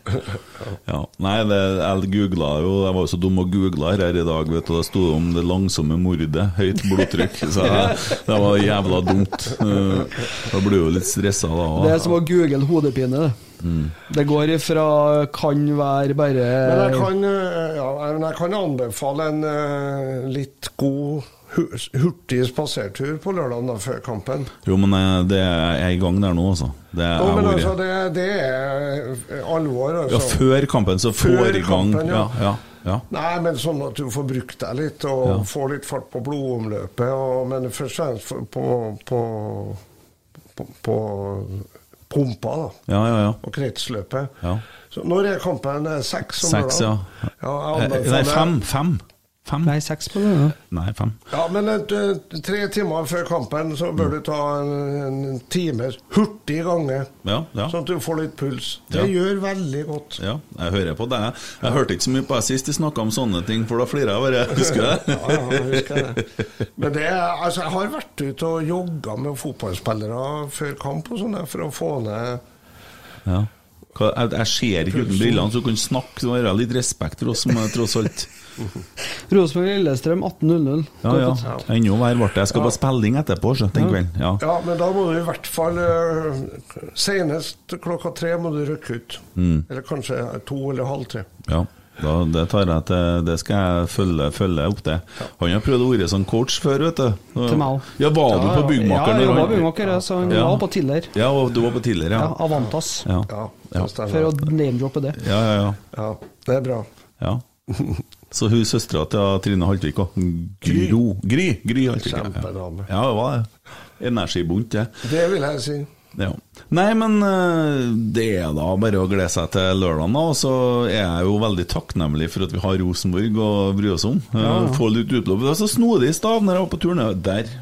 Ja, nei, det, jeg googla jo Jeg var jo så dum og googla her i dag, vet du. Det sto om det langsomme mordet, høyt blodtrykk. Så jeg, det var jævla dumt. Da blir jo litt stressa da. Det er som å google hodepine. det. Mm. Det går ifra kan være bare Men jeg kan, eh, ja, men jeg kan anbefale en eh, litt god hurtig spasertur på lørdag før kampen. Jo, men eh, det er i gang der nå, altså. Det er Jo, altså, det, det er alvor. Altså. Ja, før kampen, så får i gang kampen, ja. ja. Ja, ja. Nei, men sånn at du får brukt deg litt, og Ja. får litt fart på blodomløpet. Og, men først og fremst på, på, på, på pumpa, da. Ja, ja, ja. Og kretsløpet. Ja. Så når er kampen? Er Seks? om Seks, ja. ja jeg Eh, Nei, fem. Fem. Fem. Nei, seks på det. Ja. Nei, fem. Ja, men eh, tre timer før kampen så bør du ta en, en time hurtig gange, Ja, ja. sånn at du får litt puls. Det Ja. gjør veldig godt. Ja, jeg hører på deg. Jeg hørte ikke så mye på deg sist de snakka om sånne ting, for da flirer jeg bare. Husker du det? Ja, ja, jeg husker det. Men det altså, jeg har vært ute og jogga med fotballspillere før kamp og sånn, for å få ned Ja. Hva- Jeg, jeg ser ikke uten brillene, så du kan snakke. og være litt respekt for oss som tross alt Rosenborg-Lillestrøm 18.00. Ja, ja. Ennå verre ble det. Jeg skal på spilling etterpå, så, den kvelden. Ja. Ja, men da må du i hvert fall øh, Senest klokka tre må du rykke ut. Mm. Eller kanskje to eller halv tre. ja. Da, det tar jeg til Det skal jeg følge, følge opp, det. Han har prøvd å være sånn coach før, vet du. Til meg. Ja, var du på byggmaker? Ja, jeg var byggmaker, ja, så han Ja. var på Tiller. Ja, og du var på Tiller, Ja, ja. Avantas. Ja, Ja, Ja. For å name-droppe det. ja, ja. ja. Ja, det er bra. ja. Så hun søstera til Trine Haltvik òg. Gry. Gry! Gry Haltvik. Kjempedame. Ja, det var det. Energibunt, det. Det vil jeg si. Ja. Nei, men eh, det er da bare å glede seg til lørdagen, da. Og så er jeg jo veldig takknemlig for at vi har Rosenborg å bry oss om. Ja. Få litt utløp. Det var så snodig stav når jeg var på turné. Der!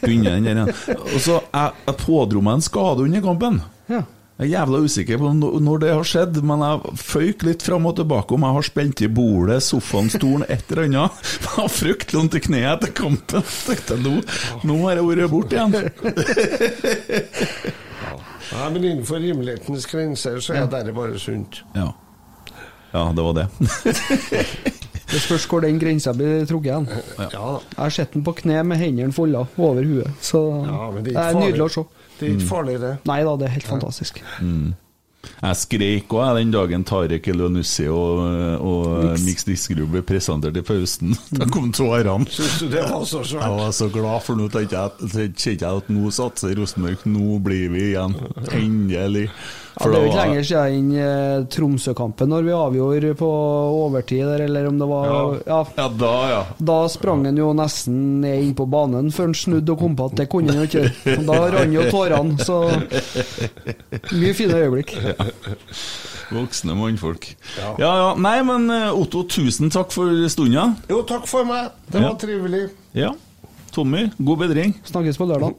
Begynner den der igjen. Og så jeg, jeg pådro meg en skade under kampen. Ja. Jeg er jævla usikker på når det har skjedd, men jeg føyk litt fram og tilbake om jeg har spent i bordet, sofaen, stolen, et eller annet. Jeg har fryktelig vondt i kneet etter kampen. Tenkte nå, nå har jeg vært borte igjen. Ja, men innenfor rimelighetens grenser så er det bare sunt. Ja. ja, det var det. Det spørs hvor den grensa blir trukket igjen. Ja. Jeg har sett den på kne med hendene folda over huet. Så Ja, det, det det er er nydelig å se. Det er ikke farlig, det. Nei da, det er helt fantastisk. Jeg skreik òg den dagen Tarek Elionussi og, og Mix Diskerud ble presentert i pausen. Da kom tårene. Syns du det var så Jeg var så glad, for nå tenkte jeg at nå satser Rosenborg. Nå blir vi igjen. Endelig. Ja, det er jo ikke lenger siden enn eh, Tromsø-kampen, når vi avgjorde på overtid der, eller om det var Ja. Ja, da, ja. Da sprang han jo nesten ned inn på banen før han snudde og kom på at det kunne han jo ikke. Da rant jo tårene, så Mye fine øyeblikk. Voksne mannfolk. Ja. ja, Nei, men eh, Otto, tusen takk for stunda. Jo, takk for meg. Det Ja. var trivelig. Ja. Tommy, god bedring. Snakkes på lørdag.